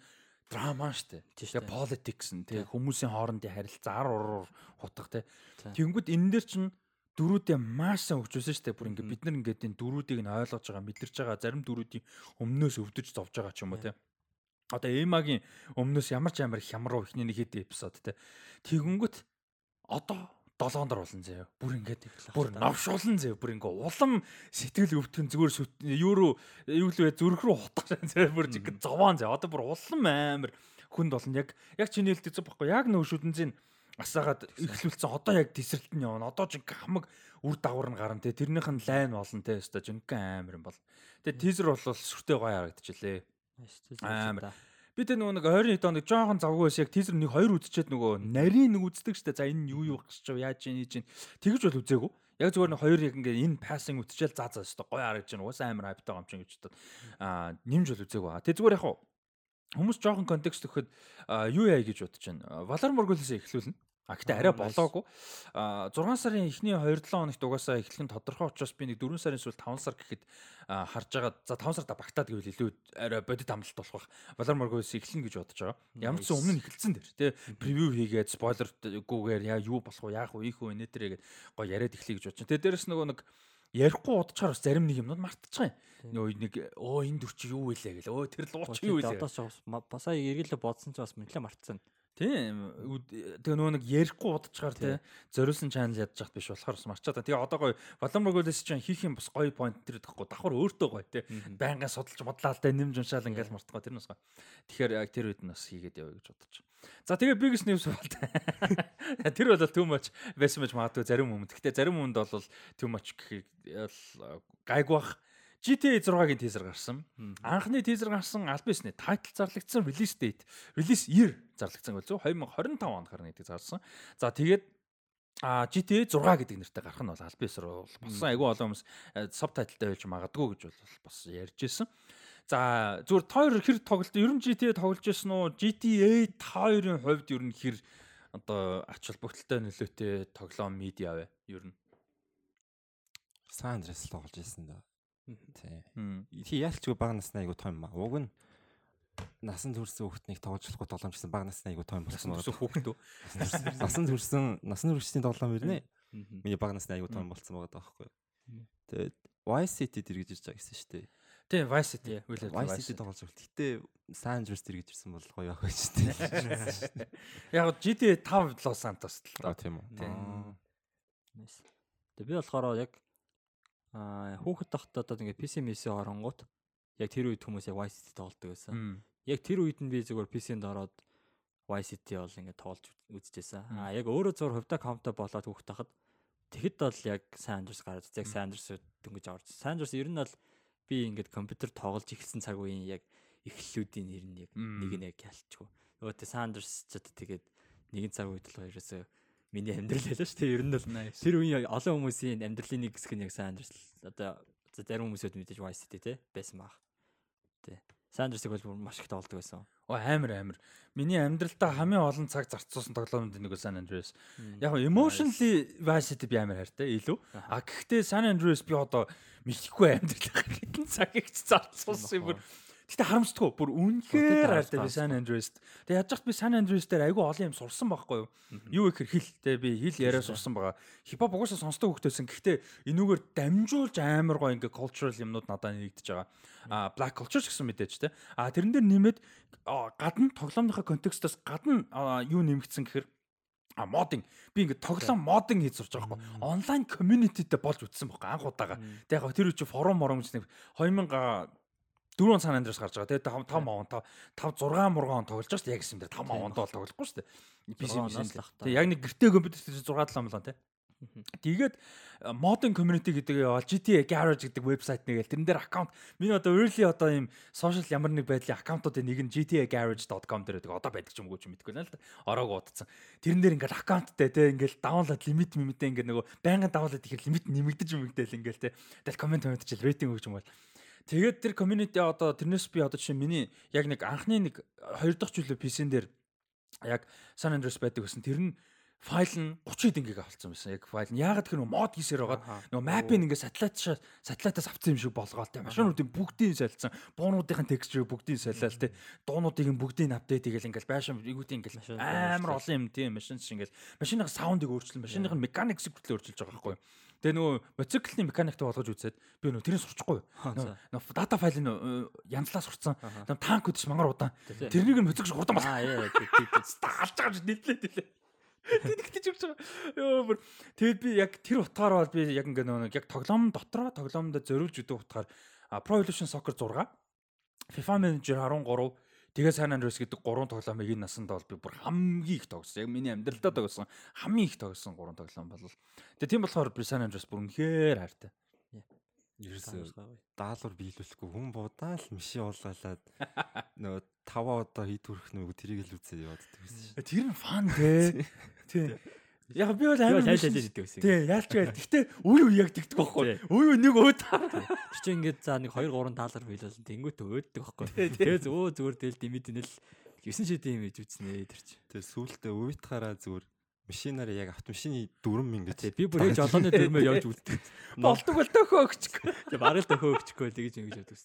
драма штэ. Тэгээ politics нь тэгээ хүмүүсийн хоорондын харилцаа ар уруур хутга те. Тэнгүүд энэ дээр чинь дөрүүдээ маш сайн хөгжүүлсэн штэ. Бүр ингээ бид нар ингээд энэ дөрүүдийг нь ойлгож байгаа, мэдэрч байгаа, зарим дөрүүдийн өмнөөс өвдөж зовж байгаа ч юм уу те. Одоо Эмагийн өмнөөс ямар ч амар хямруу ихний нэг хэд эпизод те. Тэгэнгүүт одоо долоондор болно заяа. Бүр ингээд бүр навшуулан заяа. Бүр ингээ улам сэтгэл өвтгөн зүгээр юу руу юу л вэ зүрх рүү хутгах заяа. Бүр жиг зовоон заяа. Одоо бүр улам амар хүнд болно. Яг яг чиний хэлдэг зүг баггүй. Яг нөө шүдэнзийн асаагаад эхлүүлсэн. Одоо яг тесрэлт нь явна. Одоо жиг хамаг үр дагавар нь гарна те. Тэрнийх нь лайн болно те. Өстой жинхэнэ амар юм бол. Тэгээ тизер бол сүртэй гоё харагдчихлээ. Амар. Би тэр нөгөө нэг 20 хэд хоног жоохон завгүй байсан яг тийзер нэг хоёр үдчихэд нөгөө нарийн нэг үздэг штэ за энэ юу юу гэж чав яаж хийж ийн тэгж бол үзээгүй яг зүгээр нэг хоёр яг ингээ энэ пассинг үтчээл заа заа штэ гоё харагдаж байна уусаа амар хайптай юм чинь гэж бодод аа нэмж бол үзээгүй тэг зүгээр яг хүмүүс жоохон контекст өгөхөд юу яа гэж бодож байна Валар Моргулээс эхлүүлнэ А гэтээ арай болоогүй. А 6 сарын эхний 2-7 хоногт угаасаа эхлэх нь тодорхой учраас би нэг 4 сарын сүүл 5 сар гэхэд харж байгаа. За 5 сарда багтаад гэвэл илүү арай бодит амлалт болох бах. Valor Morgos эхлэнэ гэж бодож байгаа. Ямар ч өмнө нь эхэлсэн дэр тий. Превью хийгээд спойлергүйгээр яа юу болох вэ? Яах вэ? Ийх вэ? Нэтрэгээд гоё яриад эхлэе гэж байна. Тэгээ дээрэс нөгөө нэг ярихгүй удачаар бас зарим нэг юмнууд мартчих юм. Нөгөө нэг өө энэ дүр чи юу вэ гэл. Өө тэр лууч юу вэ? Одоо ч басаа эргэлээ бодсон ч бас нэлээ мартсан. Тийм. Тэгээ нөгөө нэг ярихгүй удажгаар тий зориулсан чанал яхад биш болохоор бас марчаад. Тэгээ одоо гоё Valorant-ээс чинь хийх юм бас гоё point тэр гэхгүй давхар өөртөө гоё тий байнгын судалж бодлаа л да нэмж уншаал ингээл мартгаа тэр нас гоё. Тэгэхээр яг тэр үед нь бас хийгээд явъя гэж бодож. За тэгээ biggest news болт. Тэр бол too much байсан мэж магадгүй зарим хүмүүс. Гэтэ зарим хүнд бол too much гэхийг гайгүй бах GTA 6-гийн тизер гарсан. Анхны тизер гарсан аль бисний тайтл зарлагдсан release date, release year зарлагдсан байлгүй 2025 онд гарна гэдэг зарсан. За тэгээд А GTA 6 гэдэг нэртэй гарах нь бол аль бис руу болсон айгүй олон хүмүүс сабтайтлтай байж магадгүй гэж бол бас ярьж ирсэн. За зүгээр тойр хэр тоглолт ер нь GTA тоглож ирсэн үү? GTA 2-ын хувьд ер нь хэр одоо ач холбогдолтой нөлөөтэй тоглоом медиа вэ? Ер нь San Andreas тоглож ирсэн да. Тий. Яалчгүй бага насны айгу том маа. Уг нь насан туршсан хүүхднийг тоглохгүй тоглоомжсэн бага насны айгу том болсон байгаа. Хүүхд үү? Насан туршсан насан туршийн тоглоом ирнэ. Миний бага насны айгу том болсон байгаа байхгүй. Тэгээд Vice City дэргэж ирж байгаа гэсэн шүү дээ. Тийм Vice City. Vice City тоглож байгаа. Гэтэ San Andreas дэргэж ирсэн бол гоё явах байж тээ. Яг GTA 5 Los Santos л таа тийм үү. Тийм. Тэгээ би болохоор яг Аа хүүхэд тахтаа одоо ингээд PC мэсээ оронгууд яг тэр үед хүмүүс яг Vice City тоглодог байсан. Яг тэр үед нь би зөвхөн PC-нд ороод Vice City бол ингээд тоглож үзчихсэн. Аа яг өөрөө зур хувьдаа комптой болоод хүүхэд тахад тэгэхэд бол яг San Andreas гараад яг San Andreas дөнгөж орж. San Andreas ер нь бол би ингээд компьютер тоглож эхэлсэн цаг үеийн яг эхлэлүүдийн нэр нь яг нэг нь яг ялчгүй. Нөгөө тэ Andreas ч одоо тэгээд нэгэн цаг үед л ерөөсөө миний амьдрал байлаа шүү дээ. Ер нь бол тэр үеийн олон хүмүүсийн амьдралын нэг хэсэг нь яг амьдрал одоо зарим хүмүүсүүд мэдээж Vice City те байсан баг. Тэ. Сандерсыг бол маш их тоглодог байсан. Оо амар амар. Миний амьдралдаа хамгийн олон цаг зарцуулсан тоглоомд нэг San Andreas. Яг нь emotionally Vice City би амар хайртай илүү. А гэхдээ San Andreas би одоо мэдхгүй амьдралаа хэдэн цагийг ч зарцуулсан бүр Гэтэ харамсдаггүй бүр үнэхээр хайртай би San Andreas. Тэг яаж ч би San Andreas дээр айгүй олон юм сурсан байхгүй юу? Юу ихэр хэл тэ би хэл яриа сурсан байгаа. Хипхоп угаасаа сонсдог хөлтөөсөн. Гэхдээ энүүгээр дамжуулж амар гоо ингээ cultural юмнууд надад нэгдэж байгаа. А black culture гэсэн мэдээж тэ. А тэрэн дээр нэмээд гадна тоглоомныхаа контекстоос гадна юу нэмэгдсэн гэхээр а модинг би ингээд тоглоом модинг хийж сурч байгаа байхгүй онлайн community-тэй болж үтсэн байхгүй анх удаага тэг яг тэр үчи форум мором гэж нэг 2000 дөрөв сан андраас гарч байгаа. Тэгээ 5 5 он 5 5 6 мургаан тоглож байгаа шүү дээ. Яг юм дээр 5 онд бол тоглохгүй шүү дээ. PC PC. Тэгээ яг нэг гэртээ компьютер 6 7 млн тий. Тэгээд modern community гэдэг яваа GTA Garage гэдэг вебсайт нэгээл тэрэн дээр аккаунт миний одоо early одоо ийм social ямар нэг байдлын аккаунтуудын нэг нь gtagarage.com дээр байдаг. Одоо байдаг ч юм уу ч мэдэхгүй наа л ороог удацсан тэрэн дээр ингээл аккаунттай те ингээл download limit лимиттэй ингээл нөгөө байнгын download ихэр лимит нэмэгдэж нэмэгдээл ингээл те тэгэл комент комент чил рейтинг өгч юм бол Тэгээд тэр community одоо тэрнээс би одоо чинь миний яг нэг анхны нэг хоёр дахь жилөө PC-н дээр яг San Andreas байдаг гэсэн тэр нь файл нь 30 хэд ингээ авалцсан байсан. Яг файл нь яагаад гэхээр мод хийсээр байгаа. Нөгөө мапын ингээ сателлит сателлитаас авсан юм шиг болгоол те. Машинуудын бүгдийг солилцсон. Буунуудын текстчийг бүгдийг солиол те. Дуунуудыг бүгдийг апдейт хийгээл ингээл байшин игүүтийн ингээл амар олон юм тийм машин шиг ингээл машиныхаа саундыг өөрчилсөн. Машиных нь механикс хүртэл өөрчилж байгаа байхгүй юу. Тэгээ нөгөө мотоциклын механикт болгож үзээд би нөгөө тэрийг сурчихгүй. Нөгөө дата файлыг янзлаа сурцсан. Танк үүдч мангар удаан. Тэрнийг нь мотоцикл хурдан бас. Аа яа алж байгаа гэж нийтлээ тэлээ. Тэгтэж өгч байгаа. Йоо бүр тэгээд би яг тэр утгаараа бол би яг ингээ нөгөө яг тоглоом дотроо тоглоомд зориулж өгдөг утгаар Pro Evolution Soccer 6 FIFA Manager 13 Тэгээ San Andreas гэдэг гурван тоглоомыг энэ насанд бол би бүр хамгийн их тогсон. Яг миний амьдралдаа тогсон хамгийн их тогсон гурван тоглоом бол. Тэгээ тийм болохоор би San Andreas бүр үнэхээр хайртай. Ерөөсөө даалгавар биелүүлэхгүй хүн будаа л миши уулгалаад нөгөө таваа одоо хий төрөх нөгөө тэрийг л үзээ яваад байсан шүү. Тэр нь фан тий. Тий. Яг би бол амар тайлж хэлдэг байсан. Тий, яалч байл. Гэхдээ үе үе яг тэгдэг байхгүй. Үе үе нэг өөд. Чи ингээд за нэг 2 3 даалгар биелүүлсэн. Тэнгүүтээ өөддөг байхгүй. Тэгээ зөө зүгээр тэл димэдэн л 9 шидийн юм ээж үзнэ тэр чи. Тэгээ сүултээ уйтахаараа зүгээр машинаар яг автомашины дүрм ингэж би бүр ээж олооны дүрмээр явж үлддэг. Болдог бол төхөө өгчихгүй. Тэгээ бараг л төхөө өгчихгүй тэгэж ингэж ус.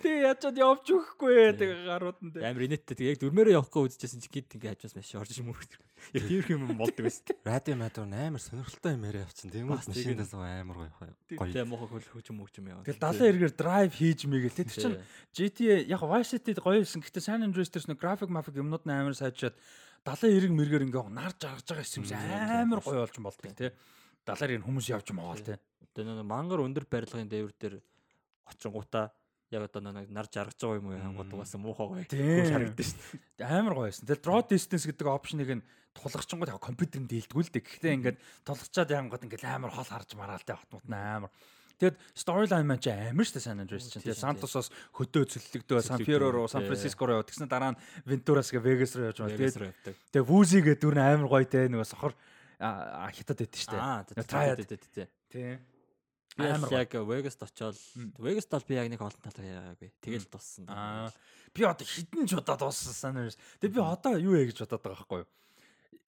Тэгээ ячаад явж өгөхгүй тэгээ гарууд нь. Амар инээдтэй тэгээ яг дүрмээрээ явахгүй үзчихсэн чи гид ингээ хажаас маш орж мөрөх. Яг тийм юм болдог байсан. Радио мадур амар сонирхолтой юм яриа авчин. Тэгмээс машинаас амар гоё гоё. Тэгээ мохоо хөл хөжим мөгжим яваа. Тэгэл 70 эргээр драйв хийж мэгээл тэр чинь GTA яг Vice City гоё байсан. Гэхдээ San Andreas дээрс нэг график мафик юмнууд нь амар сайжраад 70 эрэг мэргээр ингээ нар жаргаж байгаа юм амар гоё болж болдог тий. 70 эрэг хүмүүс явж магаал тий. Тэгээ нэг мангар өндөр барилгын дээвэр дээр очингуудаа яг одоо нэг нар жаргаж байгаа юм уу хангууд угаасаа муухай гоё харагдаж шүү дээ. Амар гоё байсан. Тэгэл draw distance гэдэг опшныг нь тулгачингууд яг компьютернд дийлдэггүй л дээ. Гэхдээ ингээд тулгачаад янгууд ингээд амар хол харж мараалтай батмут амар. Тэгэд storyline маань ч амар дээ San Andreas чинь. Тэгээ Сантосоос хөдөө цөллөгдөө Сан Фьеро руу, Сан Франциско руу яваад тэгснэ дараа нь Venturas гэ Vegas руу явж байгаа. Тэгээд тэгээ Woozy гэ дүр амар гоё те нөгөө сохор хятад байдсан шүү дээ. Triad тий. Тий. Би яг Vegas-д очоод Vegas-д бол би яг нэг олон талаар яагаагүй. Тэгэл дууссан. Аа. Би одоо хідэн ч удаа дууссан Andreas. Тэгээ би одоо юу яа гэж бодоод байгаа байхгүй юу?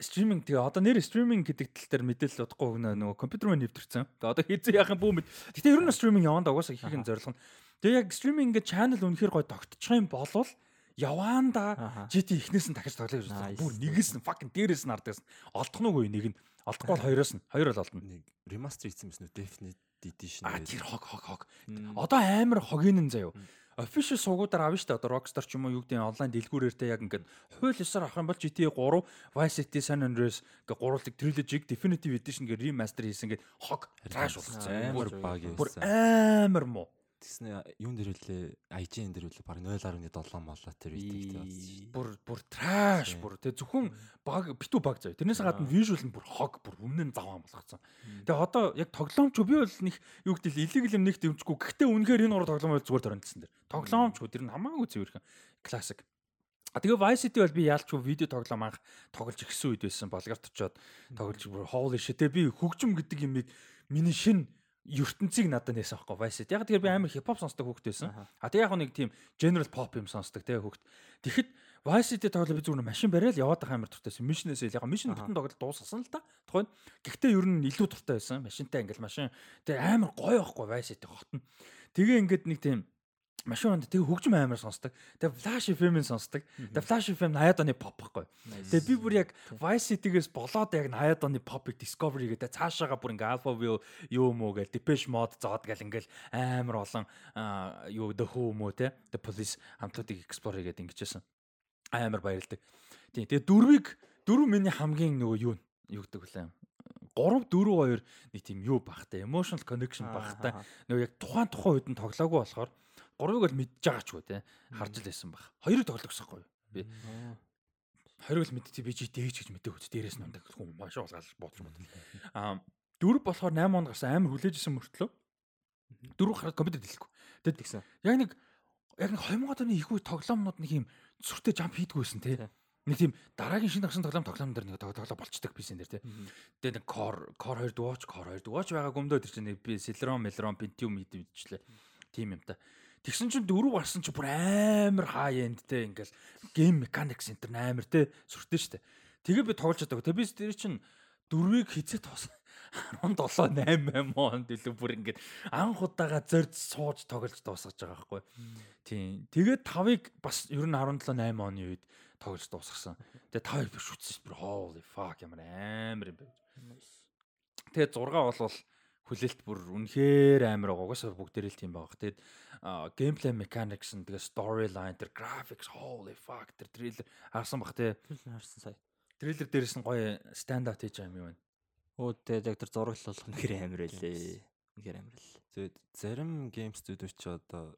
Стриминг тэгээ одоо нэр стриминг гэдэг тал дээр мэдээлэл удахгүй гэнэ нөгөө компьютер маань нэвтэрсэн. Тэгээ одоо хийзээ яхаа бүү мэд. Гэтэ ер нь стриминг яванда угаасаа хийх нь зорилго нь. Тэгээ яг стриминг ингээд чанал үнэхээр гой тогтчих юм болвол яваанда GT ихнээс нь дахиж тоглоё гэж байна. Бүр нэгээс нь fucking дээрээс нь ардаас олдох нүггүй нэг нь олдохгүй бол хоёроос нь хоёр бол олдно. Нэг ремастер хийсэн юм байна? Definite Edition. А тэр хог хог хог. Одоо амар хогийн нь заяа official суугуудаар авна шүү дээ. Одоо Rockstar ч юм уу юу гэдэг онлайн дэлгүүрээр те яг ингээд хууль ёсоор авах юм бол GTA 3, Vice City, San Andreas гэ гурвалыг trilogy definitive edition гэ remaster хийсэн гээд хог trash болгоцсон. Амар баг юм. Бүр амар муу. Тэснэ юун дээр үлээ? IGN дээр үлээ? Баг 0.7 молоо тэр үед бүр бүр trash бүр. Тэг зөвхөн баг битүү баг заяа. Тэрнээс гадна visual нь бүр хог бүр өмнө нь заваа болгоцсон. Тэгээ одоо яг тоглоомч би бол нэг юу гэдэг illegal юм нэгт юмчгүй. Гэхдээ үнэхээр энэ гур тоглоом бол зүгээр торрентсан дээр. Тоглоомч тэр нь хамаагүй зэвэрхэн классик. А тэгээ Vice City бол би яалчгүй видео тоглоом анх тоглож ирсэн үед байсан. Болгарт очоод тоглож бүр holy shit. Тэгээ би хөгжим гэдэг юмыг миний шин ертөнцийг надад нээсэн байхгүй Vice City. Яг тэгэхээр би амар хипхоп сонсдог хүүхэд байсан. А тэг яг нэг тийм general pop юм сонсдог те хүүхэд. Тэгэхэд Vice City тоглоо би зүгээр машин бариад яваад байгаа амар дуртай байсан. Mission-ээс яг mission Аха. бүтэн тоглолт дуусгасан л да. Тухайн. Гэхдээ ер нь илүү дуртай байсан. Машинтай ингээл машин тэг амар гоё байхгүй Vice City хот нь. Тэгээ ингээд нэг тийм машин онд тэг хөгжим амар сонсдог. Тэг Flash FM-ийг сонсдог. Тэг Flash FM 80-аад оны pop байхгүй. Тэгээ би бүр яг Vice City-гээс болоод яг 80-аад оны pop-ыг discovery гэдэг цаашаага бүр ингээ Alpha View юу уу гэл Depeche Mode зоод гэл ингээл амар олон юу The Who уу те The Police хамтуудыг explore хийгээд ингэжсэн. Амар баярлдаг. Тийм. Тэгээ дөрвийг дөрөв миний хамгийн нөгөө юу юу гэдэг вүлээ. 3 4 2 нэг тийм юу багтай emotional connection багтай нөгөө яг тухайн тухайн үед нь тоглоогүй болохоор гурвыг бол мэдж байгаа ч гоо те харж л байсан баг. Хоёрыг тоглохсохгүй юу? Би Хориг л мэдтий би GTA ч гэж мэдээ хөт дээрээс нь ундаг хүн маш уулгаал бодож бод. Аа дөрөв болохоор 8 он гарсан амар хүлээжсэн мөртлөө дөрөв хараад компьютер дэлгэхгүй. Тэгэд Тэгсэн. яг нэг яг нэг 2000 оны их үе тоглоомнууд нэг юм сүртэй jump хийдгүйсэн те. Нэг тийм дараагийн шинэ гарсан тоглоом тоглоом дээр нэг тоглоо болцдог бисэн дээр те. Тэгээ нэг core core 2 дугаач core 2 дугаач байгаа гомдөө тэр чинь би Celeron Melron Pentium мэдвчлээ. Тим юм та. Тэгсэн чинь дөрөв гарсан чинь бүр амар end те ингээл game mechanics энэ амар те сүртэй штэ. Тэгээ би тоглож чаддаг. Тэгээ би тэр чинь дөрвийг хизээ тоос 17 8 8 онд илүү бүр ингээд анх удаага зорж сууж тоглож дуусгаж байгаа байхгүй. Тийм. Тэгээд 5-ыг бас ер нь 17 8 оны үед тоглож дуусгасан. Тэгээд 5-ыг биш үтсэн шүү. Holy fuck ямар амар юм бэ. Тэгээд 6 болвол хүлээлт бүр үнэхээр амар байгаа. Угаасаа бүгдээрээ л тийм байгаа. Тэгээд геймплей mechanics нь тэгээд storyline тэр graphics holy fuck тэр трейлер харсан бах те. харсан сая. Трейлер дээрээс нь гоё stand out хийж байгаа юм юу вэ? Өө тэгээд яг тэр зураглал болох нэр амар байлээ. Нэр амар л. Тэгээд зарим game studio ч одоо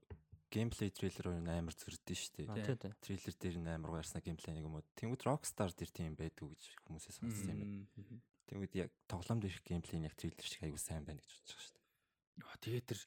геймплей трейлер өөр амар зөрдөн шүү дээ. Трейлер дээр нь амар гойрсна геймплей нэг юм уу. Тэнгүүд Rockstar дээр тийм байдгүй гэж хүмүүсээс сонссон юм байна. Тэнгүүд яг тоглоом дээрх геймплей нь яг трейлер шиг аягүй сайн байна гэж бодож байгаа шүү дээ. Яа тэгээд тэр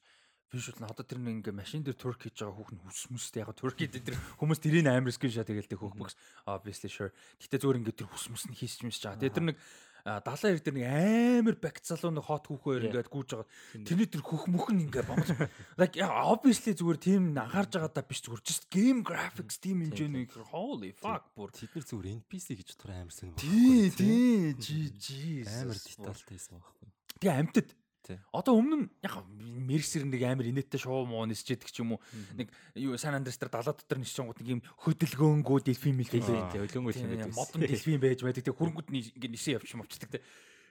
вижюал нь одоо тэр нэг ингээ машин дээр турк хийж байгаа хүүхэн хүсмэстэй яг турк дээр тэр хүмүүс тэрийг амар скриншот хийгээл хөөх бокс obviously sure. Гэтэ зүгээр ингээ тэр хүсмэс нь хийсч юмш чаа. Тэгээд тэр нэг далайн дээр нэг амар бак залуу нэг хот хүүхээр ингээд гүйж байгаа. Тэрний тэр хөх мөх нь ингээ бомж. Like obviously зүгээр тийм анхаарж байгаа даа биш зүгээр just game graphics тийм хэмжээний holy fuck бүр. Тэд нар зүгээр NPC гэж бодохоор амар сонир. Тий, тий, жи Амар детальтай байсан байхгүй. Тэгээ амтд. Тий. Одоо өмнө нь яг мерсэр нэг амар инээдтэй шоу муу нисчээдэг ч юм уу. Нэг юу Сан Андреас дээр далаа дотор нисчэнгууд нэг юм хөдөлгөөнгөө дэлфин мэл Тий, хэлээ. тий, өлөнгөө л юм байдаг. Модон дэлфин байж байдаг. Тэгээ хөрөнгөд нь ингээ нисэн явчих мовчдаг те.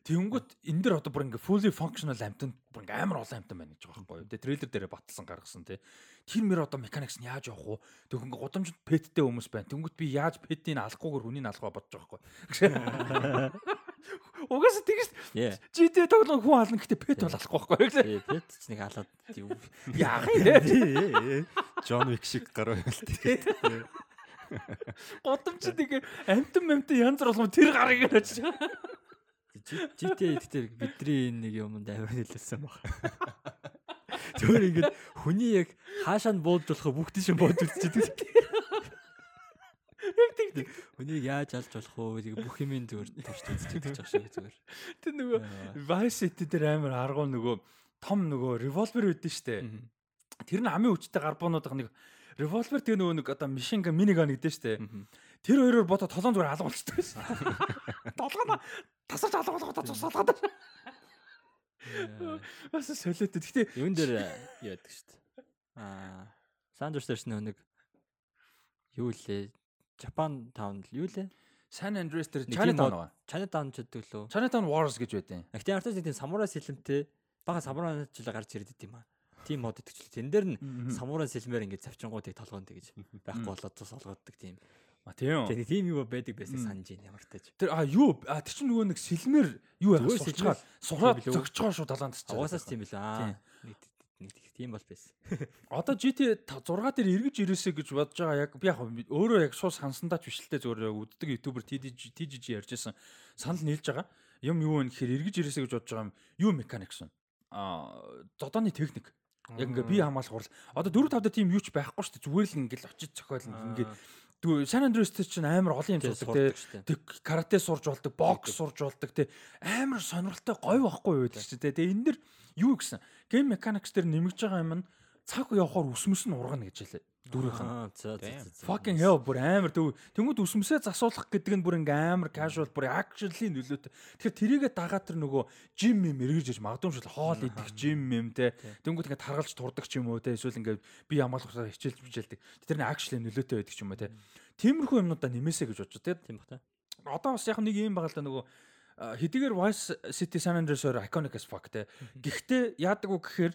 Тэнгүүт энэ дэр одоо бүр ингээ fully functional амтнд бүр ингээ амар олон амтан байна гэж байгаа байхгүй юу. Тэгээ трейлер дээр баталсан гаргасан те. Тэр мөр одоо mechanics нь яаж явах вэ? Тэг ингээ гудамжинд петтэй хүмүүс байна. Тэнгүүт би яаж петийг алахгүйгээр хүнийг алах ба бодож байгаа байхгүй юу. Угаасаа тэгэж Yeah. GT тоглоом хүн ална гэхдээ пет бол алахгүй байхгүй юу. Тий, пет ч нэг халаад юу. Яах юм. John Wick шиг гараа байлт. Гудамжинд ингээ амтан амтан янз бүр болгоо тэр гарыг гэж. GTA гэхдээ бидний энэ нэг юмд амар хэлсэн баг. Зүгээр ингээд хүний яг хаашаа нь буулж болох бүгд шин бууд үзчихдэг. Хүнийг яаж алж болох вэ? Бүх юм зүгээр турш үзчихдэг ч шиг зүгээр. Тэр нөгөө Vice City дээр амар аргуу нөгөө том нөгөө revolver үүдэн штэ. Тэр нь хамгийн хүчтэй гарбуунуудах нэг revolver тэгээ нөгөө нэг одоо machine gun minigun гэдэг штэ. Тэр хоёроор бодо толон зүгээр алга болчихдог байсан. Толгоно тасарч алга болгоод тусалгаад. Бас солиотой. Гэтэ Юун дээр яадаг шүү дээ. Аа, Сандерс дээрс нэг юу лээ? Japan Town л юу лээ? San Andreas дээр Chinatown тийм ба. Chinatown ч гэдэг лөө. Chinatown Wars гэж байдیں۔ Гэхдээ артист нэг тийм самурай сэлэмтэй бага самурай жил гарч ирээд идэм аа. Тим мод итгэжлээ. Тэн дээр нь самурай сэлмээр ингэж завчингуудыг толгоонд тэгж байхгүй болоод тус олгоддаг тийм. А тийм. Тэгээ тийм юу байдаг байсаг санаж ийн ямар тааж. Тэр а юу а тэр чинь нөгөө нэг сэлмэр юу яах сурчгаа сураад Тийм зөгчгоо шүү далаанд тасчих. Угаасаас тийм билээ. Аа. Тийм бол байсан. Одоо GT 6 дээр эргэж ирээсэй гэж бодож байгаа яг би яг өөрөө яг шууд сансандаа ч бишэлтэй зөвөр үздэг ютубер TDG TGG ярьжсэн санал нийлж байгаа. Юм юу вэ гэхээр эргэж ирээсэй гэж бодож байгаа юм юу mechanics вэ? А зодооны техник. Яг ингээ бие хамгаалах хурал. Одоо 4 5 дээр тийм юу ч байхгүй шүү дээ. Зүгээр л ингээл очиж цохиол ингээ Тэгвэл San Andreas чинь амар олон юм тий, сурдаг штэ. Тэг карате сурж болдог, бокс сурж болдог те. Амар сонирхолтой гоё байхгүй гэдэг чинь те. Тэгээ энэ дэр юу гэсэн? Game mechanics дээр нэмэгдэж байгаа юм нь цаг явахаар үсмэс нь ургана гэж хэлээ. Дүүрийнх нь. Аа, за за за. Fucking hell бүр амар төв. Тэнгүүд үсмсээ засуулах гэдэг нь бүр ингээм амар casual бүр actually нөлөөтэй. Тэгэхээр тэрийгэ дагаа тэр нөгөө gym юм эргэж иж магадгүй хоол идэх gym юм те. Тэнгүүд ингээд таргалж турдаг ч юм уу те. Эсвэл ингээд би ямаалахаар хичээлж бичээлдэг. Тэр нь actually нөлөөтэй байдаг ч юм уу те. Тиймэрхүү юмнуудаа нэмээсэ гэж бодож те. Тийм бах та. Одоо бас яг нэг юм байгаа л да нөгөө хэдийгээр Vice City San Andreas өөр iconic as fuck те. Гэхдээ яадаг уу гэхээр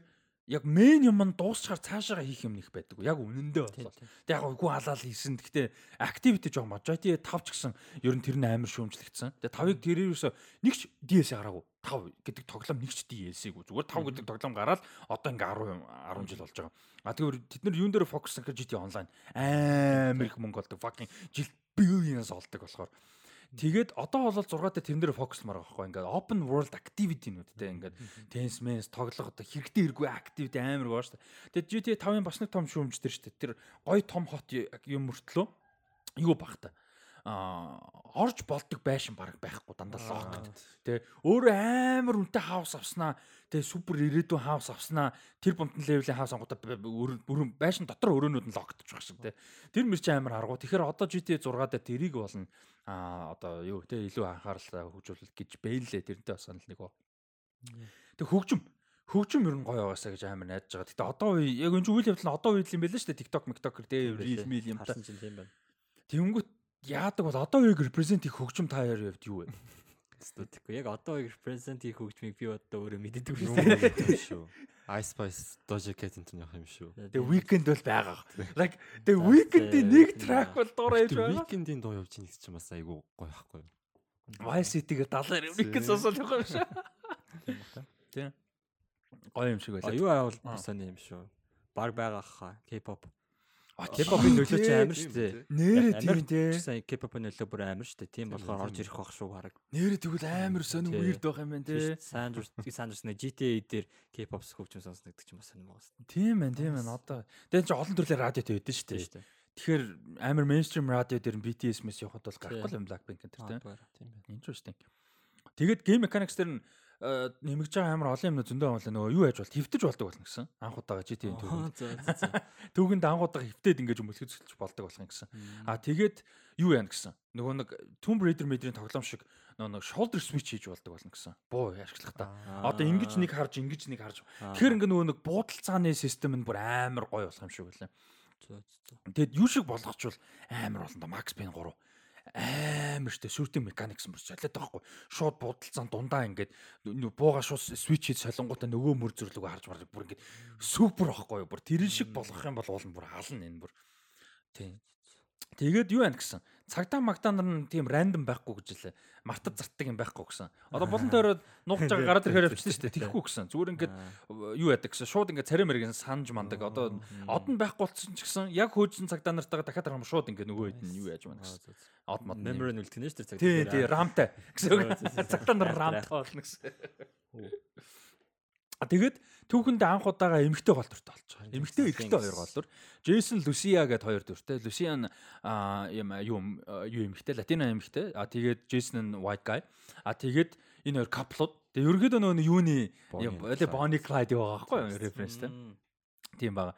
яг main юм нь дуусчаар цаашаага хийх юм нэг байдаг. Яг үнэндээ бол. Тэг яг үгүй халаал хийсэн. Гэхдээ activity жоо majority 5 ч гэсэн ер нь тэр нь амар шүүмжлэгдсэн. Тэгээ 5-ыг тэрээрээс нэг ч DS гараагүй. 5 гэдэг тоглоом нэг ч DLC-гүй. Зүгээр 5 гэдэг тоглоом гараад одоо ингээ 10 10 жил болж байгаа. А тэгвэр тэд нар юун дээр фокус гэж GT online амар их мөнгө олдог. Fucking жил billions олдог болохоор. Тэгээд одоо бол 6 дээр тэрэн дээр фокуслмаар байгаа байхгүй ингээд open world activity-нүүдтэй ингээд tennis mens тоглох одоо хэрэгтэй хэрэггүй activity амар гоо шүү дээ. Тэгээд GTA 5-ын бас нэг том шүүмж тэр шүү дээ. Тэр гоё том хот юм мөртлөө юу бах та. Орж болдог байшин баг байхгүй дандаа локд. Тэ өөрөө амар үнэтэй хаус авснаа. Тэ супер ирээдүйн хаус авснаа. Тэр бомтон левелийн хаус ангуудаа бүрэн байшин дотор өрөөнүүд нь байгаа шиг тэ. Тэр мэр чи амар харгу. Тэгэхээр одоо GTA 6 дээр тэрийг болно а одоо юу те илүү анхаарал хөгжүүлэлт гэж бэлээ тэрнтэй бас санал нэг ба. Тэг хөгжим хөгжим ер нь гоё байгаасаа гэж амар найдаж байгаа. Гэтэ одоо яг энэ үйл явдал нь одоо үед юм байл л шүү дээ. TikTok, TikTok те reel meal юм та. Харсан яадаг бол одоо үеиг represent-ийг хөгжим та хоёр явд юу вэ? Студико яг одоо яг презентийн хөгжмийг би одоо өөрөө мэддэг Юу шүү. Ice Spice Doja Cat энэ явах юм шүү. Тэгээ weekend бол байгаа. Like тэгээ weekend-ийн нэг track бол дуурай явж байгаа. weekend-ийн дуу явж гэсэн чинь бас айгүй гоё байхгүй юу? Vice City-гээ 70 weekend сонсоод явах юм шиг. Тийм. Гоё юм шиг байлаа. юу аавал Аа. сони юм шүү. Баг байгаа хаа K-pop. А K-pop-ийн нөлөө чи тийм. амар шүү дээ. Нэрэ тийм тий. Гэсэн K-pop-ийн нөлөө бүр амар шүү дээ. Тийм болохоор орж ирэх бах шүү хараг. Нэрэ тэгвэл амар сонир Тий. weird байх юм байна тий. Санжурс санжурс нэг GTA дээр K-pop хөгжим сонсно гэдэг ч юм бас сонир байгаа шүү Тийм байна, тийм байна. Одоо тэгээд чи олон төрлийн радиотой байдсан шүү дээ. дээ. Тэгэхээр амар mainstream радио дээр BTS мэс явахад бол гарахгүй Тий. юм Blackpink энэ тийм. Тийм байна. Interesting. Тэгээд game mechanics дээр нь э, нэмэгдэж байгаа амар олон юм зөндөө байна нөгөө юу яаж бол хөвтөж болдог болно гэсэн. Анх удаага GT-ийн за. Түүхэнд анх удаага хөвтөд ингэж мөлхөцөлж болдог болох юм гэсэн. А тэгээд юу яана гэсэн. Нөгөө нэг Tomb Raider мэдрийн тоглоом шиг нөгөө shoulder switch хийж болдог болно гэсэн. Буу ашиглахдаа. Одоо ингэж нэг харж ингэж нэг харж. Тэгэхээр ингээ нөгөө нэг буудалцааны систем нь бүр амар гоё болох юм шиг байлаа. Тэгэд юу шиг болгочвол амар болно да Max Payne 3 амар штэ shooting mechanics мөр солиод байгаа хгүй шууд будалцаан дундаа ингээд бууга шууд switch хийж солонгуудаа нөгөө мөр зүрлэг харж мардаг бүр ингээд супер байхгүй бүр тэр шиг болгох юм бол уул нь бүр ална энэ бүр. Тийм тэгээд юу байна гэсэн? Цагдаа магдаа нар нь тийм рандом байхгүй гэж лээ мартад зартдаг юм байхгүй гэсэн. Одоо болон тойроод нуугч байгаа гараад ирэхээр явчихсан шүү дээ. Тэхгүй гэсэн. Зүгээр ингээд юу яадаг гэсэн? Шууд ингээд царай мэрэгэн санаж мандаг. Одоо од нь байхгүй болчихсон ч гэсэн яг хөөжсөн цагдаа нартайгаа дахиад харахад шууд ингээд нөгөө хэд нь юу яаж байна гэсэн? Од мод нь. Memory нүлтгэнэ шүү дээ цаг. Тий, тий, рамтай. Гэсэн. Цагтаа нар рамтай болно гэсэн. А тэгээд түүхэндээ анх удаага эмгтэй голдортой болж байгаа. Эмгтэй эрэгтэй хоёр голдор. Джейсон Лусия гэдэг хоёр нь аа юм юу юу эмгтэй, латино эмгтэй. А тэгээд Джейсон нь white guy. А тэгээд энэ хоёр каплууд. Тэгээд ерөөдөө нөгөө юуны Bonnie Clyde байгаа байхгүй юу? Референстэй. Тийм байгаа.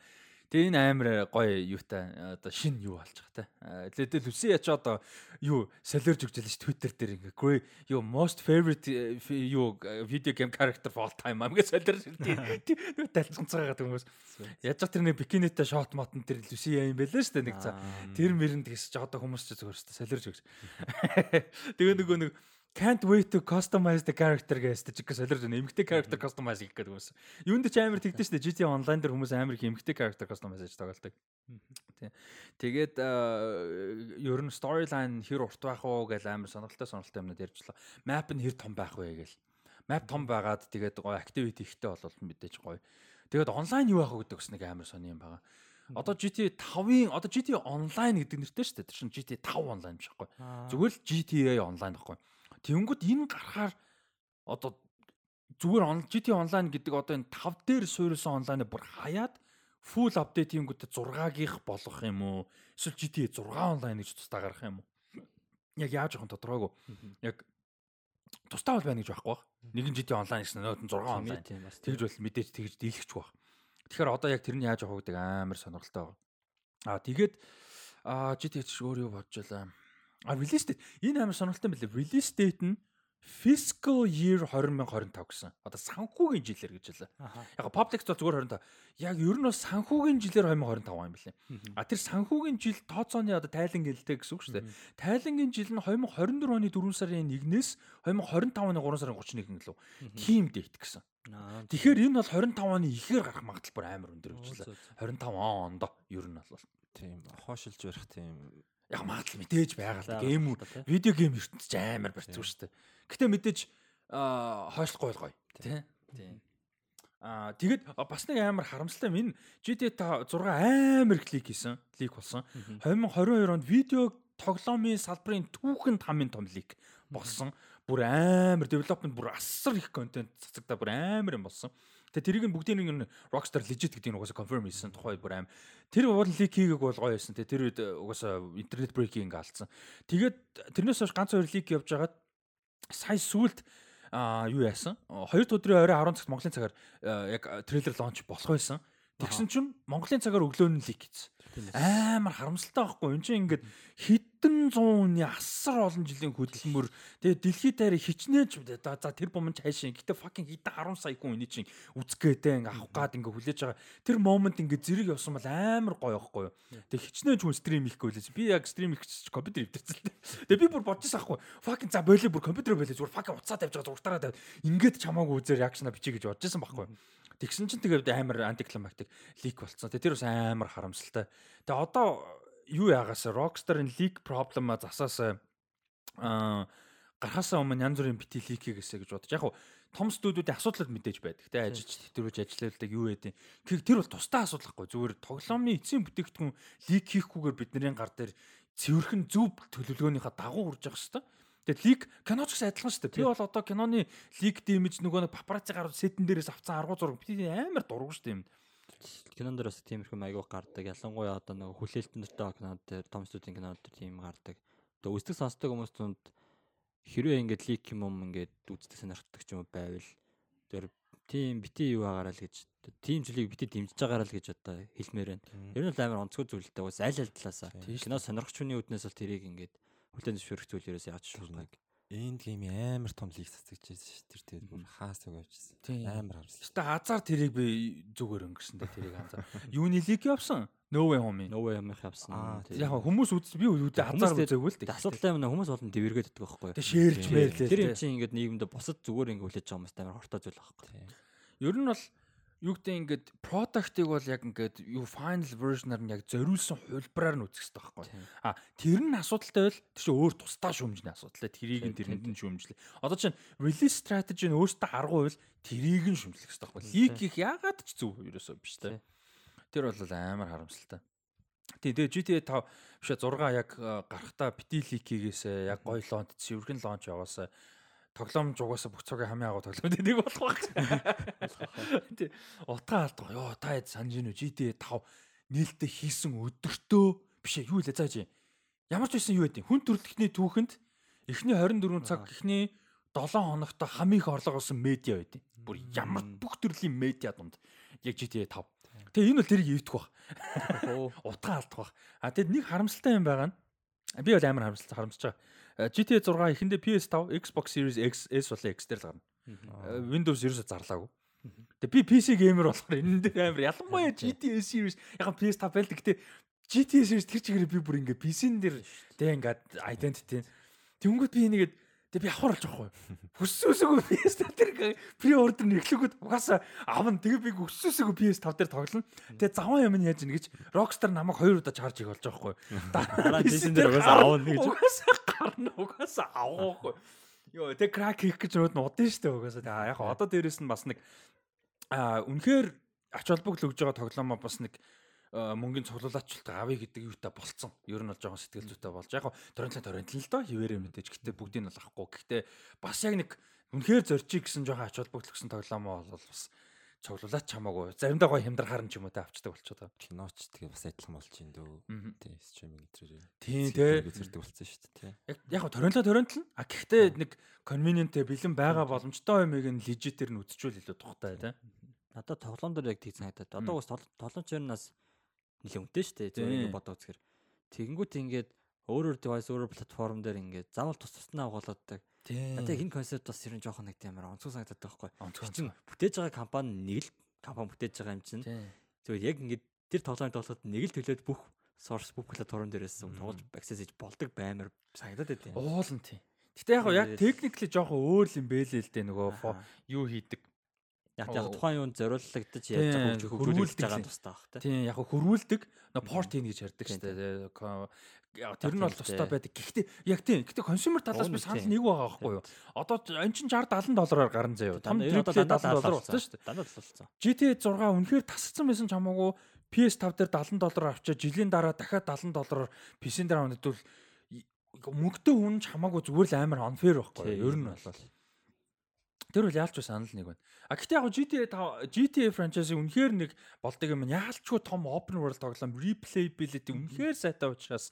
Тэгээ энэ амар гоё юутай одоо шин юу болж байгаа те. Тэгээд Люси яч одоо юу солиорж өгч ялж Twitter дээр ингээ грей юу most favorite э, юу э, video game character of all time амгээ солиорж тийм талцганцгаа гэдэг хүмүүс. Яаж ч тэр нэг бикинитэй шот мотон тэр Люси юм байлаа шүү дээ нэг цаа. Тэр мэрэнд гэсэн чи одоо хүмүүс ч дээ солиорж өгч. Тэгээ нөгөө нэг Can't wait to customize the character гэсэн чи солиорж байна. Эмгтэй character customize хийх гэдэг хүмүүс. Юунд ч амар тэгдэж дээ. GTA online дээр хүмүүс амар их эмгтэй character customize хийж тоглолдог. Тий. Тэгээд ер нь storyline хэр урт байх уу гэж амар сонирхолтой сонирхолтой юмнууд ярьжлаа. Map нь хэр том байх вэ гээл. Map том байгаад тэгээд гоё activity ихтэй бол мэдээж гоё. Тэгээд онлайн юу байх вэ гэдэг бас нэг амар сони юм байгаа. Одоо GTA 5-ын одоо GTA online гэдэг нэртэй шүү дээ. Тэр чинь GTA 5 online биш байхгүй. Зүгээр л GTA online байхгүй. Тэнгүүд энэ гарахаар одоо зүгээр GTA online гэдэг одоо энэ 5 дээр суурилсан онлайнаа бүр хаяад full update хийнгүүтээ 6-гийнх болгох юм уу? Эсвэл GTA 6 онлайн гэж тусдаа гаргах юм уу? Яг яаж нь тодорхойгүй. Яг тусдаа бол байна гэж байхгүй бах. Нэгэн GTA онлайн гэсэн нөт 6 онлайн. Тэгж бол мэдээж тэгж дийлэхч бах. Тэгэхээр одоо яг тэрний яаж явах гэдэг амар сонирхолтой байна. Аа тэгээд аа GTA ч өөр юу бодож байлаа. А release date энэ амар сонирхолтой юм билээ. Release date нь fiscal year 2025 гэсэн. Одоо санхүүгийн жилээр гэж хэлээ. Яг public бол зүгээр 25. Яг ер нь бол санхүүгийн жилээр 2025 юм билээ. А тэр санхүүгийн жил тооцооны одоо тайлан гэлтэй гэсэн үг шүү дээ. Тайлангийн жил нь 2024 оны 4 сарын 1-ээс 2025 оны 3 сарын 31 лөө. Team date гэсэн. Тэгэхээр энэ бол 25 оны ихээр гарах магадлал бүр амар өндөр гэж хэлээ. 25 онд ер нь бол тийм хоошилж барих тийм яг магадлал мэдээж байгаа л. Гейм видео гейм ертөнцөд амар барьцгүй шүү дээ. Гэтэ мэдээж хойшлохгүй гоё тий. Аа тэгэд бас нэг амар харамсалтай. Энэ GTA 6 амар их лик хийсэн. Лик болсон. 2022 онд видео тоглоомын салбарын түүхэнд хамгийн том лик болсон. Бүр амар development бүр асар их контент цацагдаа бүр амар юм болсон. Тэгээ тэрийг нь бүгдийг нь Rockstar legit гэдэг нь угаасаа confirm хийсэн тухай бүр аим. Тэр уул leak хийгээг бол гоё байсан. Тэгээ тэр үед угаасаа internet breaking алдсан. Тэгээд тэрнээс хойш ганц хоёр leak явж байгаад сая сүулт а юу яасан? 2 өдрийн орой 10 цагт Монголын цагаар яг трейлер лонч болох байсан. Тэгсэн чинь Монголын цагаар өглөө нь лик хийсэн. Амар харамсалтай байхгүй. Энд чинь ингээд хэдэн зууны асар олон жилийн хөдөлмөр тэгээ дэлхийд даяар хичнээн ч за тэр бомж хайшин. Гэтэ fucking хэдэн 10 сая хүн эний чинь үзгээд ингээ авах гад ингээ хүлээж байгаа. Тэр момент ингээ зэрэг явсан бол амар гоё байхгүй юу. Тэгээ хичнээн ч хүн стрим хийхгүй лээ. Би яг стрим хийх гэж компьютер өвдөрцөл тээ. Тэгээ би бүр бодож байхгүй. Fucking за болоо бүр компьютер болоо зүгээр fucking уцаа тавьж байгаа зургатараа тавь. Ингээд чамаагүй үзээр реакшна бичиж гэж бодож байсан байхгүй юу. Тэгсэн чинь тэгээд амар антиклимактик лик болцсон. Тэр бас амар харамсалтай. Тэгээ одоо юу яагаас Rockstar-ын leak problem-а засаас аа гарахаасаа өмнө янз бүрийн бити лик хийгээсэ гэж бодож. Яг хуу том студиудын асуудал мэдээж байдаг. Тэ ажиллаж тэтгэрүүж ажилладаг юу гэдэг. Тэр бол тусдаа асуудалхгүй. Зүгээр тоглоомын эцсийн бүтээгдэхүүн лик хийхгүйгээр бидний гар дээр цэвэрхэн зөв төлөвлөгөөнийхөө дагуу урж явах хэрэгтэй. Тэгээд лиг киноч гэсэн адилхан шүү дээ. Би бол одоо киноны лиг дэмэж нөгөө папарацци гарууд сетэн дээрээс авцсан аргуу зураг би амар дургу шүү дээ юм. Кинон дээр бас тиймэрхүү аягуух гардаг. Ялангуяа одоо нөгөө хүлээлтэн дөртэй кинод дээр том студийн кинод дээр тийм гардаг. Одоо үздэг сонсдог хүмүүс тунд хэрвээ ингээд лиг юм юм ингээд үздэг сонирхдаг ч юм байвал тэр тийм бити юу агаараа л гэж тийм зүйлийг бити дэмжиж байгаараа л гэж одоо хэлмээр байна. Ер нь л амар онцгой зүйлтэй. Ус аль аль талаасаа. Кино сонирхч хүний үднээс бол тэрийг ингээд хүлэн зөвшөөрөх зүйлээрээс яаж шуурнаг. Энд гейм амар том лиг цацагчсэн шүү тэр тэгээд бүр хаас өгөөжсэн. Амар харсан. Гэтэ хазаар тэрийг би зүгээр өнгөрсөн дээ тэрийг хазаар. Юуны лиг явсан? No way home. No way home явсан. Яг хүмүүс үз би үүдээ хазаар үзээгүй л дээ. Асуудалтай юм хүмүүс болон дэвэргээд идэх байхгүй юу? Тэг шеэрч мэрлээ. Тэр юм чинь ингээд нийгэмд бусад зүгээр ингээд хүлээж байгаа юмс амар хортой зүйл байхгүй. Ер нь бол юу гэдэг ингээд product-ыг бол яг ингээд юу final version-аар нь яг зориулсан хувилбараар нь үзэх хэрэгтэй байхгүй. А тэр нь асуудалтай байл тэр чинь өөр тусдаа шүүмжний асуудалтай. Тэрийг нь тэрэнд нь шүүмжлээ. Одоо чинь release strategy нь өөртөө аргу байл тэрийг нь шүүмжлэх хэрэгтэй байхгүй. Leak их яагаад ч зөв ерөөсөө биш те. Тэр бол амар харамсалтай. Тэгээ GTA 5 биш 6 яг гарахтаа бити лик хийгээсээ яг гоё лонч цэвэрхэн лонч яваасаа тоглоом жугаасаа бүх цогийн хамгийн агуу тоглоом тийм болох байх. Тий. Утгаа алдгаа. Йоо та яд санаж гинөө GTA 5 нээлттэй хийсэн өдөртөө биш ээ юу лээ цааш юм. Ямар ч байсан юу гэдэг хүн төрөлхтний түүхэнд эхний 24 цаг эхний 7 хоногт хамгийн их орлого олсон медиа байд. Бүр ямар бүх төрлийн медиа дунд яг GTA 5. Тэгээ энэ бол тэрийг ивдэх баг. Утгаа алдах баг. А тэгэд нэг харамсалтай юм байгаа нь би бол амар харамсалтай харамсаж байгаа. GTA 6 эхэндээ PS5, Xbox Series X, S болон X дээр л гарна. Windows ерөөсө зарлаагүй. Тэгээ би PC gamer болохоор энэ дээр амар ялангуяа GTA Series яг PS5 байлдаг. Гэтэ GTA Series тэр чигээр би бүр ингээ PC-н дээр тэг ингээд identity. Тэнгүүд би нэгэд Тэг би авахар болж байгаа хгүй. Хүссүүсээгөө PS5 дээр ордер нэглэгүүд угаасаа авна. Тэгээ би хүссүүсээгөө PS5 дээр тоглоно. Тэгээ заван юм нь яаж ийн гэж Rockstar намайг хоёр удаа чарж ийг болж байгаа хгүй. Дараа PC дээр угаасаа авна гэж. Угаасаа гарна. Угаасаа авахгүй. Йоо тэг крак хийх гэж нүүд нь удаа штэ угаасаа. Яг одоо дээрэс нь бас нэг а үнэхээр ач холбогдол өгж байгаа тоглоомоо бас нэг мөнгөний цуглуулаачлалтай авъя гэдэг юутай болцсон. Ер нь бол жоохон сэтгэл зүйтэй болж яг торрентлын торрентлэн л доо хിവэрэ мэдээж. Гэтэ бүгдийг нь бол авахгүй. Гэтэ бас яг нэг үнэхээр зорчих гэсэн жоохон ач холбогдол гэсэн тоглоомоо бол бас цуглуулаач хамаагүй. Заримдаа гоё хямдрахаар нь ч юм уу те авчдаг болчиход байгаа. Киноч тэгээ бас адилхан болж ин дөө. Мгм. Тий, стриминг эдрээр. Тийм те. Үзэрдэг болсон шүү дээ. Яг яг торонлоо торонтол. А гэхдээ нэг convenient бэлэн байгаа боломжтой юмыг нь legit-ээр нь үзчихвэл илүү тухтай те. Надад тоглоом дээр яг тийг санагдаад. Одоо бас тоглоом чернаас нэлээд үнэтэй шүү дээ. Тийм. Зөв ингэ бодоо үзэхэр. Тэгэнгүүт ингээд өөрөөр device өөрөөр платформ дээр ингээд заавал тус туснаа угаалгадаг. Тийм. Яг энэ концепт бас ер нь жоохон нэг тийм амар онцгой санагдаад байгаа байхгүй. чинь бүтээж байгаа компани нэг л компани бүтээж байгаа юм чинь. Тийм. Зүгээр яг ингээд тэр тоглоомыг тоглоход нэг л төлөөд бүх source бүх платформ дээрээс тоглож access хийж болдог баймар санагдаад байт юм. Уул нь тийм. Гэтэ яг яг техникли жоохон өөр юм бэлээ л дээ нөгөө юу хийдэг. Яг яг тухайн юунд зориуллагдаж Тийм, яаж байгаа хөгжүүлж байгаа тустай баг тий. Тийм яг хөрвүүлдэг. Порт хийн гэж ярьдаг Тийм, шүү дээ. Тэр нь бол тустай байдаг. Гэхдээ яг тийм. Гэхдээ консюмер талаас би санал нэг байгаа байхгүй юу? Одоо ч- энэ чинь 60 70 доллараар гарна заяа. Том одоо 70 дандаа доллар болсон шүү дээ. Дандаа болсон. GTA 6 үнэхээр тасцсан байсан ч хамаагүй PS5 дээр 70 доллараар авчаа жилийн дараа дахиад 70 доллараар PC-н дээр авах хэвэл мөнгөтэй хүн ч хамаагүй зүгээр л амар unfair байхгүй юу? Ер нь бол. Тэр бол яалч санал нэг байна. А гэхдээ яг GTA 5 GTA franchise үнэхээр нэг болдог юм. Яалчгүй том open world тоглоом replayability үнэхээр сайтай учраас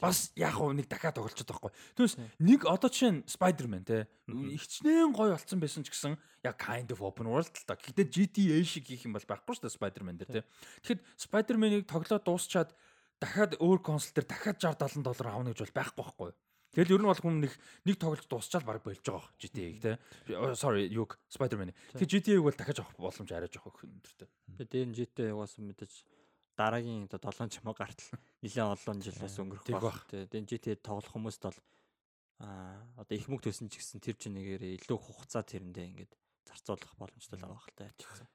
Бас яг нэг дахиад тоглолцоод байхгүй. Түүнээс нэг одоо жишээ нь Spider-Man те Мгм. ихчнэн гоё болцсон байсан ч гэсэн яг kind of open world л та. Гэхдээ GTA шиг хийх юм бол байхгүй шүү дээ Spider-Man дээр те. Тэгэхэд Spider-Man-ыг тоглоод дуусчаад дахиад өөр консол дээр дахиад 60 70 доллар авна гэж бол байхгүй байхгүй. Тэгэл ер нь бол хүн нэг нэг тоглож дуусчаал баг болж байгаа бох GTA-г те. Oh, Sorry, юг Spider-Man. Тэгэхээр GTA-г бол дахиад авах боломж арай жоох өнөртэй. Тэгээ дээр нь GTA яваасан мэдээж дараагийн одоо 7 чамаа гартал нэлээд олон жил бас өнгөрөх Тэг баг. бах. Тэгээ GTA тоглох хүмүүст бол аа одоо их мөнгө төсөн ч гэсэн тэр чинь нэгээр илүү хугацаа тэрэндээ ингээд зарцуулах боломжтой л байгаа хэлтэй ярьчихсан.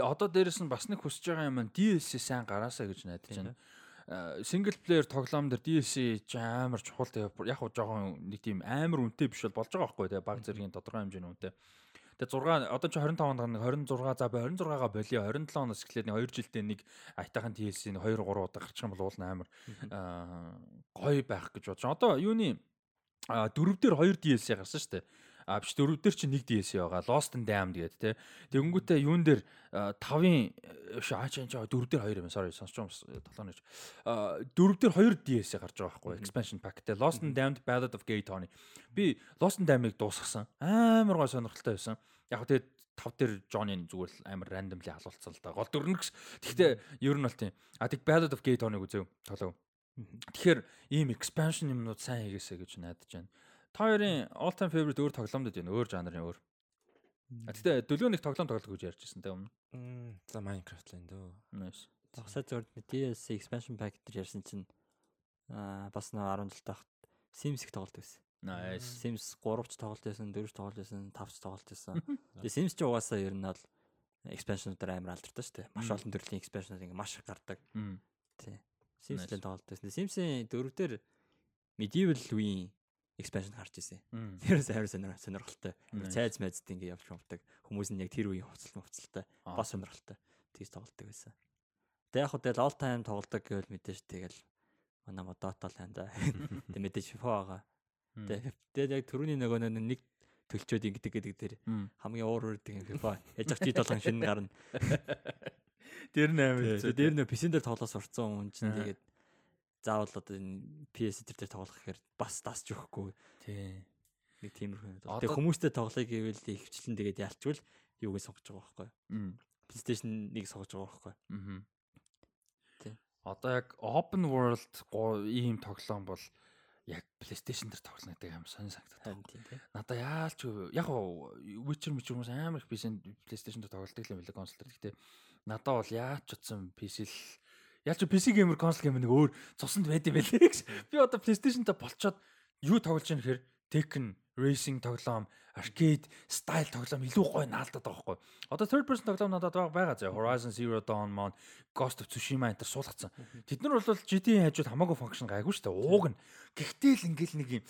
Одоо дээрэс нь бас нэг хүсэж байгаа юм нь DLC сайн гараасаа гэж найдаж байна. Сингл плеер тоглоом дээр DLC ч амар чухал тэгээ яг хуу жоохон нэг тийм амар үнэтэй биш бол болж байгаа байхгүй тэгээ баг зэргийн тодорхой хэмжээний үнэтэй. Тэгээ 6 одоо ч 25 онд нэг 26 за бай 26-га болио 27 оноос эхлээд нэг 2 жилдээ нэг айтайхан DLC нэг 2 3 удаа гарчих юм бол уул амар аа, гоё байх гэж бодож. Одоо юуны а дөрөв дээр 2 DLC гарсан шүү дээ. А биш дөрөв дээр чи нэг DLC байгаа. Lost and Damned гэдэг те. Тэгэнгүүтээ юун дээр 5-ын шаа чи дөрөв дээр 2 юм sorry сонсч юм толооноч. А дөрөв дээр 2 DLC гарч байгаа байхгүй expansion pack те. Lost and Damned Ballad of Gay Tony. Би Lost and Damned-ыг дуусгасан. Амар гой сонирхолтой байсан. Яг хөө тэгээд тав дээр Johnny зүгээр л амар randomly халуулсан л да. Гол дөрнө гэсэн. Гэхдээ ер нь бол тийм. А тэг Ballad of Gay Tony-г үзэв. Тоглоо. Тэгэхээр ийм expansion юмнууд сайн хийгээсэй гэж найдаж байна. Та хоёрын all time favorite өөр тоглоомд байна. Өөр жанрын өөр. А тэгтээ дөлөөнөх тоглоом тоглох гэж ярьжсэн тэ өмнө. За Minecraft л энэ дөө. Nice. Багсаа зөв DLC expansion pack дээр ярьсан чинь аа бас нэг 17 тахт Sims их тоглолт байсан. Nice. Sims 3 ч тоглолт байсан, 4 ч тоглолт байсан, 5 ч тоглолт байсан. Тэгээ Sims ч угаасаа ер нь бол expansion-уудаар амар алдартай шүү дээ. Маш олон төрлийн expansion ингээ маш их гардаг. Тий. Sims Nice. л тоглолт байсан. Sims-ийн 4 дээр medieval үеийн expansion гарч ирсэн. Тэрээс амар сонир сонирхолтой. Цайз майзд ингээ явж мовдаг. Хүмүүс нь яг тэр үеийн хувцалт хувцалтай. Бас сонирхолтой. Тэгж тоглолдог байсан. Тэг яг хөө тэгэл all time тоглолдог гэвэл мэдээж тэгэл манай Dota л ханда. Тэг мэдээж FIFA байгаа. Тэг яг түрүүний нөгөө нэг төлчөөд ингэдэг гэдэг Мм. хамгийн уур үрдэг юм FIFA. Яж зах G7 шинэ гарна. Тэр хэцүү. дээр нөө PC дээр тоглоо сурцсан хүн чинь тэгээд заавал одоо энэ PS дээр тоглох гэхээр бас дасч өгөхгүй Тий. нэг тиймэрхүү юм. Одоо- Тэг хүмүүстэй тоглоё гэвэл ихвчлэн тэгээд ялчвал юуг сонгож байгаа байхгүй. PlayStation 1-ийг сонгож байгаа байхгүй. Мгм. Тий. Одоо яг open world ийм тоглоом бол яг PlayStation дээр тоглоно гэдэг. Харин тийм тийм. Надаа яалч яг Witcher мэт хүмүүс амар их PlayStation дээр тоглолдог юм билээ консол дээр. Гэхдээ надаа бол яач утсан PC л яалч PC геймер консол геймер нэг өөр цуснд байд юм билээ гэж. Би одоо PlayStation дээр болцоод юу тоглож байгаа нөхөр Tekken racing тоглоом, arcade style тоглоом илүү гоё наалдаад байгаа байхгүй. Одоо third person тоглоом надад байгаа заа. Horizon Zero Dawn маань Ghost of Tsushima энэ төр суулгацсан. Тэд нар бол GTA хажууд хамаагүй функшн гайгүй шүү дээ. Ууг нь. Гэхдээ л ингээл нэг юм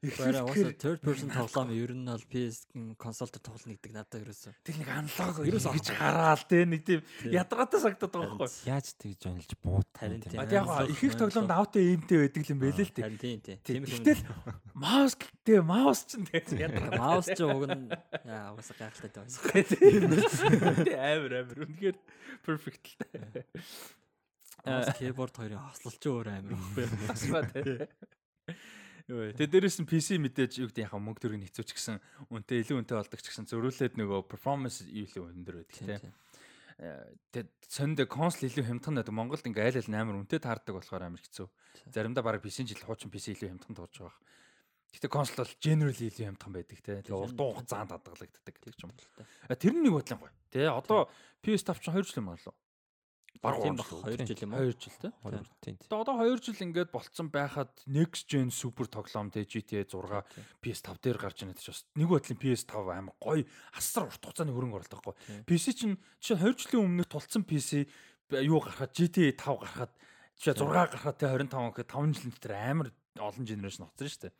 Бараа уусаа third person тоглоом ер нь бол PS консол дээр тоглоно гэдэг надад ерөөсөө. тэр нэг аналог Ерөөсөө гэж хараал те нэг тийм Тийм. ядаргаатай сагдаад байгаа байхгүй. Яаж тэгж онилж бууд Харин тийм. Яг их их тоглоомд аутаа эймтэй байдаг юм байлээ л те. Харин тийм тийм. Тийм. Тийм их Гэтэл маус гэдэг маус ч тэгээд ядаргаа. маус ч уг нь яа угаасаа гайхалтай байсан. Тийм амар амар үнэхээр perfect л те. Маус keyboard хоёрын хослол ч өөр амар байхгүй. Асма те. Йоо, тэ дээрэс нь PC мэдээж юу гэдэг яхаа мөнгө төрөг хэцүүч гэсэн үнэтэй илүү үнэтэй болдог ч гэсэн зөрүүлээд нөгөө performance юу илүү өндөр байдаг Тийм. Тэгээд сонд консол илүү хямдхан байдаг. Монголд ингээ айл айл амар үнэтэй таардаг болохоор амар хэцүү. Заримдаа баг PC жил хуучин PC илүү хямдхан туурж байгаа. Гэтэ консол бол generally илүү хямдхан байдаг те. Тэгээ урт хугацаанд хадгалагддаг гэх юм. Тэр нэг бодлон гоё. Тэ одоо PS5 чинь 2 жил юм Тийм 3 баг жил. 2 жил юм уу? 2 жил те. Хоёр тийм. Тэгээ одоо 2 жил ингээд болцсон байхад next gen супер тоглоом те GTA 6 PS5 дээр гарч ирнэ гэж бас нэг бодлын PS5 амар гоё асар урт хугацааны хөрөнгө оруулалт байхгүй. PC чинь чинь 2 жилийн өмнө тулцсан PC юу гарахад GTA 5 гарахад чи 6 гарахад те 25 гэхэд 5 жилийн дотор амар олон генерашн хоцсон шүү дээ.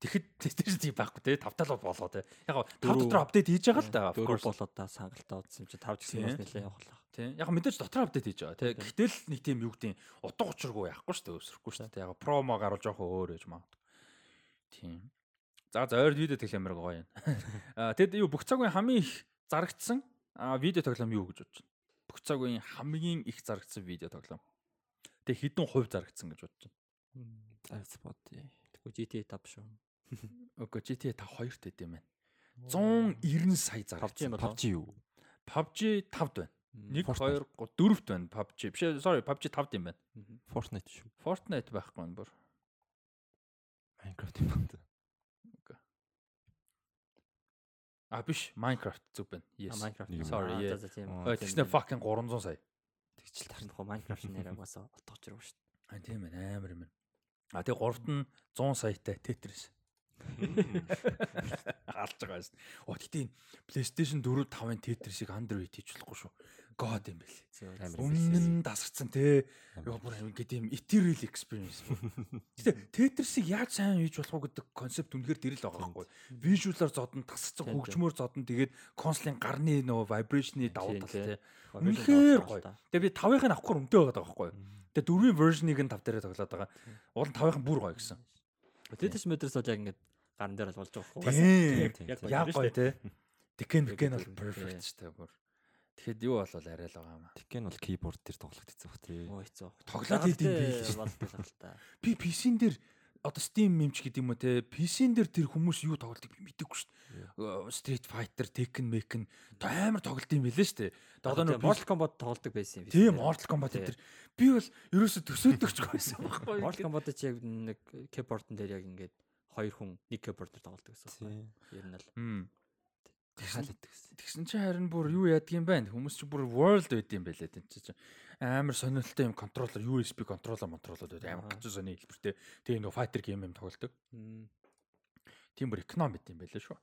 Тэгэхэд тэр тийм байхгүй те 5 тал бол болоо те. Яг 5 Дөрөв- дотор апдейт хийж байгаа л да. Дөрөв болоод та сангалтай удсан чи 5 гэсэн бас нэлээ явахлаа. Тийм. Яг мэдээж дотор апдейт хийж байгаа. Тийм. Гэтэл нэг тийм юу гэдэг утга учиргүй яахгүй шүү дээ. Өсөрөхгүй шүү дээ. Яг промо гаруул жоохон өөр гэж магадгүй. Тийм. За ойр видео тоглоомор гоё юм. Аа тэгэд юу бүх цаг үеийн хамгийн их зарагдсан видео тоглоом юу гэж бодож байна? Бүх цаг үеийн хамгийн их зарагдсан видео тоглоом. Тэг хэдэн хувь зарагдсан гэж бодож За спот. Тэгвэл GTA 5 шүү. байна? Үгүй GTA 5 хоёрт байд юм байна. 190 сая зарагдсан. PUBG юу? PUBG 5-д байна. 1 Fortnite. 2 3 4-т байна PUBG. Биш sorry PUBG 5-д юм байна. Fortnite шүү. Fortnite байхгүй юм бүр. Minecraft юм байна. А биш Minecraft зүг байна. Yes. Юм. Sorry, тэгснэ fucking 300 сая. Тэгчл хоо Minecraft нэрээ угаасаа олдох учраагүй шүү. А тийм байна амар юм байна. А тэгээ гуравт нь 100 саятай Tetris. Алж байгаа байсан. Оо энэ PlayStation 4 5-ын Tetris-ийг Android хийж болохгүй шүү. God юм бэлээ. Өмнө нь дасгцсан те. Яа бүр ингээд юм ethereal experience. Гэтэ Tetris-ийг яаж сайн хийж болох вэ гэдэг концепт үнэхээр дэрэл байгаа байхгүй. Visual-аар зодон тасгцсан Тийм, хөгжмөөр зодон тэгээд консолын гарны нөгөө vibration-ы давуу тал те. Үнэхээр гоё. Тэгээ би 5-ын авахгүй өмдөө байгаа байхгүй. Тэгээ дөрвийн version-ыг нь 5 дээрээ тоглоод байгаа. Уул нь 5-ын бүр гоё гэсэн. Тэтэс мэдрээс бол яг ингээд гарын дээр бол болж байгаа байхгүй. Яг гоё те. Тэкэн бэкэн бол perfect шүү дээ бүр. Тэгэхэд юу болвол арай л байгаа юм аа. Тэгэн бол keyboard дээр тоглох хэцүү бах тий. Оо хэцүү. Тоглоод идэм би болдог л та. Би PC-н дээр одоо Steam мемч гэдэг юм уу те PC-н дээр тэр хүмүүс юу тоглолтыг би мэдээгүй шүү дээ. Street Fighter, Tekken, Mekken амар тоглолт юм билээ шүү дээ. Одоо нэг Mortal Kombat тоглодог байсан юм биш. Тийм Mortal Kombat тэр би бол ерөөсө төсөөдөгчгүй байсан байхгүй. Mortal Kombat ч яг нэг keyboard дээр яг ингээд хоёр хүн нэг keyboard дээр тоглодог гэсэн. Ер нь л Хм. Хаал идэг гэсэн. Тэгсэн чинь харин бүр юу яадаг юм байна. Хүмүүс чи бүр world байд юм байлээ тийм чи. Амар сонирхолтой юм контроллер USB контроллер монтроллер байд амар гачин сони хэлбэртэй. Тэгээ нөгөө fighter game юм тоглолдог. Тийм бүр эконом байд юм байлээ шүү.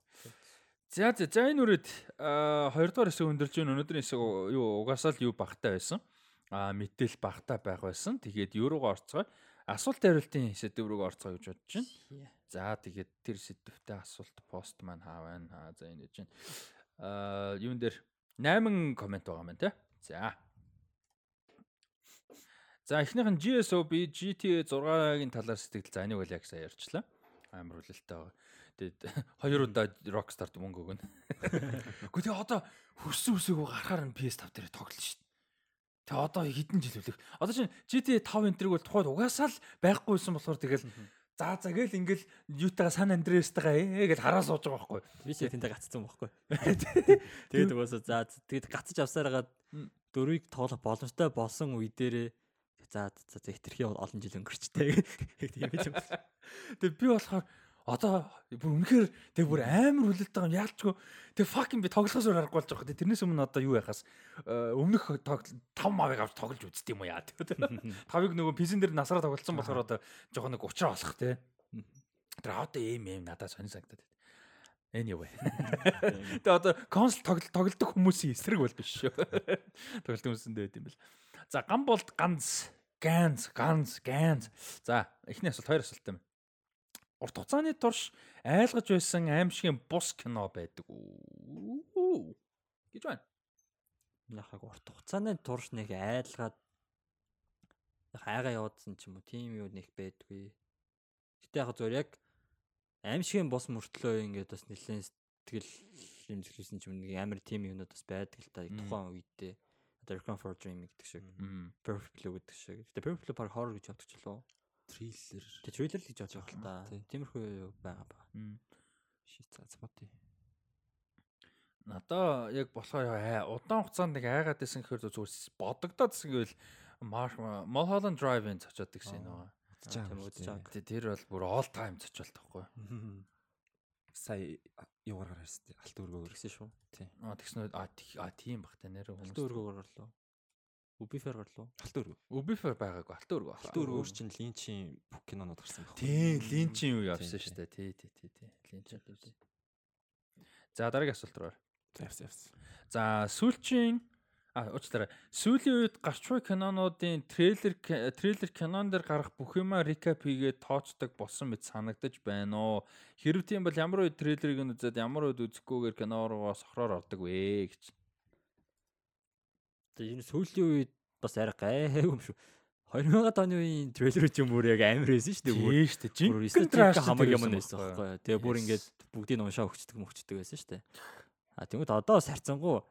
За за за энэ үрээд аа, хоёрдугаар хэсэг өндөрж гин өнөөдрийн хэсэг юу угаасаа л юу багтаа байсан. Аа мэдээл багтаа байх байсан. Тэгээд юу руугаа орцгоо. Асуулт хариултын сэдв рүүгээ орцгоо гэж бодож байна. За тэгээд тэр сэдвтэй асуулт пост маань хаавна. Аа за энэ чинь аа юун дээр 8 комент байгаа маань тий. За. За эхнийх нь GSOB GTA 6-гийн талаар сэтгэл за энийг бол яг сайн ярьчлаа. Амар хүлээлттэй байгаа. Тэгээд хоёр удаа Rockstar-т мөнгө өгнө. Гэхдээ тэгээ одоо хөссөн үсээгөө гарахаар нь PS5 дээр тоглолно шүү дээ. Тэгээ одоо хэдэн жил үлэх. Одоо чинь GTA 5 энтриг бол тухайд угаасаа л байхгүйсэн болохоор тэгэл За за гээл ингээл юутайгаа Сан Андреастайгаа ээ гэж хараа сууж байгаа байхгүй. Би ч тэнтэй гацсан байхгүй. Тэгээд угаасаа за тэгээд гацж авсараад дөрвийг тоглох боломжтой болсон үе дээрээ за за за хитрхи олон жил өнгөрчтэй. Тийм байж юм. Тэгээ би болохоор одоо бүр үнэхээр тэг бүр амар хүлээлт байгаа юм яалчгүй. Тэг fucking би тоглохоос өөр аргагүй болж байгаа. Тэг тэрнээс өмнө одоо юу яхаас э, өмнөх тоглолт 5 мавыг авч тоглож үзт юм уу яа. Тавыг нөгөө PC дээр насраа тоглолцсон болохоор одоо жоохон нэг учраа болох те. Тэр одоо эм эм надад сонир санагдаад байна. Anyway. Тэгээ одоо консол тоглолт тоглодог хүмүүсийн эсрэг бол биш шүү. Тоглолт хүмүүсэндээ байт юм бэл. За ган болд ганц ганц ганц ганц. За эхний асуулт хоёр асуулттай юм. Урт хугацааны турш айлгаж байсан аимшигын бус кино байдаг үү гэж байна. Яхаг урт хугацааны турш нэг айлгаад хайгаа явуулсан ч юм уу тийм юу нэг байдгүй. Гэтэ яг зөв яг аимшигын бос мөртлөө ингээд бас нэлээд сэтгэл имзэглүүлсэн ч юм нэг амар тим юмнууд бас байдаг л та тухайн үедээ. Одоо Requiem for Dream гэдэг шиг. Perfect Blue гэдэг шиг. Гэтэ Perfect Blue баг horror гэж ч лөө. Триллер. Тэ трейлер л гэж бодож байгаа л та. Тиймэрхүү байгаа ба. Шит за бодъё. Надаа яг болохоор удаан хугацаанд нэг айгаад байсан гэхээр зүгээр бодогдоод гэсэн гэвэл Mulholland Drive-ын цочоод гэсэн нөгөө. Тийм байгаа. Тэр бол бүр all time цочолт тахгүй. Сая юугаар гарсан тий. Алт өргөөр гэсэн шүү. Тий. Аа тэгснэ а тийм бах та нэр Алт өргөөр гарлоо. Убифер гарлоо. Алт өргөө. Убифер байгаагүй алт өргөө. Алт өргөөр чинь линчийн бүх кинонод гарсан байна. Тий, линчийн юу явсан шүү дээ. Тий, тий, тий, тий. Линчийн. За дараагийн асуулт руу. Явс явс. За сүүлчийн А уучлаарай. Сүүлийн үед гарч буй кинонуудын трейлер трейлер кинон дээр гарах бүх юмаа recap хийгээд тоочдог болсон мэт санагдаж байна уу? Хэрв тийм бол ямар үед трейлерыг нь үзээд ямар үед үзэхгүйгээр кино руугаа сохроор ордог вэ гэж. Тэгээ энэ сүүлийн үед бас арай гайхав юм шүү. 2000 оны үеийн трейлер ч юм уу яг амар байсан шүү дээ. Тийм шүү дээ. Жинхэнэ траш хамаг юм байсан байхгүй. Тэгээ бүр ингээд бүгдийг уншаа өгчдөг мөгчдөг байсан шүү дээ. А тэгмэд одоо сарцсангуу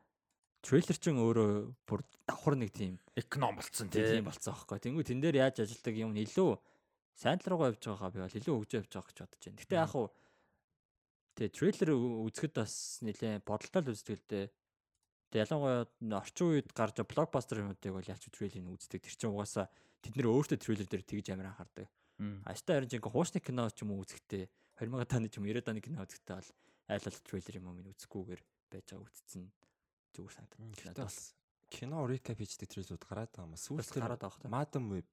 трейлер чин өөрөө бүр давхар нэг тийм эконом болцсон тийм болцсон аахгүй. Тэнгүү тэн дээр яаж ажилдаг юм нь илүү сайн тал руугаа явж байгаагаа би бол илүү хөгжөө явж байгаа гэж бодож байна. Гэтэ яг хуу тэгээ трейлер үзэхэд бас нэлээ бодолтой л үздэг л дээ. Ялангуяа орчин үед гарч блокбастер юмнуудыг бол ялч трейлерыг үздэг. Тэр чинь угаасаа тэд нэр өөртөө трейлер дээр тэгж амар анхаардаг. Ааштай харин чинь хуучны кино ч юм уу үзэхдээ 2000 таны ч юм 90 оны кино үзэхдээ бол айл ал трейлер юм уу минь үзэхгүйгээр байж байгаа үтцэн зүгээр санагдав. Кино recap хийдэг трейлерүүд гараад байгаа юм. Сүүлд. Madam Web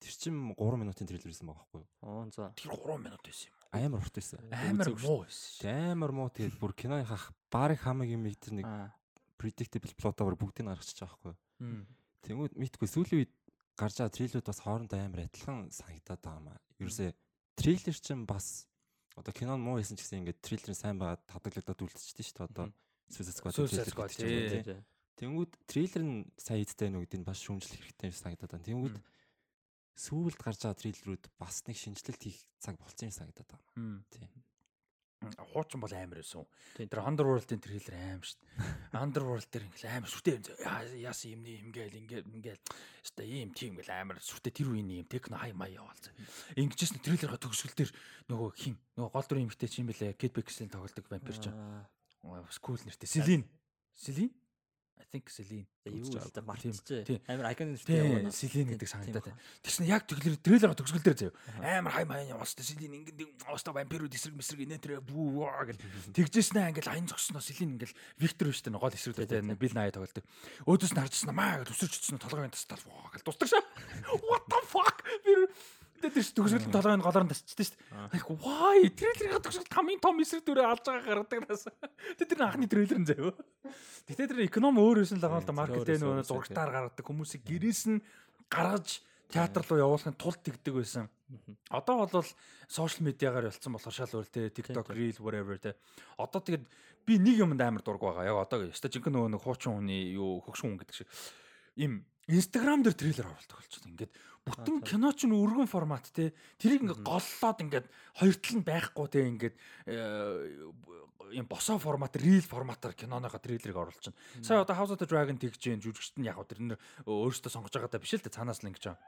тэр чин 3 минутын трейлер байсан байгаа байхгүй юу? Аа за. Тэр 3 минут байсан юм. Амар урт байсан. Амар муу байсан. Амар муу тэгээд бүр киноныхаа барыг хамаг юм тэр нэг predictable plot-оор бүгдийг гаргачих байгаа байхгүй юу? Тэнгүүд мэдгүй сүүлийн үед гарч байгаа трейлерүүд бас хоорондоо амар адилхан санагдаад байгаа юм аа. Ерөөсөө трейлер чинь бас одоо кино муу байсан ч гэсэн ингээд трейлер сайн байгаа тадаглагдаад үлдчихэж шүү дээ одоо Suicide Squad трейлер. Тэнгүүд трейлер нь сайн идтэй нүг гэдэг нь бас шүүмжлэх хэрэгтэй санагдаад байна. Тэнгүүд сүүлд гарч байгаа трейлерүүд бас нэг шинжилэлт хийх цаг болцсон юм санагдаад байна. Тийм. Хуучин бол амар байсан. Тэр Underworld-ийн трейлер аим шүү дээ. Underworld дээр ингээл амар сүртэй юм. Яасан юм не ингээл ингээл ингээл өстой ийм тийм ингээл амар сүртэй тэр үеийн юм техно хай май яваалцсан. Ингэжсэн трейлерга төгсгөл дээр нөгөө хин нөгөө гол дүрийн эмэгтэй чинь бэлээ Kate Beckinsale тоглодог вампир чинь Скул нэртэй. Селин. Селин? I think Селин. Юу л да мартчихжээ. Амар icon нэртэй яваа. Селин гэдэг санагдаад байна. Тэгсэн яг тэглэр трейлер төгсгөл дээр заяа. Амар хай маян яваастай Селин ингээд оостой вампирууд эсрэг мэсрэг инээ тэр бүү гэл тэгжсэн англ аян зогсноо Селин ингээл Виктор биш тэ гол эсрэгтэй бил наяа тоглолдог. Өөдөөс нь харжсан маа гэж өсөрч өчсөн толгойн тас тал гэл дустдаг шаа. What the fuck? Би Тэгээд тэр төгсгөл толгойн голоор нь тасчихдээ шүү дээ. Яг why трейлерийн төгсгөл хамгийн том эсрэг дүрээ алж байгаа гаргадаг нас. Тэгээд тэр анхны трейлер нь заяа. Гэтэ тэр эконом өөр юусэн л байгаа л да маркетинг нөгөө зурагтаар гаргадаг хүмүүсийг гэрээс нь гаргаж театр руу явуулахын тулд тэгдэг байсан. Одоо бол сошиал медиагаар ялцсан болохоор шал өөр те TikTok, Reel whatever те. Одоо тэгээд би нэг юмд амар дург байгаа. Яг одоо яста жинхэнэ нөгөө нэг хуучин хүний юу хөгшин хүн гэдэг шиг. Им Instagram дээр трейлер оруулдаг болчихсон. Ингээд Бүтэн кино ч өргөн формат те. Тэрийг ингээ голлоод ингээд хоёр тал нь байхгүй те ингээд э, юм босоо формат, reel форматаар киноныхоо трейлерыг оруулчихна. Сая одоо House of the Dragon тэгж जैन жүжигчт нь яг тэр нэр өөрөөсөө сонгож байгаа даа биш л те цаанаас л ингэж байгаа.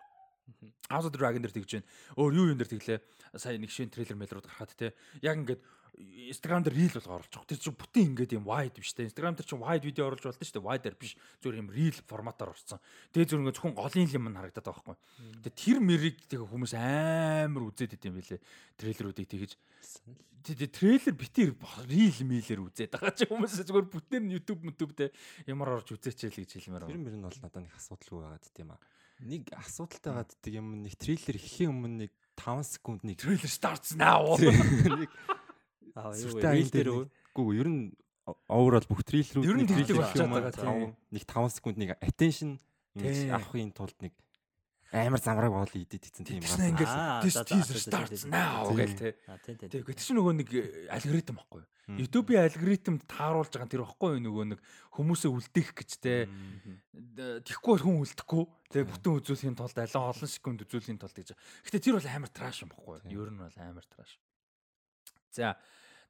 House of Dragon дээр тэгж байна. Өөр юу юм дээр тэглээ. Сайн нэг шин трейлер мэлрүүд гарахад те. Яг ингээд Instagram дээр reel болго байгаа. Тэр чинь бүтэн ингээд юм wide биш те. Instagram дээр чинь wide видео оруулж болдог шүү дээ. Wide-аар биш. Зүгээр юм reel форматаар орсон. Тэгээ зүгээр ингээд зөвхөн голын юм харагдаад байгаа байхгүй. Тэгээ тэр мэрийг тэгээ хүмүүс амар үзээд идэм билээ. Трейлеруудыг тэгэж тэгээ трейлер битэр reel мэлэр үзээд байгаа чи хүмүүс зүгээр бүтээр нь YouTube YouTube те ямар орж үзээч л гэж хэлмээр байна. Тэр мөр нь бол надад нэг асуудалгүй байгаад тийм аа. Нэг асуудалтай байгаад тийм юм нэг трейлер эхлэхийн өмнө нэг 5 секунд нэг трейлер starts now. Нэг Аа юу вэ? дээр үгүй ер нь overall бүх трейлерүүд ер нь трейлер болчиход байгаа нэг 5 секунд нэг attention авахын тулд нэг амар замраг боол идээд ицэн тийм гал. ингээл this teaser starts now Тийм. гэл те. А тийм тийм. Тэгээ тэр чинь нөгөө нэг э, алгоритм баггүй. YouTube-ийн алгоритмд тааруулж байгаа нь тэр баггүй юу нөгөө нэг хүмүүсээ үлдээх гэж Тэгхгүй бол хүн үлдэхгүй. Тэгээ бүтэн үзүүлэхийн тулд алан олон секунд үзүүлэхийн тулд гэж. Гэтэ тэр бол амар траш юм баггүй? Ер нь бол амар траш. За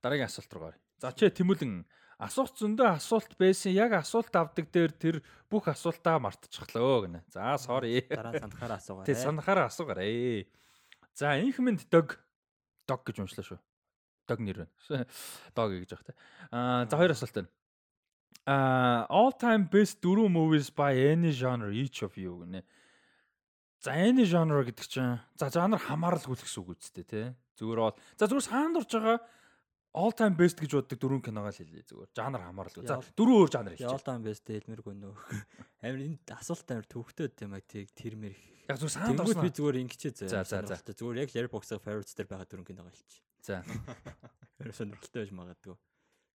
дараагийн асуулт руу гаръя. За чи тэмүүлэн асуулт зөндөө асуулт байсан. Яг асуулт авдаг дээр тэр бүх асуултаа мартчихлоо гинэ. За sorry. Дараа нь сандахаараа асуугаа. Тэ санахаараа асуугаарай. За инхмэнд дог дог гэж уншлаа шүү. Дог нэр байна. Дог гэж байгаа те. Аа за хоёр асуулт байна. Аа all time best дөрвөн movies by any genre each of you гэнэ. За any genre гэдэг чинь за жанр хамааралгүй л гэсэн үг үстэй те. Зүгээр бол за зүгээр саанд орж байгаа all time best гэж боддог дөрвөн киногоо л хэлье зүгээр. Жанр хамааралгүй. За дөрвөн өөр жанр хэлчих. Яолдан бэст хэлмэргүй нөө. Амар энэ асуулт амар төвхтэй юм аа тийг тэр мэр. Яг зүгээр Тэнгүүд орсон. би зүгээр ингэчээ За, за, зөө. за. Зүгээр яг Airbox-ын favorites дээр байгаа дөрөнгө киног хэлчих. За. Амар сонирхолтой байж магадгүй.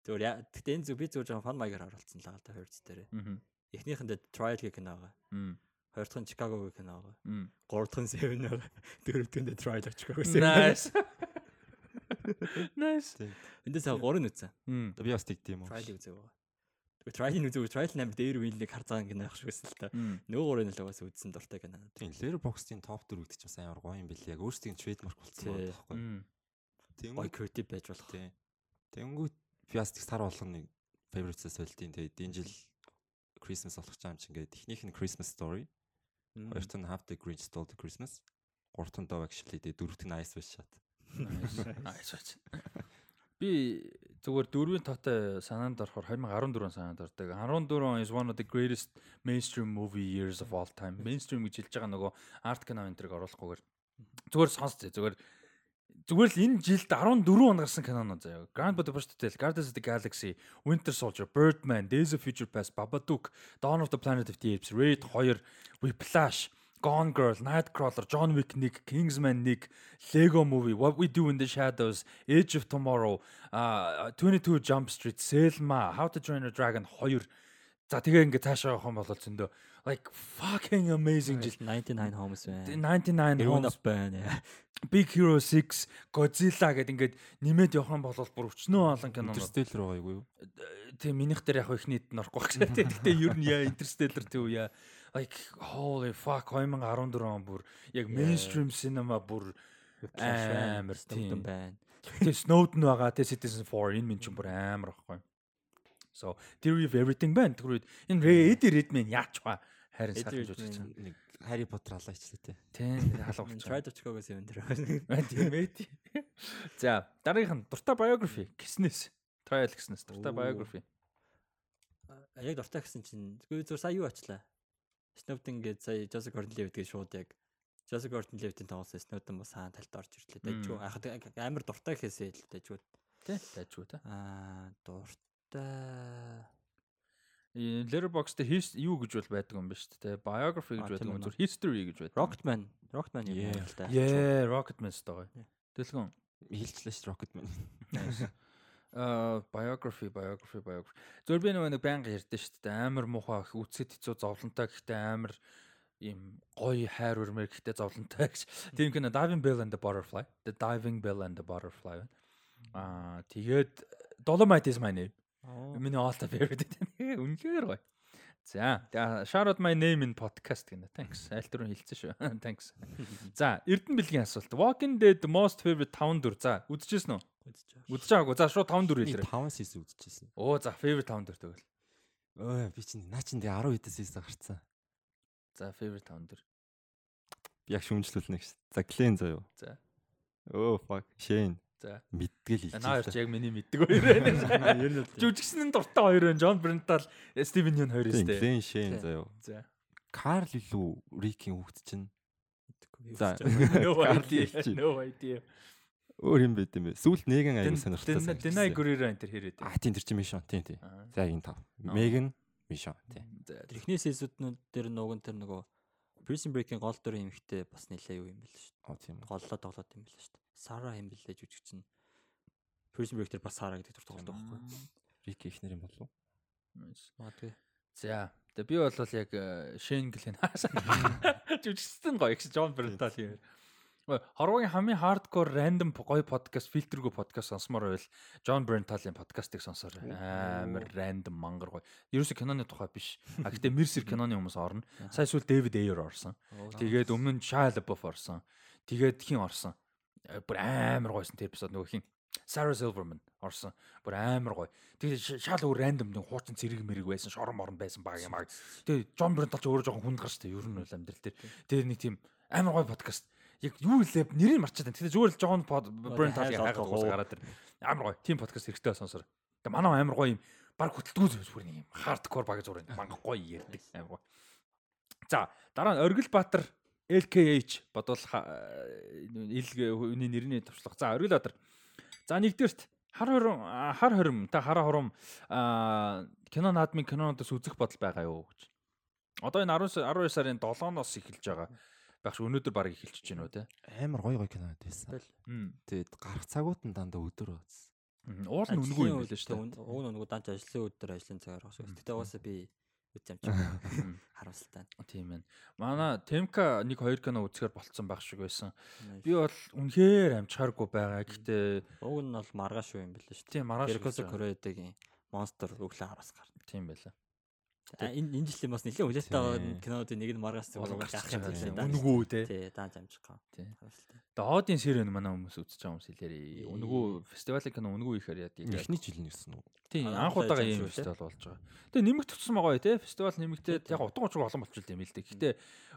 Зүгээр гэтээ энэ зүг би зүгээр жоохон фан маягаар харуулсан л л да favorites дээр. Эхнийхэндээ Trial гэх кино байгаа. Мм. Хоёр дахь нь Chicago гэх кино байгаа. Мм. Гурав дахь нь Seven байгаа. Дөрөв дахь нь Trial Chicago Seven. Nice. Nice. Эндээс аа гурыг үзсэн. Мм. Би бас тэгдэм юм. Trial үзээ байгаа. Тэгээ Trial-ийг үзээ. Trial амар дээр үеийг харж байгаа кино ах шигсэн л та. Нөгөө гурыг нь л угаасаа үзсэн дуртай кино. Тийм Letterboxd-ийн топ 4 гэдэг чинь бас амар гоё юм билээ. Яг өөрсдийн trademark болсон байгаа байхгүй. Тийм. Гой creative байж болох. Тий. Тэнгүүд би бас тэг сар болгоныг favorites-аас солилтын. Тэгээд энэ жил Christmas болох ч юм чи ингээд эхнийх нь Christmas story, хоёр дахь нь Half the Grinch Stole the Christmas, гурав дахь нь Dove Actually, тэгээд дөрөв дахь нь Ice Wish Shot. Nice. Nice. Би зүгээр дөрвийн тоотой санаанд орохоор 2014 санаанд ордог. 14 is one of the greatest mainstream movie years of all time. Mainstream гэж хэлж байгаа нөгөө арт кино энтриг оруулахгүйгээр зүгээр сонсцээ. Зүгээр зүгээр л энэ жилд 14 он гарсан киноноо заяа. Grand Budapest Hotel, Guardians of the Galaxy, Winter Soldier, Birdman, Days of Future Past, Babadook, Dawn of the Planet of the Apes, Raid 2, Whiplash, Gone Girl, Nightcrawler, John Wick 1, Kingsman 1, Lego Movie, What We Do in the Shadows, Age of Tomorrow, uh, 22 Jump Street, Selma, How to Train Your Dragon 2. За тэгээ ингээд цаашаа явах юм бол зөндөө like fucking amazing жил 99 Homes байна. 99 Grown Homes байна. Big Hero 6, Godzilla гэд ингээд нэмээд явах юм бол бүр өчнөө олон кинонууд. Interstellar байгаа юу? Тийм минийх дээр яг ихнийд нь орохгүй гэсэн. тийм. Гэхдээ ер нь яа Interstellar тийм үе. Like holy fuck 2014 он бүр яг mainstream cinema бүр амар тийм. байна. Тэгээ Snowden байгаа, тэгээ Citizen 4 энэ минь ч бүр амар ахгүй. So Theory of Everything байна. Тэгвэл энэ Eddie Redmayne яач ба харин Redmayne. чинь. Нэг Harry Potter халаачлаа те. Тийм халуулчих. Trial Chicago 7 дээр. Аа тийм ээ. тийм. За дараагийнх нь дуртай biography гиснээс. Trial гиснээс дуртай biography. Яг дуртай гэсэн чинь зүгээр зүгээр сая юу ачлаа. Snowden гээд сая Joseph Gordon-Levitt гээд шууд яг Joseph Gordon-Levitt-ийн тоглосон Snowden бас хаан талд орж ирлээ. Мм. яг амар дуртай гэхээсээ л дайжгүй. Тэ тайжгүй та. Аа дуртай. Letterboxd дээр his юу гэж бол байдаг юм ба шүү дээ. Biography гэж байдаг юм зүгээр history гэж байдаг. Rocketman. Rocketman юм байна л да. Yeah, Rocketman стогой. Yeah. Дэлгэн. Хилчлээ ш Rocketman. Biography, biography, biography. Зөв би нэг байнга ярьдэн шүү дээ. Амар муухай их үцгэд хэцүү зовлонтой гэхдээ амар ийм гоё хайр өрмөр гэхдээ зовлонтой гэж. Тийм кино Diving Bell and the Butterfly. The Diving Bell and the Butterfly. Аа тэгээд Dolomite is my name. Миний all time favorite. Үнэхээр гоё. За, shout out my name in podcast гэнэ. Thanks. Аль түрүүн хэлсэн шүү. Thanks. За, Эрдэнэ бэлгийн асуулт. Walking Dead most favorite 5 дүр. За, үдчихсэн үү? Үзэж байгаа. Үдэж байгаагүй. За, шууд 5 дүр хэлээрэй. 5 season үзчихсэн. Оо, за, favorite 5 дүр тэгвэл. Ой би чинь наа чинь тэгээ 10 хэдэн season гарцсан. За, favorite 5 дүр. Би яг шүүмжлүүлнэ гэж. За Glenn заяа. За. Оо fuck Shane. За. Мэдгээл хэлж. Наа яг миний мэддэг хоёр байна. Ер нь нь дуртай хоёр байна. John Brental, Steven Yeun хоёр өстэй. Glenn Shane Тийм. заяа. За. Carl илүү Rick-ийн хүүхэд чинь. За. Idea. хэлчих. No idea. Өөр юм байт юм бэ. Сүүлд нэгэн аягүй сонирхолтой. Дэнай Гүрээр энэ төр хэрэг. А тийм тэр чинь Mission. Тийм тийм. За энэ тав. Megan Mission. Тийм. За. Эхний сезонууд дээр нөгөө тэр нөгөө Prison Break-ийн гол дүр юмхтэй бас нэлээ юу юм бэл шүү дээ. Оо тийм. Голлоо тоглоод юм бэл шүү дээ. Сара юм бэлээ жүжигч нь. Prison Break дээр бас Сара гэдэг тоглоод байгаа байхгүй. Rick ихнэр юм болов. Магадгүй. За, Тэгээ би бол яг Шенглэн жүжигчсэн гоё гэж Джон Брентал юм. Хорвогийн хамгийн хардкор рандом гоё подкаст фильтргүй подкаст сонсомоор байвал Джон Бренталын подкастыг сонсоорой. Амар рандом мангар гоё. Ерөөсө киноны тухай биш. А гэтээ Мерсер киноны хүмүүс орно. Сая сүүл Дэвид Эйр орсон. Тэгээд өмнө нь Шая Лабоф орсон. Тэгээд хин орсон. Э, бүр амар гойсон тэр эпизод нөгөө хин Sarah Silverman орсон. Бүр амар гоё. Тэгээд шал өөр рандом нэг хуучин зэрэг мэрэг байсан, шорон морон байсан баг юм аа. Тэгээд Джон Брент ч өөрөө жоохон хүнд гарч та ер нь бол амьдрал дээр. Тэгээд нэг тийм амар гоё подкаст. Яг юу лээ нэрийг марчаад байна. Тэгээд зүгээр л Джон Брент яг хайгаад уусаа гараад тэр. Амар гоё. Тим подкаст хэрэгтэй сонсоор. Тэгээд манай амар гоё юм баг хөтөлтгүү зүгээр нэг юм хардкор баг зүгээр манга гоё ярьдаг. Амар гоё. За дараа нь Оргил Баатар LKH бодвол ил үний нэрний туршлага. За Оргил Баатар За нэгдүгээрт хар хором хар хором та хараа хором кино наадмын кинонуудаас үзэх бодол байгаа юу гэж. Одоо энэ 10 12 сарын 7-оос эхэлж байгаа. Багш өнөөдөр баг эхэлчихэж байна уу те. Амар гоё гоё кинонууд байсан. Тэгээд гарах цагууд нь дандаа өдөр байсан. Уул нь үнгүй юм билээ шүү дээ. Уул нь үнгүй данч ажлын өдөр ажлын цагаар бас. Гэтэ угаасаа би үз юм чинь харамсалтай. Тийм ээ. Манай Темка 1 2 кино үзэхээр болцсон байх шиг байсан. Би бол үнэхээр амжихааргүй байгаа. Гэхдээ уг нь бол маргааш шүү юм билээ шүү. Тийм маргааш. Киркосо Кореодагийн монстр өглөө хараас гарна. Тийм байлаа. Энэ энэ жилийн бас нэлээд үлээтэй байгаа кинонуудын нэг нь маргааш зүгээр гарах юм да. Үнгүү те. Тий, даанч амжихгүй. Тий. Доодын сэрэн манай хүмүүс үзэж байгаа хүмүүс хэлээрээ. Үнгүү фестивалийн кино үнгүү ихээр яа. Эхний жил нь гэсэн үү? Тийм анх удаага ийм фестивал болж байгаа. Тэгээ нэмэгт тутсан байгаа тий фестивал нэмэгдээд яг утга учир олон болчихлоо юм л дээ. Гэхдээ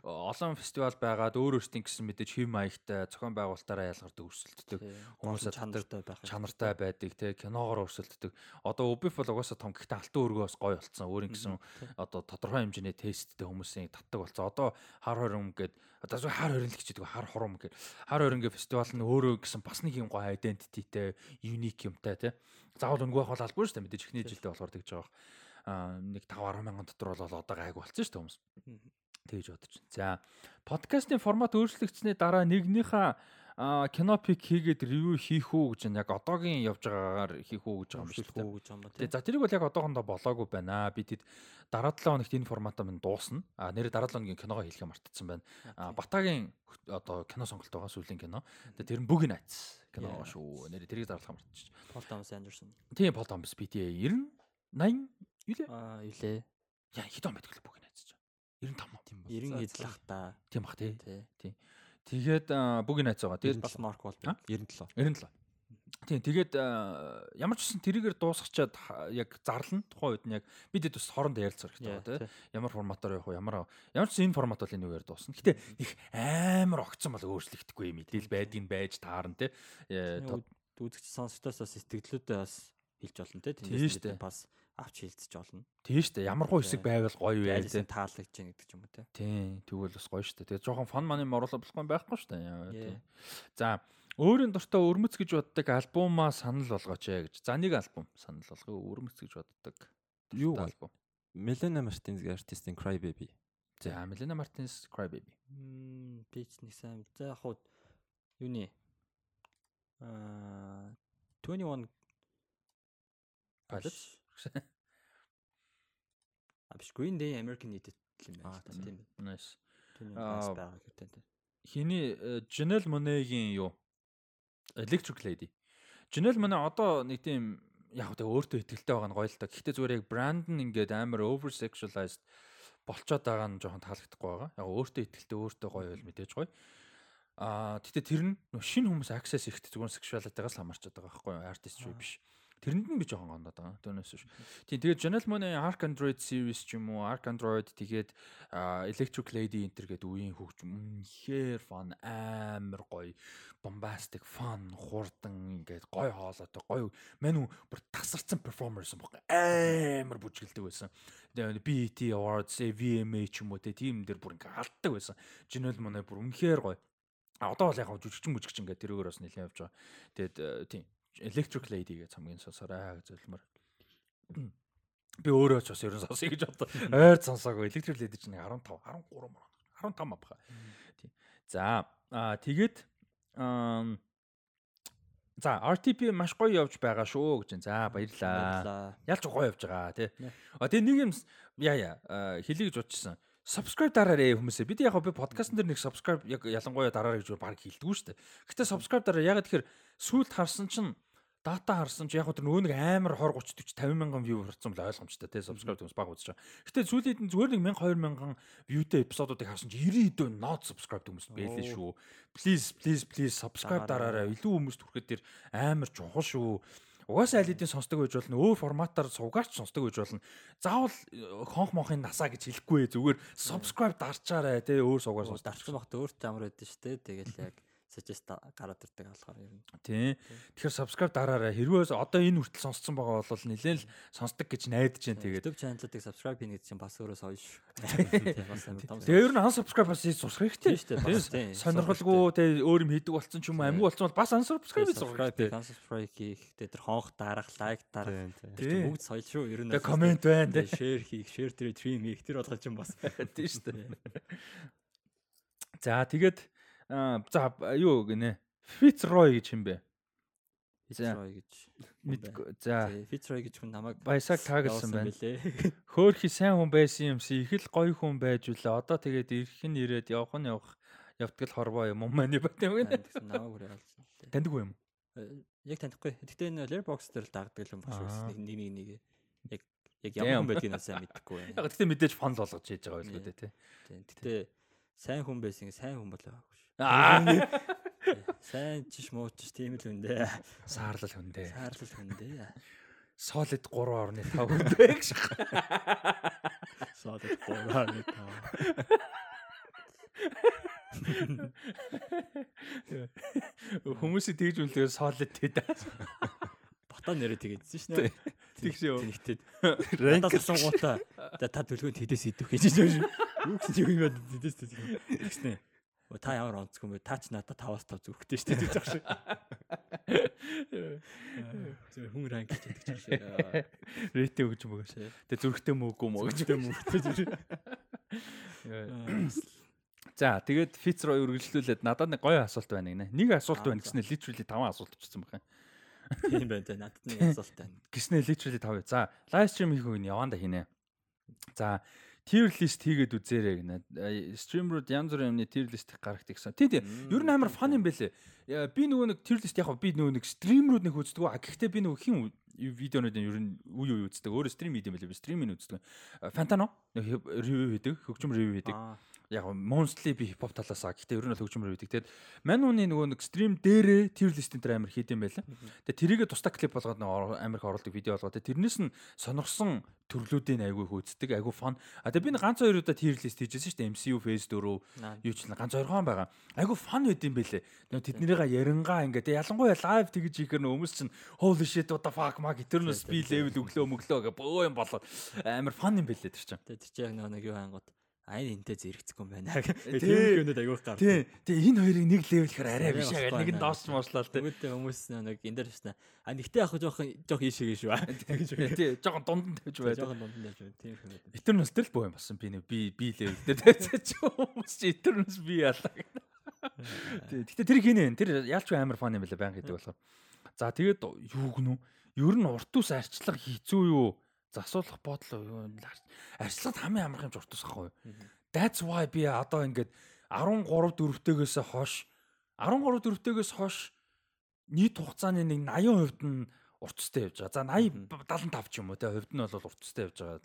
олон фестивал байгаад өөр өөртөө гэсэн мэдээж хэв маягтай зохион байгуулалтаараа ялгардаг өрсөлддөг. Хүмүүсээ чанартай байх. Чанартай байдаг тий киногоор өрсөлддөг. Одоо Ubif бол угаасаа том гэхдээ алтан өргөөс гоё болцсон. Өөрийн гэсэн одоо тодорхой хэмжээний тесттэй хүмүүсийн татдаг болцсон. Одоо хар хором гээд одоо зөв хар хорин л гэж хэлдэг хар хором гээд хар хорин гэ фестивал нь өөрөө гэсэн бас нэг юм гоё identityтэй unique юмтай тий заавал өнгөө хол албагүй шүү дээ мэдээж ихний жилдээ болохоор тэгж байгаа. Аа нэг 5 10 мянган дотор бол одоо гайг болсон шүү дээ хүмүүс. Тэгж бодож. За подкастын формат өөрчлөгдсөний дараа нэгнийхээ кино пик хийгээд ревю хийх үү гэж яг одоогийн явж байгаагаар хийх үү гэж байгаа юм шиг үү гэж юм ба. За тэрийг бол яг одоохондоо болоогүй байна. Би тэд дараа 7 хоногт энэ форматаа минь дуусна. А нэр дараа 7 хоногийн киногоо хийлгээ мартчихсан байна. А Батагийн одоо кино сонголт байгаа сүүлийн кино. Тэгээ тэр нь бүг найц кино шүү. Нэр тэрийг зарлах мартчих. Пол Томас Андерсон. Тийм Пол Томас BTA 90 80 юу лээ? Аа юу лээ? Яа хэд он байдаг л бүг найцж. 95 тийм ба. 90 эзлэх та. Тийм бах тий. Тийм. Тэгээд бүг найц байгаа. Тэгээд бас Марк бол 97. 97. Тийм тэгээд ямар ч гэсэн тэрийгээр дуусгачаад яг зарлана. Тухайн үед нь яг бид хэд бас хоорондоо ярилцах хэрэгтэй байгаа тийм. Ямар форматаар явах вэ? Ямар ямар ч энэ формат бол энэ үгээр дуусна. Гэтэ их амар огцсон бол өөрчлөгдөхгүй мэдээл байдгийг байж таарна тийм. Үзэгч сонсогчдоос бас сэтгэлдээ бас хэлж болно тийм. Тиймээс бас авч хилцэж олно. Тийм шүү дээ. Ямар гоо хэсэг байвал гоё вэ тийм таалагдж гин гэдэг юм уу тийм. Тэгвэл бас гоё шүү дээ. Тэгээ жоохон фан маны моруулах болохгүй байхгүй шүү дээ. За Өөрийн дуртай өрмөц гэж боддог альбомаа санал болгооч ээ гэж. За нэг альбом санал болгоё. Өрмөц гэж боддог. Юу альбом? Melena Martinez артистийн Cry Baby. За Melena Martinez Cry Baby. Мм би ч нэг сайн. За яг хуу юуны аа 21 Pilots. А биш Green Day American Idiot юм байна. Тийм. Nice. Аа байгаа хэрэгтэй. Хиний Janelle Monáe-гийн юу? Electric Lady. Janelle Monáe одоо нэг тийм яг тэ өөртөө ихтэй байгаа нь гоё л та. Гэхдээ зүгээр яг брэнд нь ингээд амар over sexualized болцоод байгаа нь жоохон таалагдахгүй байгаа. Яг өөртөө ихтэй өөртөө гоё байл мэдээж гоё. Аа тэгтээ тэр нь шинэ хүмүүс access ихтэй зүгээр sexuality-гаас хамаарчаад байгаа байхгүй юу? Artist шүү биш. Тэрэнд нь би жоохон гоноод байгаа. Түүнээс биш. Тийм тэгээд Janelle Monáe Arc Android series ч юм уу, Arc Android тэгээд Electric Lady Enter гэдэг үеийн хөгжим үнэхээр fun амар гоё bombastic fun хурдан ингээд гой хоолойтой гой мань бүр тасарсан перформерс юм байна. Амар бүжгэлдэг байсан. BET Awards, VMA ч юм уу тийм дээр бүр ингээд алддаг байсан. Janelle Monáe бүр үнэхээр гоё. А одоо бол яг жүжигчин мүжигчин ингээд тэрөөр бас нэлээд явж байгаа. Тэгээд тийм Electric Lady гэж хамгийн сонсороо гэж зөвлөмөр. Би өөрөө ч бас ерөн сонсъё гэж бодсон. Ойр сонсоогүй. Electric Lady чинь 15, 13 мөр. 15 авах. Тийм. За, аа тэгээд аа За RTP маш гоё явж байгаа шүү гэж. За баярлаа. Ялч гоё явж байгаа тий. А тэгээ нэг юм яа яа а, хэлье гэж бодчихсон. Subscribe дараарэ хүмүүсээ. Бид яг би подкастн дээр нэг subscribe яг ялангуяа дараарай гэж баг хэлдэггүй шүү дээ. Гэтэ subscribe дараа ягаад тэгэхээр сүулт харсан чинь дата харсан чи яг тэр нөгөө нэг амар 20 30 40 50 мянган view харсан бол ойлгомжтой тий subscribe хүмүүс баг үзэж байгаа. Гэтэ сүүлийн нь зүгээр нэг 1000 2000 viewтэй эпизодуудыг харсан чи 90 хэдэн not subscribe хүмүүс байлээ шүү. Please please please subscribe Дараарай. Илүү хүмүүст хүрэхэд тэр амар чухал шүү. Угаасаа аль хэдийн сонсдог байж болно. Өөр форматаар сувгаарч сонсдог байж болно. Заавал э, хонх мохын насаа гэж хэлэхгүй ээ. Зүгээр subscribe дарчаарай тий өөр сувгаар сонсдог. Дарсан багт өөрт амар байдсан шүү дээ. Тэгэл яг suggest гараад ирдэг болохоор юм. Тий. Тэгэхээр subscribe дараарай. Хэрвээ одоо энэ хүртэл сонсцсон байгаа бол нэлээд л сонсдог гэж найдаж байна. Тэгээд YouTube channel-ыг subscribe хийнэ гэдэг чинь бас өөрөө соёо шүү. Тий, бас амар том. Тэгээ ер нь unsubscribe бас хийж сурах хэрэгтэй. Шүү дээ. Сонирхолгүй тэгээ өөр юм хийдэг болсон ч юм уу Тийм. амьгүй болсон бол бас unsubscribe хийж сурах subscribe хэрэгтэй. unsubscribe хийх, тэгээ тэр хонх дарах, лайк дарах. Тэр чинь бүгд соёл шүү. Ер нь Тэгээ комент байна тэгээ share хийх, share тэр stream хийх тэр болгож юм бас. Тийм шүү дээ. За тэгээд за юу гинэ? Fitzroy гэж юм бэ? Fitzroy гэж. Мэдгүй. За Fitzroy гэж хүн намайг баясаг таагалсан байна. Хөөхи сайн хүн байсан юмси их л гоё хүн байж үлээ. Одоо тэгээд ирэх нь ирээд явах нь явах явтгал хорвоо юм уу маний бат юм гэнэ. Намайг бүр ялсан. Таньдаг юм. Э, Яг танихгүй. Гэтэ энэ Letterboxd дээр л дагдаг юм багш байсан. Нэг нэг нэг яг яг ямар хүн байдгийг сайн мэдэхгүй байна. Яг гэхдээ мэдээж фан л болгож хийж байгаа байлгүй дээ тий. Гэтэ сайн хүн байсан сайн хүн болоо шүү. Сайн чиш муу чиш тийм л хүн дээ. саарлал хүндээ. Саарлал хүн дээ. Solid 3.5 хүндээ гэж. Саад гоораа нэг таа. Хүмүүсийг тэгж үлдээ solid тий. Батаа нэрээ тэгээдсэн шнэ. Тэгшээ. Тэгтээ. Надад асуугуудаа та төлөвөнд хэдээс идэх гэж шүү. Юу гэсэн юм бэ хэдээс идэх. Тэгснэ. Та ямар онцгүй юм бэ? Та ч надад 5-аас 5 зүрхтэй шүү дээ гэж шүү. Зөв хүн ранг гэж яддаг ч шүү. Рэйтэ өгч юм байгаа. Тэгээ зүрхтэй мөөгүй мөө гэж. мөнгөтэй. За тэгээд Fitzroy үргэлжлүүлээд надад нэг гоё асуулт байна гинэ. Нэг асуулт байна гэснээр literally 5 асуулт очсон байна. Тийм байна те. Надад нэг асуулт байна. Гэснээр literally 5. За live stream хийх үеийн яванда хийнэ. За tier list хийгээд үзээрэй гинэ. Стримерүүд янз бүрийн юмны tier list гаргахдаг гэсэн. Тий, тий. Ер нь амар фан юм бэлээ. Яа, Би нөгөө нэг tier list яг би нөгөө нэг стримерүүд нэг үздэг. А гэхдээ би нөгөө хин видеонуудын ер нь үе үе үздэг. Өөрөө стрим хийдэм байлээ. Би стримийг үздэг. Фантано ревю хийдэг, хөгжим ревю хийдэг. Яг mostly би хипхоп талаас аа гэхдээ ер нь бол хөгжмөр үүдэг. Тэгээд мань үний нөгөө нэг стрим дээрээ list энэ төр амар хийдэм байлаа. Тэгээд тэрийгэ тусдаа клип болгоод нэг амар их оруулдаг видео болгоод тэрнээс нь сонирхсон төрлүүдийн айгүй хөөцдөг, айгүй фан. А тэгээд би ганц хоёр удаа tier list хийжсэн шүү дээ. MCU Phase 4 Наа. юу ч ганц хоёрхан байгаа. Айгүй фан байд юм бэлээ. Нөгөө тэднэрийга ярингаа ингээ тэгээд ялангуяа лайв тэгж хийхээр нөө хүмүүс чинь holy shit what the fuck маг этэрнээс би level өглөө мөглөө гэ бөө юм болоод амар фан юм бэлээ тэр чинь. Тэгээ тэр чинь яг нөгөө нэг юу ангууд айн энтэй зэрэгцэхгүй юм байна. Тий. Тийм юмнууд аягүй гардаг. Тий. Тэгээ энэ хоёрыг нэг гэхээр арай биш болохгүй Нэг нь доосч моослоо л тий. Тэгвэл хүмүүс нэг энэ дээр шнэ. А нэгтэй яг жоох жоох ийшээгээ шүү. Тэгэж байна. Тий, жоохон дунд нь тавьж байдаг. Жохон дунд нь байж байна. Тийм юм байна. Eternals дээр л боо юм болсон би нэг би би level дээр чи хүмүүс чи Eternals би яалаа. Тий, Гэтэ тэр хийнэ. Тэр яалч амар фан юм байлаа байнг гэдэг болохоор. За тэгээд юу гэнэ үү? Ер нь урт ус арчлага хийцүү юу? Засуулах бодлоо юу? Арчлагад хамгийн амархан юм урт ус ахгүй? That's why би одоо ингээд 13 4-тэйгээс хойш 13 4-тэйгээс хойш нийт хугацааны нэг 80% нь урт устай явж байгаа. За 80 75 ч юм уу те хувьд нь бол урт устай явж байгаа.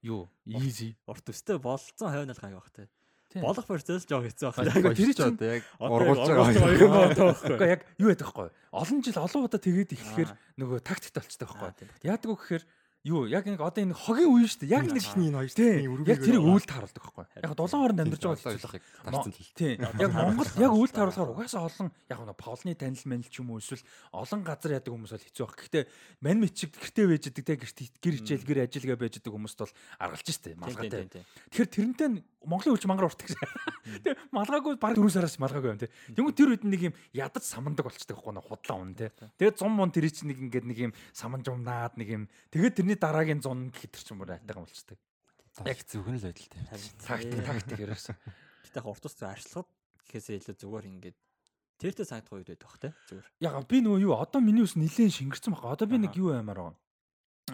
Юу? Easy. Урт өстэй болцсон хойно л гай бах те. Болох процесс жоо хэцүү. Айгу, тэр чинь- одоо яг ургуулж байгаа байна. Гэхдээ яг юу байдаг вэ? Олон жил олон удаа тэгээд ихлэхээр нөгөө тактикт Аа, байхгүй. Яадаг вэ гэхээр юу яг нэг одоо энэ хогийн үе шүү дээ. Яг нэг Чихний энэ хоёр тий. чихний өргөгийг Яг тэрийг байгаа. үүлд харуулдаг байхгүй. Яг дулаан хооронд амьдарч байгаа хэцүү л Тарцсан л. Тийм. Яг Монгол яг үйл таруулахаар угаасаа олон яг нэг Павлны танил манил ч юм уу эсвэл олон газар ядаг хүмүүс бол хэцүү байх. Гэхдээ мань мэд чиг гэртээ байж идэг те гэрт гэр хичээл гэр ажилгаа байж идэг хүмүүст бол аргалж штэ Тийм, малгайтай. тийм, тийм. Тэгэхээр тэрнтэй нь Монголын үлч мангар уртдаг. Тэг малгаагүй баг 4 сараас малгаагүй юм те. Тэнгүү тэр үед нэг юм ядаж самандаг болчдаг байхгүй худлаа унэ те. Тэгээд 100 мун тэр чинь нэг ингээд нэг юм саманж умнаад нэг юм. Тэгээд тэрний дараагийн 100 гэхэр тэр чинь бүр айтайхан болчдаг. Яг зөвхөн л байдалтай. Тактик тактик ерөөсөн. Гэтэ яг урт ус арчлагад гэхээсээ илүү зүгээр ингээд Тэртээ санагдах үед байдаг бах те зүгээр. Яг би нөгөө юу одоо миний ус нилээн шингэрсэн баг. Одоо би нэг юу аймаар байгаа.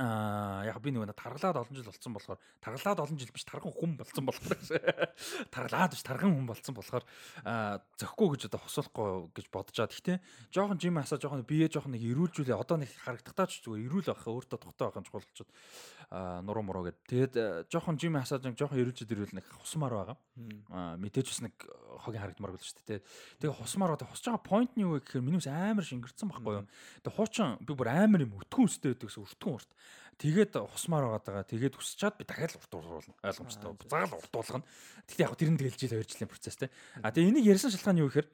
Аа яг би нөгөө таргалаад олон жил болсон болохоор таргалаад олон жил биш тархан хүн болсон болохоор таргалаад биш тархан хүн болсон болохоор зөхгүй гэж одоо хосуулахгүй гэж бодож чад. Гэхдээ жоохон жим хасаа жоохон бие жоохон нэг ирүүлжүүлээ. Одоо нэг харагдахтаа ч зүгээр ирүүл байх өөртөө тухтай байх нь чухал болчиход нуруу муруу гэд. Тэгээд э, жоохон жим хасаа жоохон ирүүлжээд ирүүл нэг хусмаар байгаа. Аа мэдээж бас нэг хогийн харагдмаар гэл шүү дээ. Тэгээ хусмаар одоо хусж байгаа point нь юу вэ гэхээр миний ус амар шингэрсэн байхгүй юу? Тэгээ хуучин би бүр амар юм өтгөн өстэй байдаг гэсэн өртгөн урт. Тэгээд хусмаар байгаад байгаа. Тэгээд өсчаад би дахиад урт ууруулна. Ойлгомжтой. Заgal урт уулгана. Тэгтээ яг тэр нь тэгэл жил 2 жилийн процесс те. А тэгээ энийг ярьсан шалтгаан юу гэхээр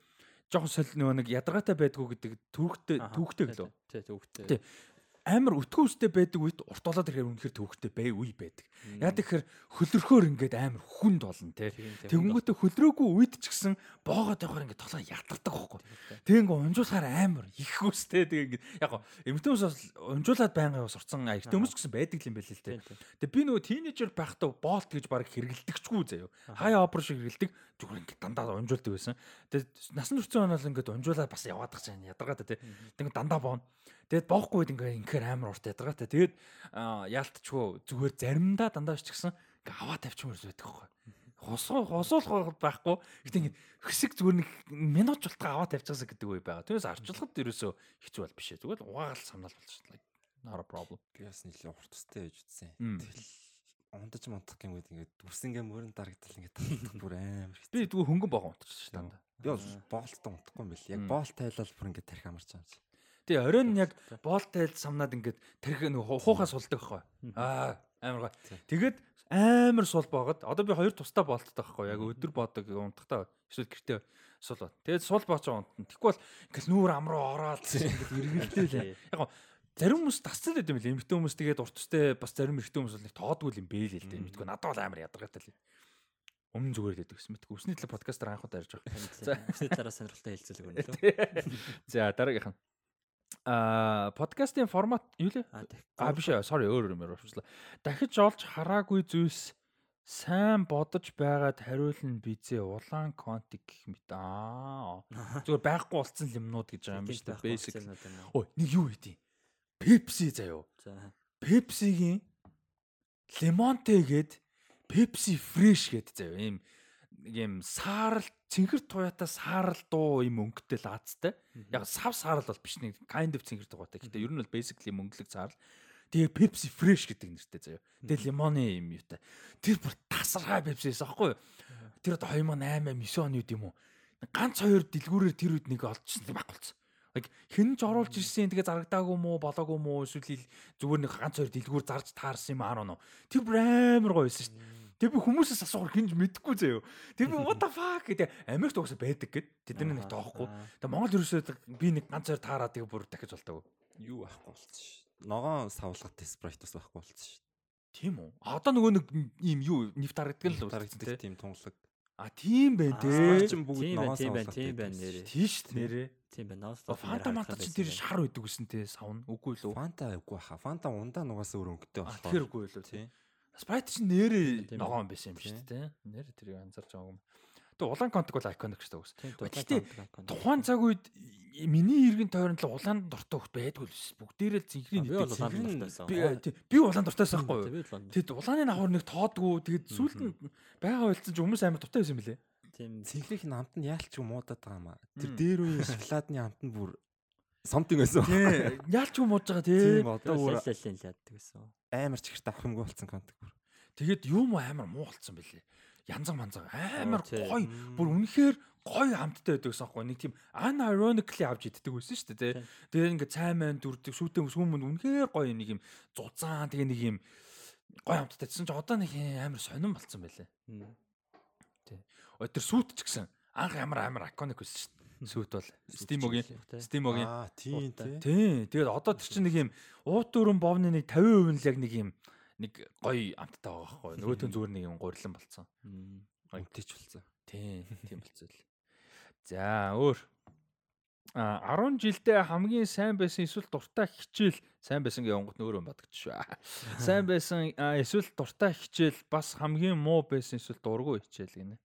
жоохон соль нөгөө нэг ядаргаатай байдгүй гэдэг түүхтэй түүхтэй гэлөө. Тий түүхтэй. Тий. Амар өтгөн үстэй байдаг үед урт болоод ирэхээр үнэхээр төвхтэй бай үе байдаг. Яг тэгэхээр хөлөрхөөр ингээд амар хүнд болно те. Тэгэнгүүтээ хөлрөөгүй үед ч гэсэн боогоод явахаар ингээд толгой ятардаг байхгүй. Ингээд унжуулахаар амар их үстэй тэгээ ингээд яг эмэгтэй хүмүүс бас унжуулаад байнга сурцсан эрэгтэй хүмүүс ч гэсэн байдаг юм байл л те. Тэгээ би нөгөө тийнейжер байхдаа боолт гэж баг хэрэгэлдэгчгүй заяо. Хаяа опер шиг хэрэгэлдэг зүгээр ингээд дандаа унжуулдаг байсан. Тэгээ насан туршсан онол ингээд унжуулаад бас яваад гаж байна ядаргаатай те. Тэгээ дандаа боон. Тэгээд боохгүй үед ингээ инхээр амар урт ядаргаатай. Тэгээд яалтчгүй зүгээр заримдаа дандаа ч гэсэн ингээ аваа тавьчмаар байдаг байхгүй. Хосоо хосуулах байхгүй. Гэтэ ингээ хэсэг зүгээр нэг минут болтгоо аваа тавьчихсан гэдэг үе байгаа. Тэрээс арчлахад ерөөсөө хэцүү бол биш ээ. Зүгээр л угаагаал самнал болчихлоо. Not a problem. Би бас нэлийн урт устай гэж үзсэн. Мм. Тэгэл ундаж мунтах гэмэд ингээд дүрсэнгээ мөрөн дарагдал ингээд татдаг бүр амар хэцүү. Би зүгээр хөнгөн богоо унтчих шүү дээ. Би бол боолттой унтахгүй юм бэл. Яг Мм. боолт тайлал бүр ингээд тарих амарч байгаа юм Тэгээ оройн яг боолтай самнаад ингээд тэрх нэг хуухаа сулдаг байхгүй. Аа амар гоо. Тэгээд амар сул боогод одоо би хоёр тусдаа боолттой байхгүй. Яг өдөр боодог унтахтаа эсвэл гэртээ сул бод. Тэгээд сул байгаа унтна. Тэгэхгүй бол ингээд нүүр ам руу ороод ингээд эргэлдэл. Яг гоо зарим хүмүүс тасцал байд юм лээ. Эмэгтэй хүмүүс тэгээд урт устэй бас зарим эрэгтэй хүмүүс нэг тоодгүй юм бэ л л дээ. Мэдгүй надад бол амар ядаргаатай л. Өмнө зүгээр л байдаг гэсэн мэдгүй. Өсний талаар подкастаар анхудаа ярьж байгаа. За өсний дараа сонирхолтой хэлцүүлэг өгнө. За дараагийнх нь. Аа подкастын формат юу лээ? А. А биш ээ, sorry өөр юм ярьвчлаа. Дахиж олж хараагүй зүйлс сайн бодож байгаад хариулна бизээ улаан контик гэх мэт. Аа. Зүгээр байхгүй болцсон юмнууд гэж байгаа юм биш үү? Basic. Ой, нэг юу хийдий? Pepsi заяо. За. Pepsi-гийн Lemonte гээд Pepsi Fresh гээд заяо. Ийм юм саарл цэнхэр туяатаа саарл дуу юм өнгөтэй лаацтай. Яг сав саарл бол биш нэг kind of цэнхэр тугаатай. Гэхдээ ер нь бол basically мөнгөлөг саарл. Тэгээ Pepsi Fresh гэдэг нэртэй заяо. Тэгээ лимоны юм юутай. Тэр бүр тасархай Pepsi-с аахгүй юу? Тэр одоо 2008 9 оны үед юм уу? Ганц хоёр дэлгүүрээр тэр үед нэг олчихсан баг болсон. Яг хэн ч оруулж ирсэн тэгээ зарагдаагүй мó болоогүй мó эсвэл зүгээр нэг ганц хоёр дэлгүүр зарж таарсан юм аа нөө. Тэр бүр амар гоё байсан шүү дээ. Тэр би хүмүүсээс асуугаар хинж мэдэхгүй заяо. Тэр би what the fuck гэдэг Америкт угсаа байдаг гэд тэдний нэг тоохгүй. Тэгээ Монгол ерөөсөө би нэг ганц хоёр таараад тэгээ бүр дахиж болтойгоо. Юу байхгүй болчихсон ш. Ногоон савлгат спрайт бас байхгүй болчихсон ш. Тийм үү? А одоо нөгөө нэг ийм юу нефт харагддаг л үү? тийм тунгалаг. А тийм бай Спрайт дээ. ч бүгд Тийм байна, ногоон тийм байна, савлгат. тийм байна нэрээ. Тийм дээ нэрээ. Тийм байна. Ноос. Фанта манта чи тэр шар байдаг гэсэн те савн үгүй л үү? Фанта үгүй хаа. Фанта ундаа нугаас өөр өнгөтэй болохоор. тэр үгүй л үү? Спрайт чинь нэрээ Тийм. ногоон байсан юм шүү дээ. Нэрээ тэрийг анзарч байгаа юм. Тэгээ улаан контик бол iconic шүү дээ. Гэхдээ Тухайн цаг үед миний иргэн тойронд л улаан дортой хөх байдгүй л ш. Бүгдээрээ л зинхрийн зинхрийн- дуртайсан. Би улаан дуртайсан байхгүй юу? Тэгэд улааны нахур нэг тоодгүй тэгээд сүүлд нь байгаа байлцсан ч хүмүүс амар дуртай байсан юм лээ. Тийм. Цэнхрийн амт нь яалч муудаад байгаа юм аа. Тэр дээр үе шоколадны амт нь бүр something байсан. Тий. Яалч мууж байгаа тий. Тийм одоо бүр лаллалын ладдаг гэсэн. Амар чихэрт авах юмгүй болсон контик бүр. Тэгээд юм амар муу болцсон байлээ. Янзан манзан амар тий. гоё бүр үнэхээр гоё хамттай байдаг гэсэн аахгүй нэг тийм unironically авч иддэг байсан шүү дээ тий. Тий. Тэгээд ингээд цайман дүрдэг шүүтэн сүмэнд үнэхээр гоё нэг юм зузаан тэгээ нэг юм гоё хамттай гэсэн чи одоо нэг амар сонирн болцсон байлээ. Ой тэр сүүт ч гэсэн анх ямар амар iconic байсан шүү Сүүт бол Steam-огийн Steam-огийн Аа тийм тий. тий. Тэгээд одоо тэр чинь нэг юм уут дөрөн бовны нэг 50% нь л яг нэг юм нэг гоё амттай байгаа байхгүй. Нөгөөтөө зүгээр нэг юм гурилан болцсон. Үнтэйч болсон. Тий, тийм болцсон л. За өөр а 10 жилдээ хамгийн сайн байсан эсвэл дуртай хичээл сайн байсан гэх онгот нөөрөө бодогч шүү. Сайн байсан эсвэл дуртай хичээл бас хамгийн муу байсан эсвэл дургүй хичээл гинэ.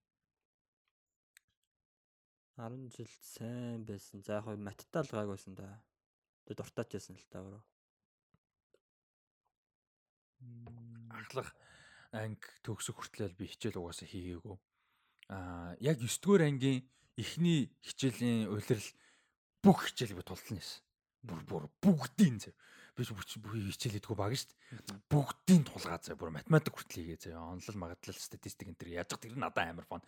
10 жил сайн байсан. За яг маттай л гайгүйсэн да. Тэгээ дуртаач байсан л та өөрөө. Анхлах анги төгсөх хүртэл би хичээл угаасаа хийгээгүй. Аа яг 9 дугаар ангийн эхний хичээлийн улирал бүх хичээл би тултална гэсэн. Бүр бүр бүгдийн зөв биш бүхий хичээл хийдгүү баг шүү дээ. Бүгдийн тулгаа заа бүр математик хүртэл хийгээ заа. Онлол магадлал статистик энэ төр яаж тэр надад амар фон.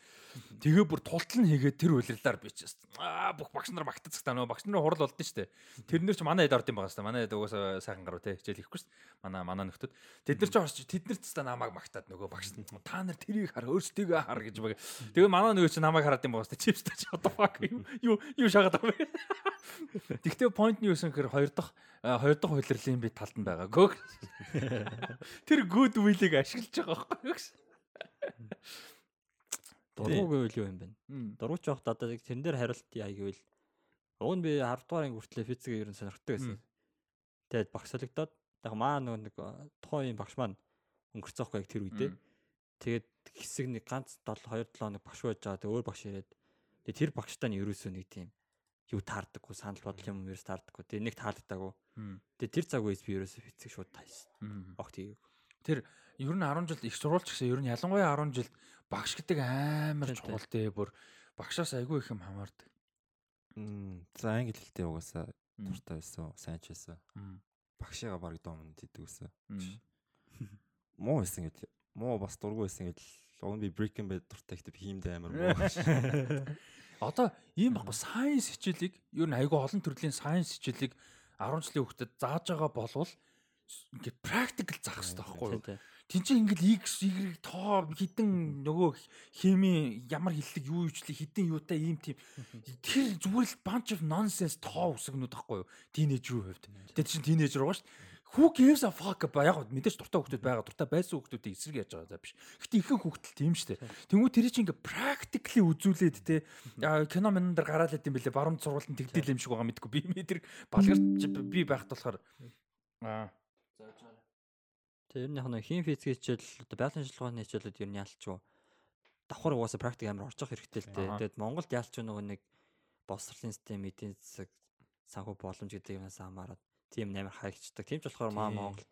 Тэгээ бүр тултал нь хийгээ тэр үйлрэлээр би ч аа бүх багш нар магтацдаг та нөө багш нарын хурал болдсон шүү дээ. Тэр нэр ч манай хэд орд юм байгаа шүү дээ. Манай хэд угаасаа сайхан гаруу те хичээл хийхгүй шүү дээ. Манай манай нөхдөд. Тэд нар ч орч тэд нар ч та намайг магтаад нөгөө багш та нар тэрийг хар өөрсдийгөө хар гэж баг. Тэгээ манай нөгөө чи намайг хараад юм байгаа шүү дээ. Чипс тач одоо fuck юу юу шагаад байгаа. Тэгтээ point нь юу гэсэн хэрэг хоёр дахь хоёр дахь хөлрлийн би талд нь байгаагүй. Тэр good will-ийг ашиглаж байгаа байхгүй юу? Дургу гэвэл юу юм бэ? Дургуч явахд одоо тэрэн дээр хариулт яа гэвэл уг нь би 10 дугаар анги хүртлээр физикийг ер нь сонирхдаг байсан. Тэгээд багшлагдаад яг маа нөгөө нэг тухайн юм багш маань өнгөрцөн байхгүй яг тэр үедээ. Тэгээд хэсэг нэг ганц 7 2 7 хоног багш байж байгаа. Тэгээд өөр багш ирээд тэр багштай нь ерөөсөө нэг тийм юу таардаггүй санал бодол юм ерөөс таардаггүй. Тэгээ нэг таалагдаагүй. Тэгээ тэр цаг үеэс би ерөөсөө физик шууд таасан. Огт хийгэв. Тэр ер нь 10 жил их сурвалж гэсэн ер нь ялангуяа 10 жил багш гэдэг амар чухал дээ бүр багшаас айгүй их юм хамаардаг. За англи хэлтэй угаасаа дуртай байсан, сайн ч байсан. Багшигаа баг домонд хийдэг байсан. Муу байсан гэж муу бас дургүй байсан гэж уг нь би Breaking Bad дуртай гэхдээ хиймдээ амар муу. Одоо ийм баггүй сайенс хичээлийг ер нь айгүй олон төрлийн сайенс хичээлийг 10 жилийн хүүхдэд зааж байгаа болвол ингээд практикл заах хэрэгтэй байхгүй юу? Тин чинь ингээд x y тоо хідэн нөгөө хими ямар хиллэг юу юучлыг хідэн юутай ийм тийм тэр зүгээр л bunch of nonsense тоо үсгнүүд байхгүй юу? Тинейж юу хувьд. Тэгээд чинь тинейжер байгаа шүү дээ who gives a fuck ба? Яг мэдээж дуртай хүмүүс байгаа дуртай байсан хүмүүсийг эсрэг яаж байгаа за биш. Гэтэ ихэнх хүмүүс тийм шүү дээ. Тэнгүү тэр чинь ингээ practically үзүүлээд те кино мэн дээр гараад идэм бэлээ баруун сургуулийн тэгдэл юм шиг байгаа мэдгүй. Би метр балгарч би байхад болохоор аа Тэр нь нэг хим физик хичээл одоо байгалийн шалгууны хичээлүүд ер нь ялчгүй давхар угаасаа практик амар орж явах хэрэгтэй л дээ. Тэгэд Монголд ялч нөгөө нэг боловсролын систем, эдийн засаг, санхүү боломж гэдэг юмас хамаарат тийм амар хайгчдаг. Тийм ч болохоор маа Монголд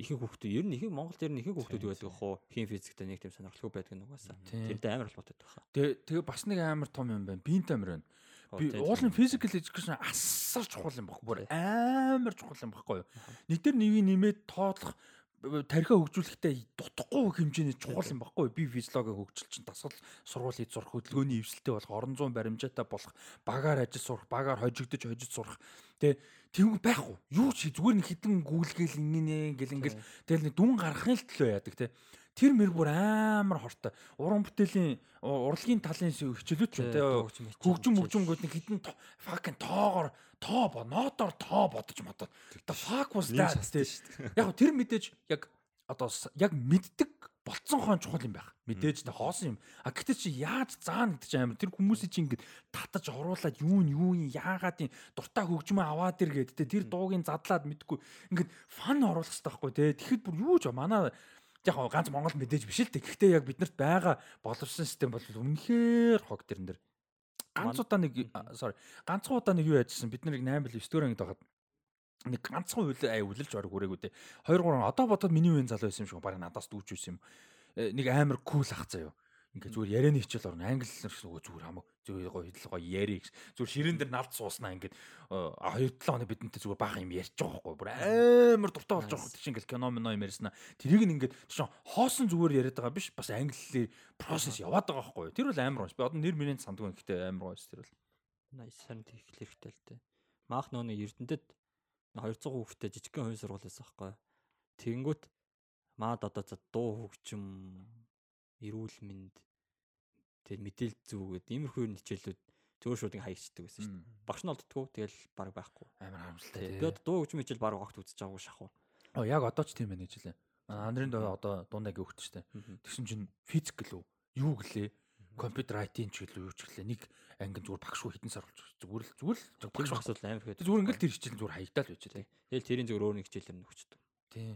ихэнх хүүхдүүд ер нь ихэнх Монголд ер нь ихэнх хүүхдүүд байдаг хөө хим физиктэй нэг тийм сонирхолтой байдаг нь угаасаа. Тэрнтэй амар холбоотой байх. Тэгээ тэгээ бас нэг амар том юм байна. Бинт амир байна. Би уулын physical education асар чухал юм баггүй. Бүр амар чухал юм баггүй юу. Нэг дээр нэвийг нэмээд тоотлох тархиа хөгжүүлэхдээ дутхгүй хэмжээний чухал юм баггүй би физиологи хөгжил чинь дасгал сургуулийг сурах хөдөлгөөний эвсэлтэй болох орон зүүн баримжаатай болох багаар ажил сурах багаар хожигдож хожиж сурах тэгээ тийм байхгүй юу ч зүгээр нэг хідэн гүйлгээл ингэнэ гэл ингээл тэгэл нэг дүн гаргахын л төлөө яадаг те тэр мэр бүр амар хортой. Уран бүтээлийн урлагийн талын хичээлүүд ч тэ хөгжим хөгжимгүүд нэг хідэн fucking тоогоор тоо бо нотоор тоо бодож модод. The fuck was that тэ. Яг тэр мэдээж яг одоо яг мэддэг болцсон хон чухал юм байх. Мэдээж тэ хоосон юм. А гэтээ чи яаж заана гэдэг чи амар тэр хүмүүсийн чи ингээд татаж оруулаад юу нь юу нь яагаад юм дуртай хөгжмөө аваад ир гэдэг тэ тэр дуугийн задлаад мэдгүй ингээд фан оруулах хэрэгтэй байхгүй тэ. Тэгэхэд бүр юу ч манай яг ганц Монгол мэдээж биш л дээ. Гэхдээ яг биднэрт байгаа боловсон систем бол үнэхээр хог тэрэн дээр. Ганц удаа нэг sorry. Ганцхан удаа нэг юу яжсэн. Бид нарыг 8 бил 9 дөрөв ангид байгаад нэг ганцхан үйл ай үлэлж бараг хүрээгүй дээ. 2 3 одоо бодоод миний үеийн залуу байсан юм шиг баг надаас дүүж байсан юм. Э, нэг амар кул ах заяа. Ингээ зүгээр ярианы хичээл орно. Англи хэлээр зүгээр зүгээр хамаг зүгээр гоё хэл гоё яри гэж. Зүгээр ширээн дээр налд сууснаа ингээд хоёр талаа хоног бидэнтэй зүгээр баахан юм ярьж байгаа байхгүй. Бүр амар дуртай болж байгаа чинь ингээл кино мино юм ярьснаа. Тэрийг нь ингээд чинь хоосон зүгээр яриад байгаа биш. Бас англи процесс яваад байгаа байхгүй. Тэр бол амар гоёс. Би одоо нэр мөрөнд сандгүй гэхдээ амар гоёс тэр бол. Nice сайн тийх хэрэгтэй л дээ. Маах нөөний Эрдэнэтэд 200 хүүхэдтэй жижигхэн хувийн сургууль байсан байхгүй. Тэнгүүт маад одоо за дуу хөгжим эрүүл мэнд тэгэл мэдээлэл зүг гэдэг иймэрхүү хичээлүүд зөвөр шууд ингээ хаягчдаг байсан шүү дээ. Багш нь олддгоо тэгэл баг байхгүй. Амар харамсалтай. Одоо дуу хөгжим хичээл баг огт үзэж байгаагүй шахав. Оо яг одоо ч тийм байна гэж лээ. Андрын доо одоо дундаа гүхт штэ. Тэгсэн чинь физик лөө юу гэлээ компьютер IT ч гэлээ юу ч гэлээ нэг ангин зүгээр багшгүй хитэн сар болж зүгээр л зүгээр л багш асуудал амар хэд. Зүгээр ингээл тэр хичээл зүгээр хаягдаад байж тээ. Тэгэл тэрийн зүгээр өөр нэг хичээлэр нөхчдөг. Тий.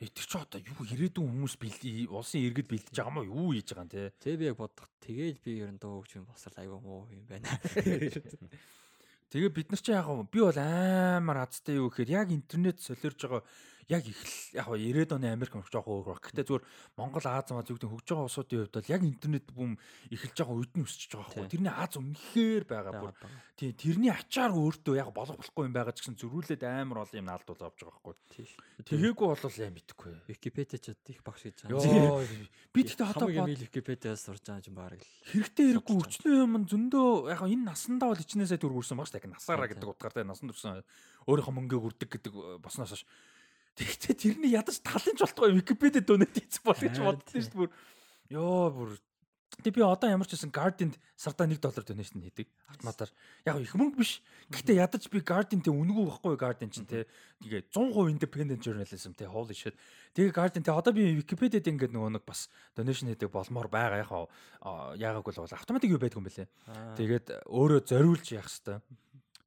тэр чи одоо юу ирээдүйн хүмүүс бэлдээ улсын иргэд бэлдэж байгаа мó юу хийж байгаа юм те. Тэг би яг бодох. Тэгээд би ер нь дуу хөгжим босрал айгүй муу юм байна. Тэгээ бид нар чи яг би бол амар азтай юу гэхээр яг интернет солиорж байгаа яг их л яг 90-ад оны Америк мөрч жоохон өөр баг. Гэтэ зүгээр Монгол Аз маа зүгтэн хөгж байгаа улсуудын хувьд бол яг интернет бум эхэлж байгаа үед нь өсөж байгаа байхгүй. Тэрний Аз үнэхээр байгаа бүр. Тий, тэрний ачаар өөртөө яг болох болохгүй юм байгаа ч гэсэн зөрүүлээд амар олон юм наалдуул авч байгаа байхгүй. Тэгээгүй болол яа мэдэхгүй. Википедиа ч их багш гэж байгаа. Би тэгтээ одоо бод Википедиас сурж байгаа юм л. Хэрэгтэй хэрэггүй өчнөө юм зөндөө яг энэ насандаа бол ичнээсээ төр үрсэн багш. Яг насаараа гэдэг утгаартай насанд төрсэн өөрийнхөө мөнгөө үрдэг гэдэг босноос хойш Тэгтээ тэрний ядаж талын ч болтгоо Википедид донет хийц бол гэж боддоо шүү дээ. Йоо бүр Тэг би одоо ямар ч байсан Guardian сардаа 1 доллар donation хийдэг автоматар. Яг их мөнгө биш. Гэхдээ ядаж би Guardian-тэй үнэгүй байхгүй Guardian чинь те. Тэгээ 100% independent journalism те holy shit. Тэгээ Guardian те одоо би Wikipedia-д ингээд нөгөө нэг бас donation хийдэг болмоор байгаа яг яагааг бол автоматик юу байдгүй юм бэлээ. Тэгээд өөрөө зориулж яах хэвээр.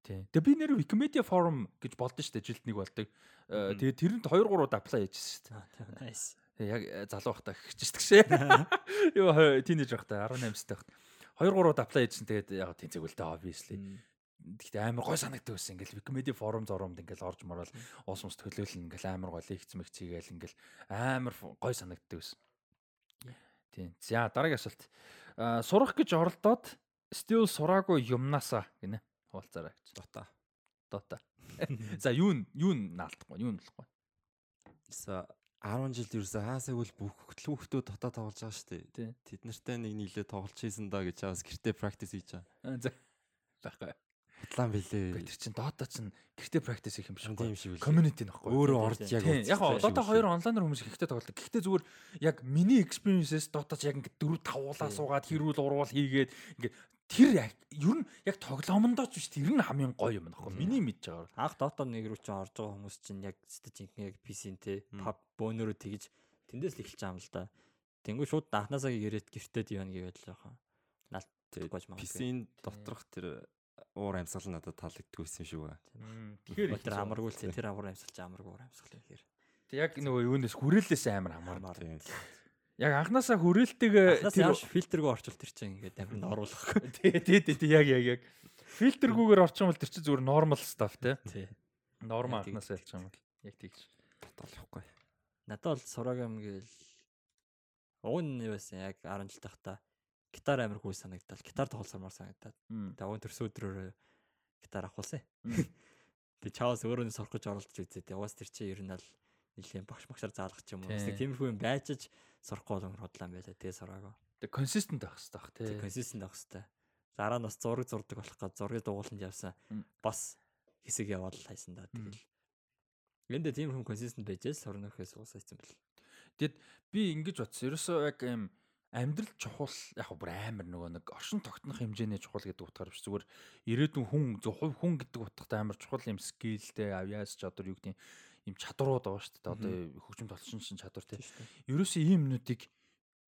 Тий. Тэгээ би нэр Wikimedia forum гэж болдсон шүү дээ жилд нэг болдог. Э, тэгээд тэрэнд 2 3 удаа apply хийжсэн шүү дээ. Nice. Яг э, залуу байхдаа хиччихсэн шээ. Юу тийнейж байхдаа 18 сте байхдаа 2 3 удаа apply хийжсэн. Тэгээд яг тэнцэг үлдээ obviously. Гэхдээ амар гой санагддаг байсан. Ингээл Wikimedia forum зоромд ингээл орж морол уус мус төлөөлнө ингээл амар гой лекц мэгцийгээл ингээл амар гой санагддаг байсан. Тийм. За дараагийн асуулт. Сурах гэж оролдоод still сураагүй юмнасаа гинэ. Хуулцаараа гэж. Дота. Дота. За юу нь юу нь наалдахгүй юу нь болохгүй. За 10 жилд ерөөсөө хаасаг бол бүх хөтөлбөртөө дотоо тоглож байгаа шүү дээ. Тэд нартай нэг нийлээ тоглож хийсэн да гэж чаас гэртээ практис хийж байгаа. За. Байхгүй. Худлаан билээ. Тэр чин Dota чин гэртээ практис хийх юм шиг тийм шиг билээ. Community нөхгүй. Өөрөө орж яг яг Dota 2 онлайнаар хүмүүс ихтэй тоглодог. Гэхдээ зүгээр яг миний experience-с Dota ч яг ингээд 4 5 уулаа суугаад хэрүүл урвал хийгээд ингээд тэр ер нь яг тоглоомондоо ч биш тэр нь хамгийн гоё юм нөхгүй миний мэдж байгаа. Анх Dota 1 рүү ч орж байгаа хүмүүс чинь яг стэж яг PC-нтэй pub бөөнөрөө тэгж тэндээс л эхэлж байгаа юм л да. Тэнгүү шууд анханасаа яриад гэртээ диван гэвэл жоохон наалт гож магадгүй. PC-ийн доторх тэр уур амьсгал надад таалагддаг байсан шүү гээ. Тэгэхээр тэр амаргүй л тэр уур амьсгалч амаргүй уур амьсгал гэхээр. Тэг яг нөгөө юунаас хүрээлээс амар хамаар. Яг анханасаа хүрээлтэйг тэр фильтргүй орчвол тэр чинь ингээд амир нь оруулах. Тий, тий, тий, яг яг яг. Фильтргүйгээр орчвол тэр чинь зүгээр normal stuff тий. Тий. Норм анханасаа ялчих юм бол яг тийгч баталахгүй. Надад бол сураг юм гээл уг нь байсан яг 10 жил тахта гитар амир хүү санагдал. Гитар тоглосоор санагдаад. Тэгээ уг төрсөн өдрөөр гитар авахулсан. Тэгээ чаус өөрөө сурах гэж оролдож үзээ. Тэгээ уус тэр чинь ер нь л нэлийн багш багшаар заалгах юм уу. Тиймэрхүү юм байчиж сурахгүй бол өнгөр худлаа байлаа. Тэгээ сураагаа. Тэгээ consistent байх хэрэгтэй бах тий. Consistent байх хэрэгтэй. Дараа нь бас зураг зурдаг болох гэж зургийг дугууланд явсан. Бас хэсэг яваад хайсан да. Тэгэл. Энд дээр тиймэрхүү consistent байж л сурна гэхээс уусаа хэцэн бэл. Тэгэд би ингэж бодсон. Ерөөсөө яг юм амьдрал чухал яг бүр амар нөгөө нэг оршин тогтнох хэмжээний чухал гэдэг утгаар биш зүгээр ирээдүйн хүн зөв хувь хүн гэдэг утгатай амар чухал юм скиллтэй авьяас чадвар юу гэдэг юм чадварууд байгаа шүү дээ. Одоо хөгжим толчин шин чадвар тийм. Ерөөсөө ийм юмнуудыг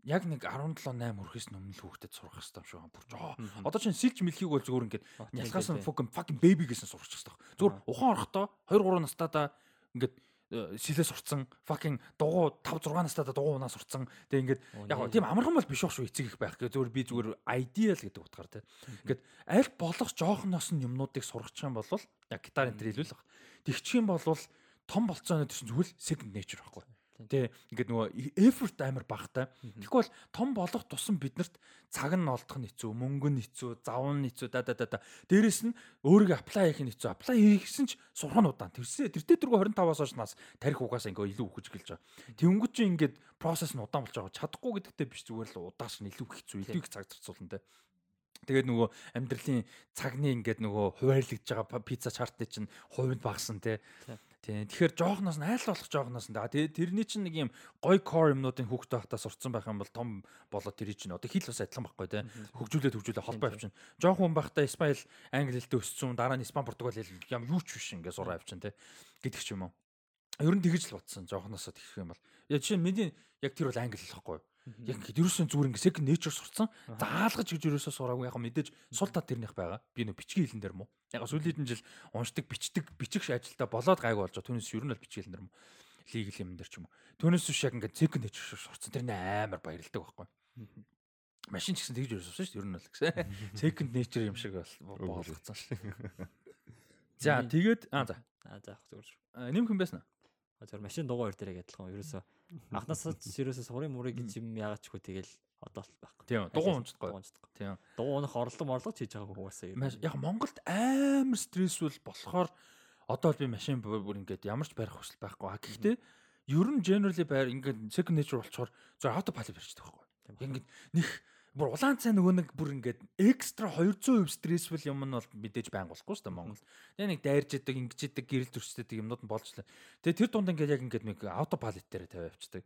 яг нэг 17 8 хүрэхээс өмнө л хүүхдэд сурах хэрэгтэй юм шиг байна. Бүр жоо. Одоо чинь сэлж мэлхийг бол зүгээр ингээд ялгаас нь fucking fucking baby гэсэн сурах хэрэгтэй. Зүгээр ухаан орохдоо 2 3 настайдаа ингээд э, сэлээ сурцсан fucking дугуй 5 6 настайдаа дугуй унаа сурцсан. Тэгээ ингээд яг тийм амархан бол биш байх шүү эцэг их байх гэ зүгээр би зүгээр ideal гэдэг утгаар тийм. Ингээд аль болох жоохноос нь юмнуудыг сурах юм бол яг гитар энэ төр хэлвэл тэгчих юм бол том болцоо өнөд чинь зүгээр second nature байхгүй. Тэ ингээд нөгөө effort амар багтай. Тэгэхгүй бол том болох тусам биднэрт цаг нь олдох нь хэцүү, мөнгө нь хэцүү, завн нь хэцүү да да да. Дээрэс нь өөрийгөө apply хийх нь хэцүү. Apply хийсэн ч сурах нь удаан. Тэрсээ тэртээ дөрвөө 25-аас хойш нас тарих угаасаа ингээ илүү өгч гэлж байгаа. Тэнгүүд чинь ингээд процесс нь удаан болж байгаа. Чадахгүй гэдэгтээ биш зүгээр л удааш нь илүү хэцүү, илүү их цаг зарцуулна тэ. Тэгээд нөгөө амьдралын цагны ингээд нөгөө хуваарлагдж байгаа пицца чартны чинь хувинд багсан те. Тийм. Тэгэхээр жоохноос нь айл болох жоохноос нь. Тэгээд тэрний чинь нэг юм гой core юмнуудын хүүхдээ хахтаа сурцсан байх юм бол том болоод тэр чинь одоо хэл бас адилхан байхгүй те. Хөгжүүлээд хөгжүүлээ холбоо авчин. Жоох хүн байхдаа Испаниал англи хэлтэй өссөн, дараа нь Испани Португал хэл юм юу ч биш ингээ сураа авчин те. Гэдэг ч юм уу. Ер нь тэгэж л бодсон жоохноосоо тэгэх юм бол. Яа жишээ миний яг тэр бол англи хэл байхгүй юу? Яг ингээд ерөөсөн зүгээр ингээд second nature сурцсан. Заалгаж гэж ерөөсөө сураагүй яг мэдээж сул тал тэрнийх байгаа. Би нөө бичгийн хэлэн дээр мó. Яг сүүлийн жил уншдаг, бичдэг, бичих ажилдаа болоод гайг болж байгаа. Түүнээс ер нь л бичгийн хэлэн дээр мó. legal юм дээр ч юм уу. Түүнээс биш яг ингээд second nature шорцсон. Тэр нэ амар баярлдаг байхгүй. Машин ч гэсэн тэгж ерөөсөн шүү дээ. Ер нь бол гэсэн. Second nature юм шиг бол болгоцсон шүү. За тэгээд аа за. Аа за яг зүгээр. А, Нэмэх юм байсан уу? А зөв машин дугаа хоёр дээр адилхан. Ерөөсө анхнаасаа ч ерөөсө сурын мурыг гэж юм хөө тэгэл одоо л байхгүй. Тийм. Дугуй унцдаггүй. Тийм. Дугуй унах орлого морлого ч хийж нь. Маш- Яг Монголд амар стрессфул болохоор одоо л би машин бүр ингээд ямар ч барих хүсэл байхгүй. А гэхдээ ер нь generally байр ингээд second nature болчоор зөв автопайлот барьчихдаг байхгүй. Ингээд нэг бүр улаан цай нөгөө нэг бүр ингээд экстра 200% стрессфул юм нь бол мэдээж байнг болохгүй шүү дээ Монголд. Тэгээ нэг дайрж идэг, ингэж идэг, гэрэл төрчтэй юм нууд нь болж лээ. Тэгээ тэр дунд ингээд яг ингээд нэг автопайлот дээр тавиа авчдаг.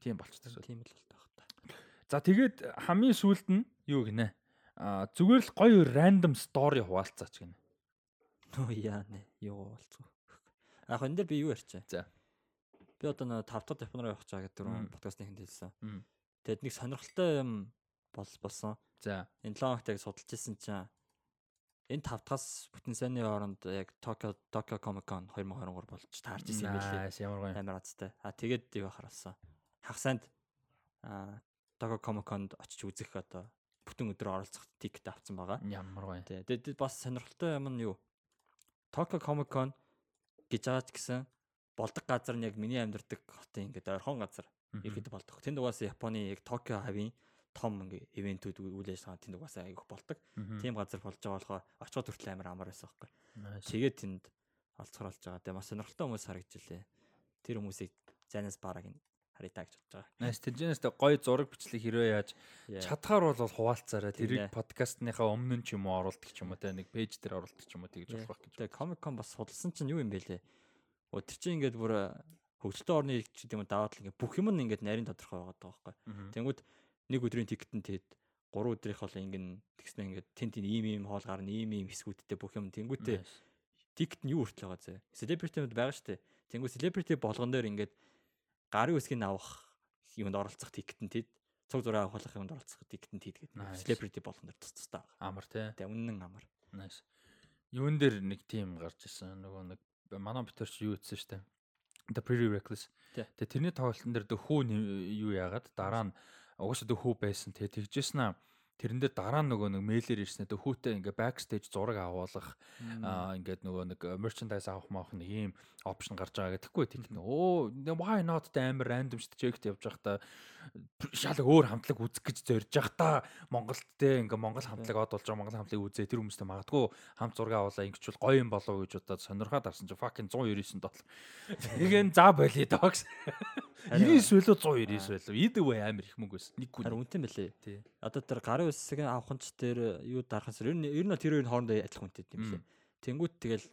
Тийм болчдаг. Тийм л бол таах та. За тэгээд хамгийн сүүлд нь юу гинэ? А зүгээр л гоё random story хуваалцаач гинэ. Нөө яа нэ. Юу болцгоо. Яг энэ дээр би юу ярьчаа? За. Би одоо нөө 5 дахь Япон руу явах чаа гэдэг дөрөв подкастны хэнд хэлсэн. Мм. Тэгэд нэг сонирхолтой юм бол болсон. За. Энэ 7 хоногт яг судалж ирсэн чинь энэ 5 дахаас бүтэн сайнны оронд яг Tokyo Tokyo Comic Con 2023 болж таарч ирсэн юм билээ. Ямар гоё. Амар азтай. А тэгээд юу хараасан. Хагасанд а Tokyo Comic Con-д очиж үзэх одоо бүтэн өдрөөр оролцох тикет авсан байгаа. Ямар гоё. Тэ. Тэгээд бас сонирхолтой юм нь юу? Tokyo Comic Con гэж байгаа ч гэсэн болдог газар нь яг миний амьдардаг хотын ингээд орхон газар ихэд болдог. Тэнд угаасаа Японы яг Токио хавийн том ингээ ивентүүд үйл ажиллагаа тэнд угаасаа айгүйх болдог. Тийм газар болж байгаа болохоор очиход хүртэл амар амар байсан байхгүй. Тэгээд тэнд олцохор болж байгаа. Тэгээ маш сонирхолтой хүмүүс харагджилээ. Тэр хүмүүсийг зайнаас бараг ин харитаа гэж бодож байгаа. Nice. Тэжнээс гоё зураг бичлэг хэрвээ яаж Яа. чадхаар бол хуваалцаарай. Тэрийг подкастныхаа өмнө нь ч юм уу оруулдаг ч юм уу те нэг пэйж дээр оруулдаг ч юм уу тэгж болох гэж. Тэгээ Comic Con бас судалсан чинь юу юм бэ лээ? Тэр чинь ингээд бүр э, хөгжилтэй орны ч гэдэм үү даваад л ингээд бүх юм нь ингээд нарийн тодорхой байгаа даа байхгүй. Тэнгүүд нэг өдрийн тикет нь тэгэд 3 өдрийнх бол ингэн тэгснэ ингээд тент тент ийм ийм хоол гарна ийм ийм хэсгүүдтэй бүх юм тэнгүүтээ Nice. тикет нь юу хүртэл байгаа зэ. Селебритимуд байгаа штэ. Тэнгүү селебрити болгон дээр ингээд гарын үсгийг авах юмд оролцох тикет нь тэд цуг зураг авах юмд оролцох тикет нь тэд гэдэг. Селебрити болгон дээр тус тустай байгаа. Амар те. Тэгээ үнэн амар. Nice. Юун дээр нэг тим гарч ирсэн. Нөгөө нэг манай битэрч юу ütсэн штэ. The prerequisites. Тий. Тэгээ тэрний тоглолтын дээр дөхөө юу яагаад дараа нь угаасаа дөхөө байсан. Тэгээ тэгжсэн аа тэрэн дээр дараа нөгөө нэг мэйлэр ирсэн. Дөхөөтэй ингээ backstage зураг авуулах аа ингээд нөгөө нэг merchandise авах маах нэг ийм опшн гарч байгаа гэхгүй тийм оо why not тэ амар random shit checked явж байхдаа шал өөр хамтлаг үзэх гэж зорж байхдаа Монголд тэ ингээ Монгол хамтлаг од болж байгаа Монгол хамтлагийг үзээ тэр хүмүүстэй магадгүй хамт зураг авуулаа ингэчвэл гоё юм болов гэж удаад сонирхоод арсан чи fucking 199 доллар. Igen за болий догс. 99 байлуу 199 байлуу. Either way амар их мөнгө байсан. Нэг Харин хүн. үнэтэй мөлий. Тий. Одоо тэр гарын үсгийг авах нь ч тэр юу дарахын сар ер нь ер нь тэр хоёрын хоорондоо адилхан үнэтэй юм лээ. Тэнгүүт тэгэл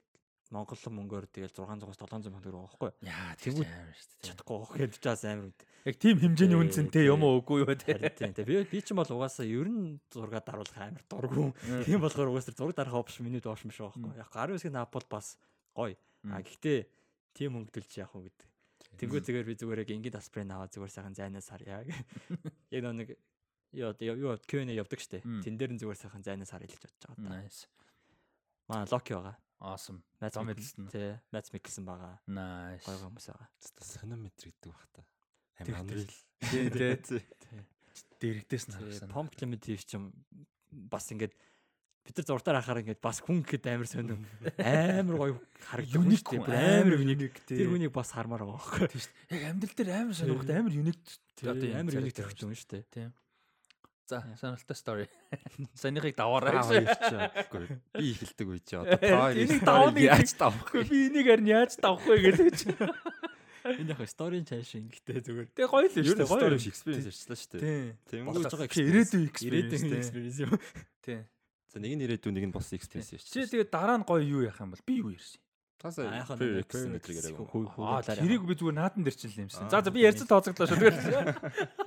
Монгол мөнгөөр тэгэл 600-аас 700 мянга төгрөг байхгүй. Яа тэгвэл амар шүү дээ. Чадахгүй гэхэд чаас амар үнэтэй. Яг тийм хэмжээний үнцэнтэй юм уу үгүй юу те. Тийм. Тэгээ би би ч юм бол угаасаа ер нь зураг даруулах амар дурггүй. Тийм болохоор угаасаа зураг дарах опшн миний доош юм шиг байхгүй. Яг гарын үсгийг наапол бас гоё. А гэхдээ тийм хөнгөлж яах вэ гэдэг. Тэнгүү зүгээр би зүгээр яг ингээд асприн аваад зүгээр сайхан зайнаас харъя гэх. Яг нэг ёо юу Q&A явдаг штэ. Тэн дээр нь зүгээр сайхан зайнаас харъя гэж бодож байгаа. та. Nice. Маа Локи байгаа. Awesome. Микkelsen. мэдэлсэн. Тий, Мац Микkelsen байгаа. Nice. Гоё хүмүүс байгаа. Сонометр гэдэг бах та. Unreal. Тий, тий. Тий. Дэрэгдээс нь Тий, харсан. Pom Clemente ч юм бас ингээд бид нар зуртаар хахаар ингээд бас хүн гэхэд амар сонир амар гоё харагддаг Unique шүү дээ. амар юник. unique, тий. Тэр хүнийг бас хармаар байгаа байхгүй. Тийм шүү дээ. Яг амьдрал дээр амар Тий. сонирхолтой амар юник Одоо амар юник хүн шүү дээ. Тийм. За, сонирхолтой story. Санийхыг даваарай явчихаагүй. Би эхэлдэг үе чи одоо та Энийг хоёр давах нэг- яаж давах Үгүй би энийг харин яаж давах вэ гэж. Энэ яг сторийн чааш ингэтэй зүгээр. Тэгээ гоё л шүү дээ. story Гоё. биш experience ярьчлаа шүү дээ. Тийм. Байгаа Чи ирээдүйн experience. Experience юм. Тийм. за нэг нь ирээдүйн нэг нь болсон experience Чи ярьчихсан. тэгээ дараа нь гоё юу яах юм бол би юу ярьсан? Таас А яхаа prerequisite мэтрийг яриаг юм. хүү Аа тэрийг би зүгээр наадан дээр чинь л юмсан. За за би ярьсан тооцоглоо шүү.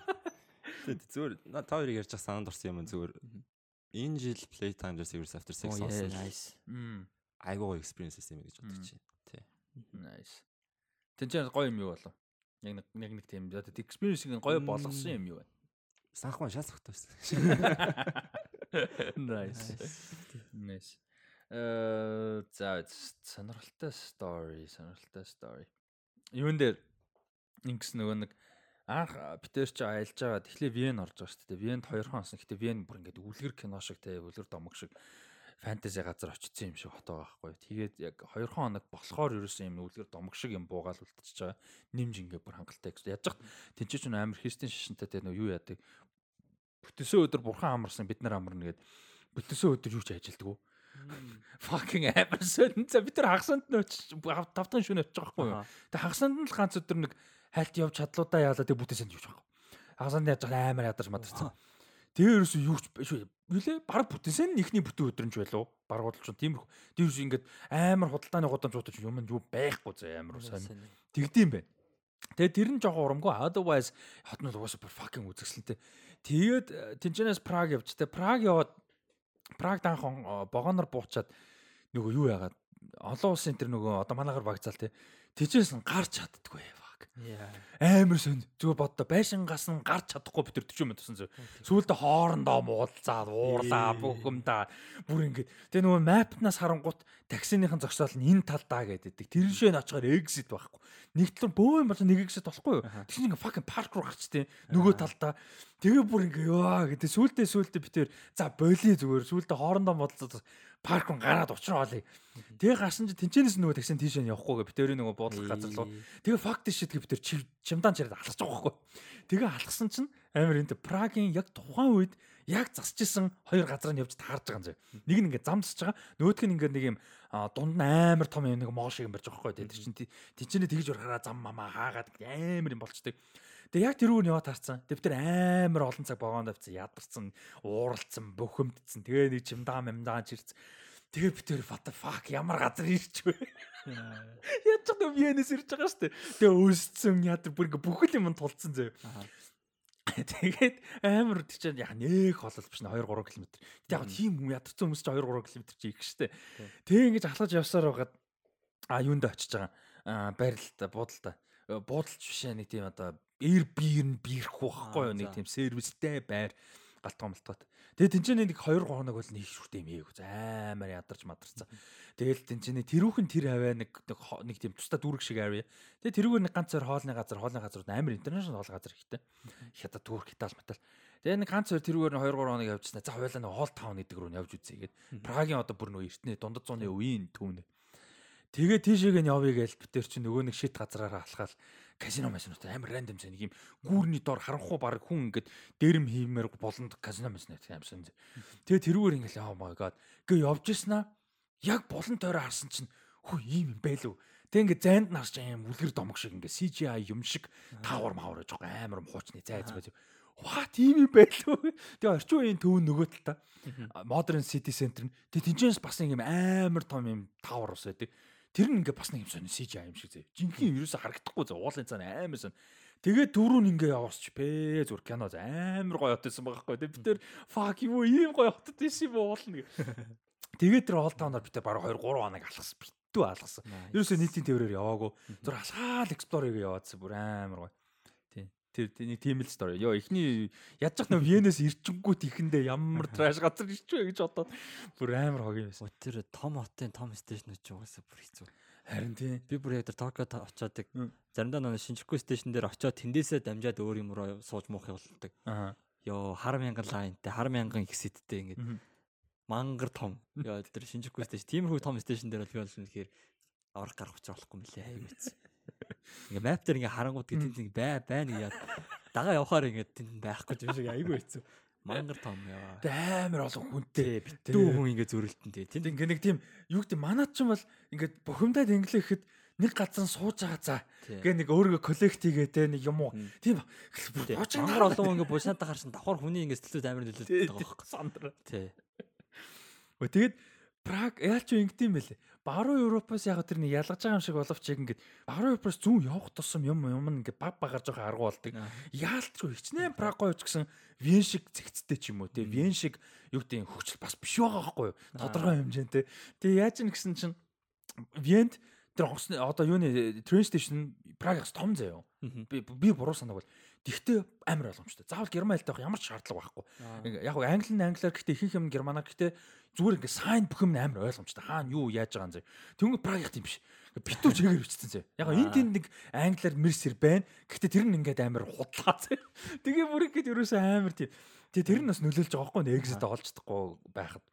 Зүгээр на- та хоёрыг ярьж байгаа санаанд орсон юм зүгээр. Энэ жил playtime дээр Series After Sex Oh yeah, сонсон. Айгуу experience юм гэж бодож чинь. Тий. Nice. Тэнцэн гоё юм юу болов? Яг нэг нэг нэг тийм одоо experience-ийг гоё болгосон юм юу вэ? Санхмаа шаас өгтөөсөн. Nice. Nice. Э за сонирхолтой story, сонирхолтой story. Юун дээр Ингэс нөгөө нэг анх битэр чи аялж байгаа. Тэгэхээр Вен орж байгаа шүү дээ. Венд 2 хон онсон. Гэтэ Вен бүр ингээд үлгэр кино шиг те үлгэр домог шиг фэнтези газар очсон юм шиг хот байгаа байхгүй. Тэгээд яг 2 хоног болохоор ерөөсөн юм үлгэр домог шиг юм буугаал үлдчихэж байгаа. Нимж ингээ бүр хангалттай гэж. Яаж хат тэнцээч нь амар христийн шишинтэй те нөгөө юу яадаг. Бүтээсөө өдөр бурхан амарсан бид нар амарна гэд. Бүтээсөө өдөр юу ч ажилддаг? Fucking амар сонь. За бид нар хагасанд нь очиж тавтан шөнө очиж байгаа байхгүй юу? Тэг хагасанд нь л ганц өдөр нэг хайлт явж чадлуудаа яалаа тэг бүтээсэнд явж байгаа. Хагасанд яаж амар ядарч мадарсан. Тэгээ ерөөсөө юу ч шүү Юлээ баг бүтэнсэн нь ихний бүтэн өдрөнч байлуу. Баг худалч тиймэрхүү. Тэр үс ингээд амар худалдааны гудамж удаж юм юу байхгүй зэ амар сайн. Тэгдэм бэ. Тэгээ тэр нь жоохон урамгүй. Otherwise хотнол угаасаа fucking үзэсгэлэнтэй. Тэгээд э, тэнчэнээс Праг явж тэ Праг яваад Праг данхан богоноор буучаад нөгөө юу яагаад олон улсын тэр нөгөө одоо манайгаар багцаал тэ. Тэжээс нь гарч чаддгүй Амар сон. Зүгээр боддоо байшингаас нь гарч чадахгүй бид 40 минут тусан зөв. Сүүлдээ хоорондоо муулзаад уурлаа бүхэмдаа бүр ингээд. Тэгээ нөгөө мапнаас харангуут таксиныхан зогсоол нь энэ талдаа гэдэг. Тэр шээ очихоор exit байхгүй. Нэг талаар бөөм болж нэг exit болохгүй юу? Тэгсэн ингээд fucking park руу гарчтээ. Нөгөө талдаа тэгээ бүр ингээ ёо гэдэг. Сүүлдээ сүүлдээ битэр за боли зүгээр. Сүүлдээ хоорондоо муудалцаад парк руу гараад учраа олъё. Тэгээ гарсан чи тэнчэнээс нөгөө таксин тийш нь явахгүй гэ битэрийн нөгөө буудлах газар руу. Тэгээ факт шид гэ битэр чимдаан чирээд алхаж байгаа байхгүй. Тэгээ алхсан чинь амар энэ Прагийн яг тухайн үед яг засчихсан хоёр газар нь явж таарж байгаа юм зөө. Нэг нь ингээд зам засж байгаа. Нөгөөх нь ингээд нэг юм дунд нь амар том юм нэг моо шиг юм барьж байгаа байхгүй. Тэр чинь тэнчэнээ тэгж урахаараа зам мамаа хаагаад амар юм болчтой. Тэгээ яг тэрүүг нь яваад харцсан. Тэг бид амар олон цаг богоонд авцсан, ядарсан, ууралцсан, бөхөмдсөн. Тэгээ нэг чимдаан мэмдаан чирц. Тэгээ би тэр what the fuck ямар газар ирч вэ? Яаж ч юм Венес ирж байгаа шүү дээ. Тэгээ өсцсөн ядар бүр ингээ бүхэл юм тулцсан зөө. Тэгээд амар тэр чинь яг нэг холол биш нэ 2 3 км. Тэг яг тийм юм ядарсан хүмүүс чинь 2 3 км чи их штэ. Тэгээ ингэж алхаж явсаар байгаад а юунд очиж байгаа. А байралтай буудалтай. Буудалч биш нэг тийм одоо Airbnb бирх байхгүй юу нэг тийм сервистэй байр галтгоо малтгаад. Тэгээ тэнцэнэ нэг 2 3 хоног бол нэг шүртэй юм ээг амар ядарч мадарцсан. Тэгэл тэнцэнэ тэрүүхэн тэр хаваа нэг нэг тийм тусдаа дүүрэг шиг area. Тэгээ тэрүүгээр нэг ганц зөр хоолны газар хоолны газар амар интернэшнл хоол газар ихтэй. Хятад Турк Итали метал. Тэгээ нэг ганц зөр тэрүүгээр 2 3 хоног явжснаа. За хойлоо нэг хоол таун гэдэг рүү явж үзье гээд. Прагийн одоо бүр нөгөө эртний дундад зууны үеийн төвнө. Тэгээ тийшээг нь явъя гээл битэр чи нөгөө нэг шит газраараа алхаал казино масинууд амар рандом зэ нэг юм гүүрний дор харанхуу баг хүн ингээд дээрэм хиймээр болонд казино масинууд амарсан. Тэгээ тэрүүгээр ингээл oh my god гээ явж ирсэн аа яг болон тойроо харсан чинь хөө ийм юм байлуу. Тэг ингээд зайд нарч аим үлгэр домог шиг ингээд CGI юм шиг таавар маавар гэж амар хуучны зайз байж. Ваа тийм юм байлуу. Тэгээ орчин үеийн төв нөгөө талта. Modern City Center нь тэг тэнцэнс бас юм амар том юм таавар ус байдаг. Тэр нь ингээ бас нэг юм сонь CGI юм шиг зэ. Жинхэнэ ерөөсө харагдахгүй зэ. Уулын цаана амар сонь. Тэгээд дөрөв нь ингээ яваасч бэ. Зүр кино амар гоё хотсон байгаа хгүй. Бид тэр fuck юу ийм гоё хотод ийш юм уулна гэ. Тэгээд тэр ол таунаар бид баг 2 3 хоног алхасан. Битүү алхасан. Ерөөсө нийтийн тээврээр яваагүй. Зүр алхаал эксплорыг яваадсан бүр амар гоё. Тэр нэг тийм л стори. Йоо эхний яаж ч нөө Венес ирчингүүт ихэндээ ямар траш газар ирчвэ гэж бодоод бүр амар хог юм байсан. Тэр том хотын том стейшнүүд ч угаасаа бүр хэцүү. Харин тийм. Би бүр яг тэр Токиод очиод заримдаа нэг Шинжирхүү стейшн дээр очиод тэндээсээ дамжаад өөр юм руу сууж муух явуулдаг. Аа. Йоо хар мянган лайнтай, хар мянган экситтэй ингээд мангар том. Йоо тэр Шинжирхүү стейшн тиймэрхүү том стейшн дээр бол би бол үнэхээр аврах гарах учраа болохгүй мөлий аймц. Ингээ мап дээр ингээ харангууд гэдэг нэг бай байна яа. Дагаа явахаар ингээ тэнд байхгүй юм шиг айгүй хэцүү. Мангар том яа. Амар олон хүнтэй битээ. Дүү хүн ингээ зөрөлтөн тий. Тэнд ингээ нэг тийм юу гэдэг манад ч юм бол ингээ бухимдаад инглэхэд нэг газар сууж байгаа за. Гэ нэг өөрийгөө коллект хийгээд те нэг юм уу. Тийм. Мангар олон ингээ бушаатаа харсан давхар хүний ингээ сэтгэлд амар нөлөөлөд байгаа байхгүй. Сандраа. Тий. Тэгээд Праг яалч юу ингэдэм бэлээ. Баруун Европоос яг тэр нэг ялгаж байгаа юм шиг боловч яг ингээд баруун Европоос зүүн явах тусам юм юм ингээд баг багаар жоохон аргу болдог. Яалтчгүй хичнээн Праг гоёч гэсэн Вен шиг зэгцтэй ч юм уу те. Вен шиг юу гэдэг хөгжил бас биш байгаа байхгүй юу? Тодорхой хэмжээтэй. Тэгээ яаж юм гэсэн чинь Вент тэр онгоцны одоо юуны train station Прагаас том заяа. Би би буруу санааг бол Тэгтээ амар ойлгомжтой. Заавал герман хэлтэй байх ямар ч шаардлага байхгүй. Яг нь англи нь англиар гэхдээ ихэнх юм германаар гэхдээ зүгээр ингээ сайн бүх юм амар ойлгомжтой. Хаана юу яаж байгаа юм зэ. Тэнгүүд Прагийн тийм биш. битүү чигээр бичсэн зэ. Яг энэ нэг англиар мерсер байна. Гэхдээ тэр нь ингээд амар худлаа зэ. Тэгээ бүр ихэд ерөөсөө амар тийм. Тэгээ тэр нь бас нөлөөлж байгаа байхгүй exit олж чадахгүй байхад.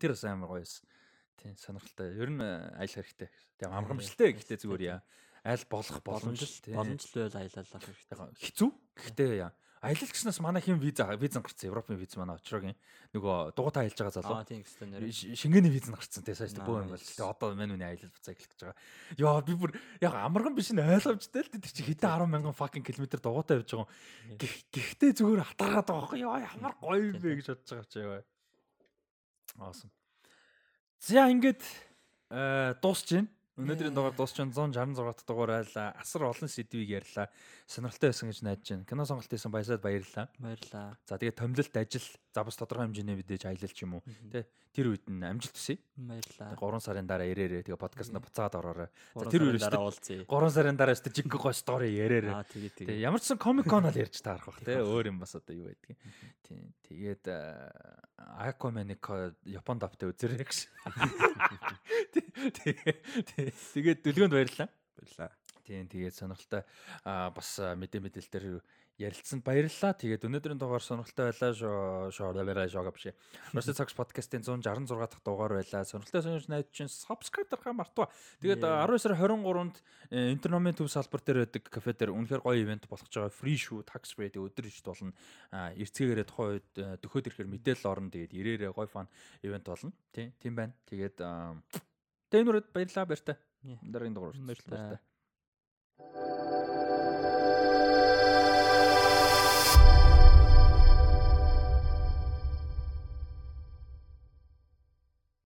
Тэр бас амар гоё байсан. Тийм сонирхолтой. Ер нь айл хэрэгтэй. Тийм амгамжлалтай гэхдээ зүгээр яа. Айл болох боломжтой. Боломжтой байл аялалах хэрэгтэй. Хэцүү. Гэхдээ яа аялал гэснээс манай хин виза визэн гарцсан Европын виз манай очрогийн нөгөө дугуйтаа аялж байгаа залуу. Аа тийм гэсэн нэр. Шингээний виз нь гарцсан тий сая бөө юм бол. Тэгээ одоо мань үний аялал буцаа эхлэж байгаа. Яа би бүр яг амарган биш нь ойлгомжтой л тий чи хэдэн 10 мянган fucking километр дугуйтаа явж байгаа. Гэхдээ зүгээр хатаргаад байгаа байхгүй яа ямар гоё юм бэ гэж бодож байгаа чи яа. Awesome. За ингээд дуусч байна. Өнөөдрийн дугаар дуусч 166 дахь дугаар айлаа. Асар олон сэдвийг ярьлаа. Сонирхолтой байсан гэж найдаж байна. Кино сонголт хийсэн баясаад баярлалаа. Баярлалаа. За тэгээ томилолт ажил за бас тодорхой хэмжээний мэдээж аялал ч юм уу. Тэ тэр үед нь амжилт хүсье. Баярлалаа. 3 сарын дараа ирээрээ тэгээ подкастна буцаад ороорой. За тэр үед дараа уулзъя. 3 сарын дараа өстө жиг гой стори ярьээрээ. Аа тэгээ тэгээ. Ямар ч сан комик кон л ярьж таарах бах тэ өөр юм бас одоо юу байдгийг. Тийм тэгээд Aquaman-ыг Японд автай үзэрэй гэж. Тэгээд дүлгөөнд баярлалаа. Баярлалаа. Тийм тэгээд сонирхолтой бас мэдээ мэдээлэлтэр ярилцсанд баярлалаа. Тэгээд өнөөдрийн дугаар сонирхолтой байлаа шоо шоо шоо биш. Rusty Socks podcast-ийн 166 дахь дугаар байлаа. Сонирхолтой сонирхож найд чинь subscribe дарахаа мартва. Тэгээд 19 сарын 23-нд интерномын төв салбар дээр байдаг кафе дээр үнэхээр гоё ивент болох гэж байгаа. Free show tax free тэгээд өдөр ижид болно. Эрцгээгээрээ тухайн үед дөхөөд ирэхээр мэдээлэл орно. Тэгээд ирээрээ гоё фан ивент болно. Тийм тийм байна. Тэгээд үрд баярлалаа баяртай. Дараагийн дугаар. Баярлалаа.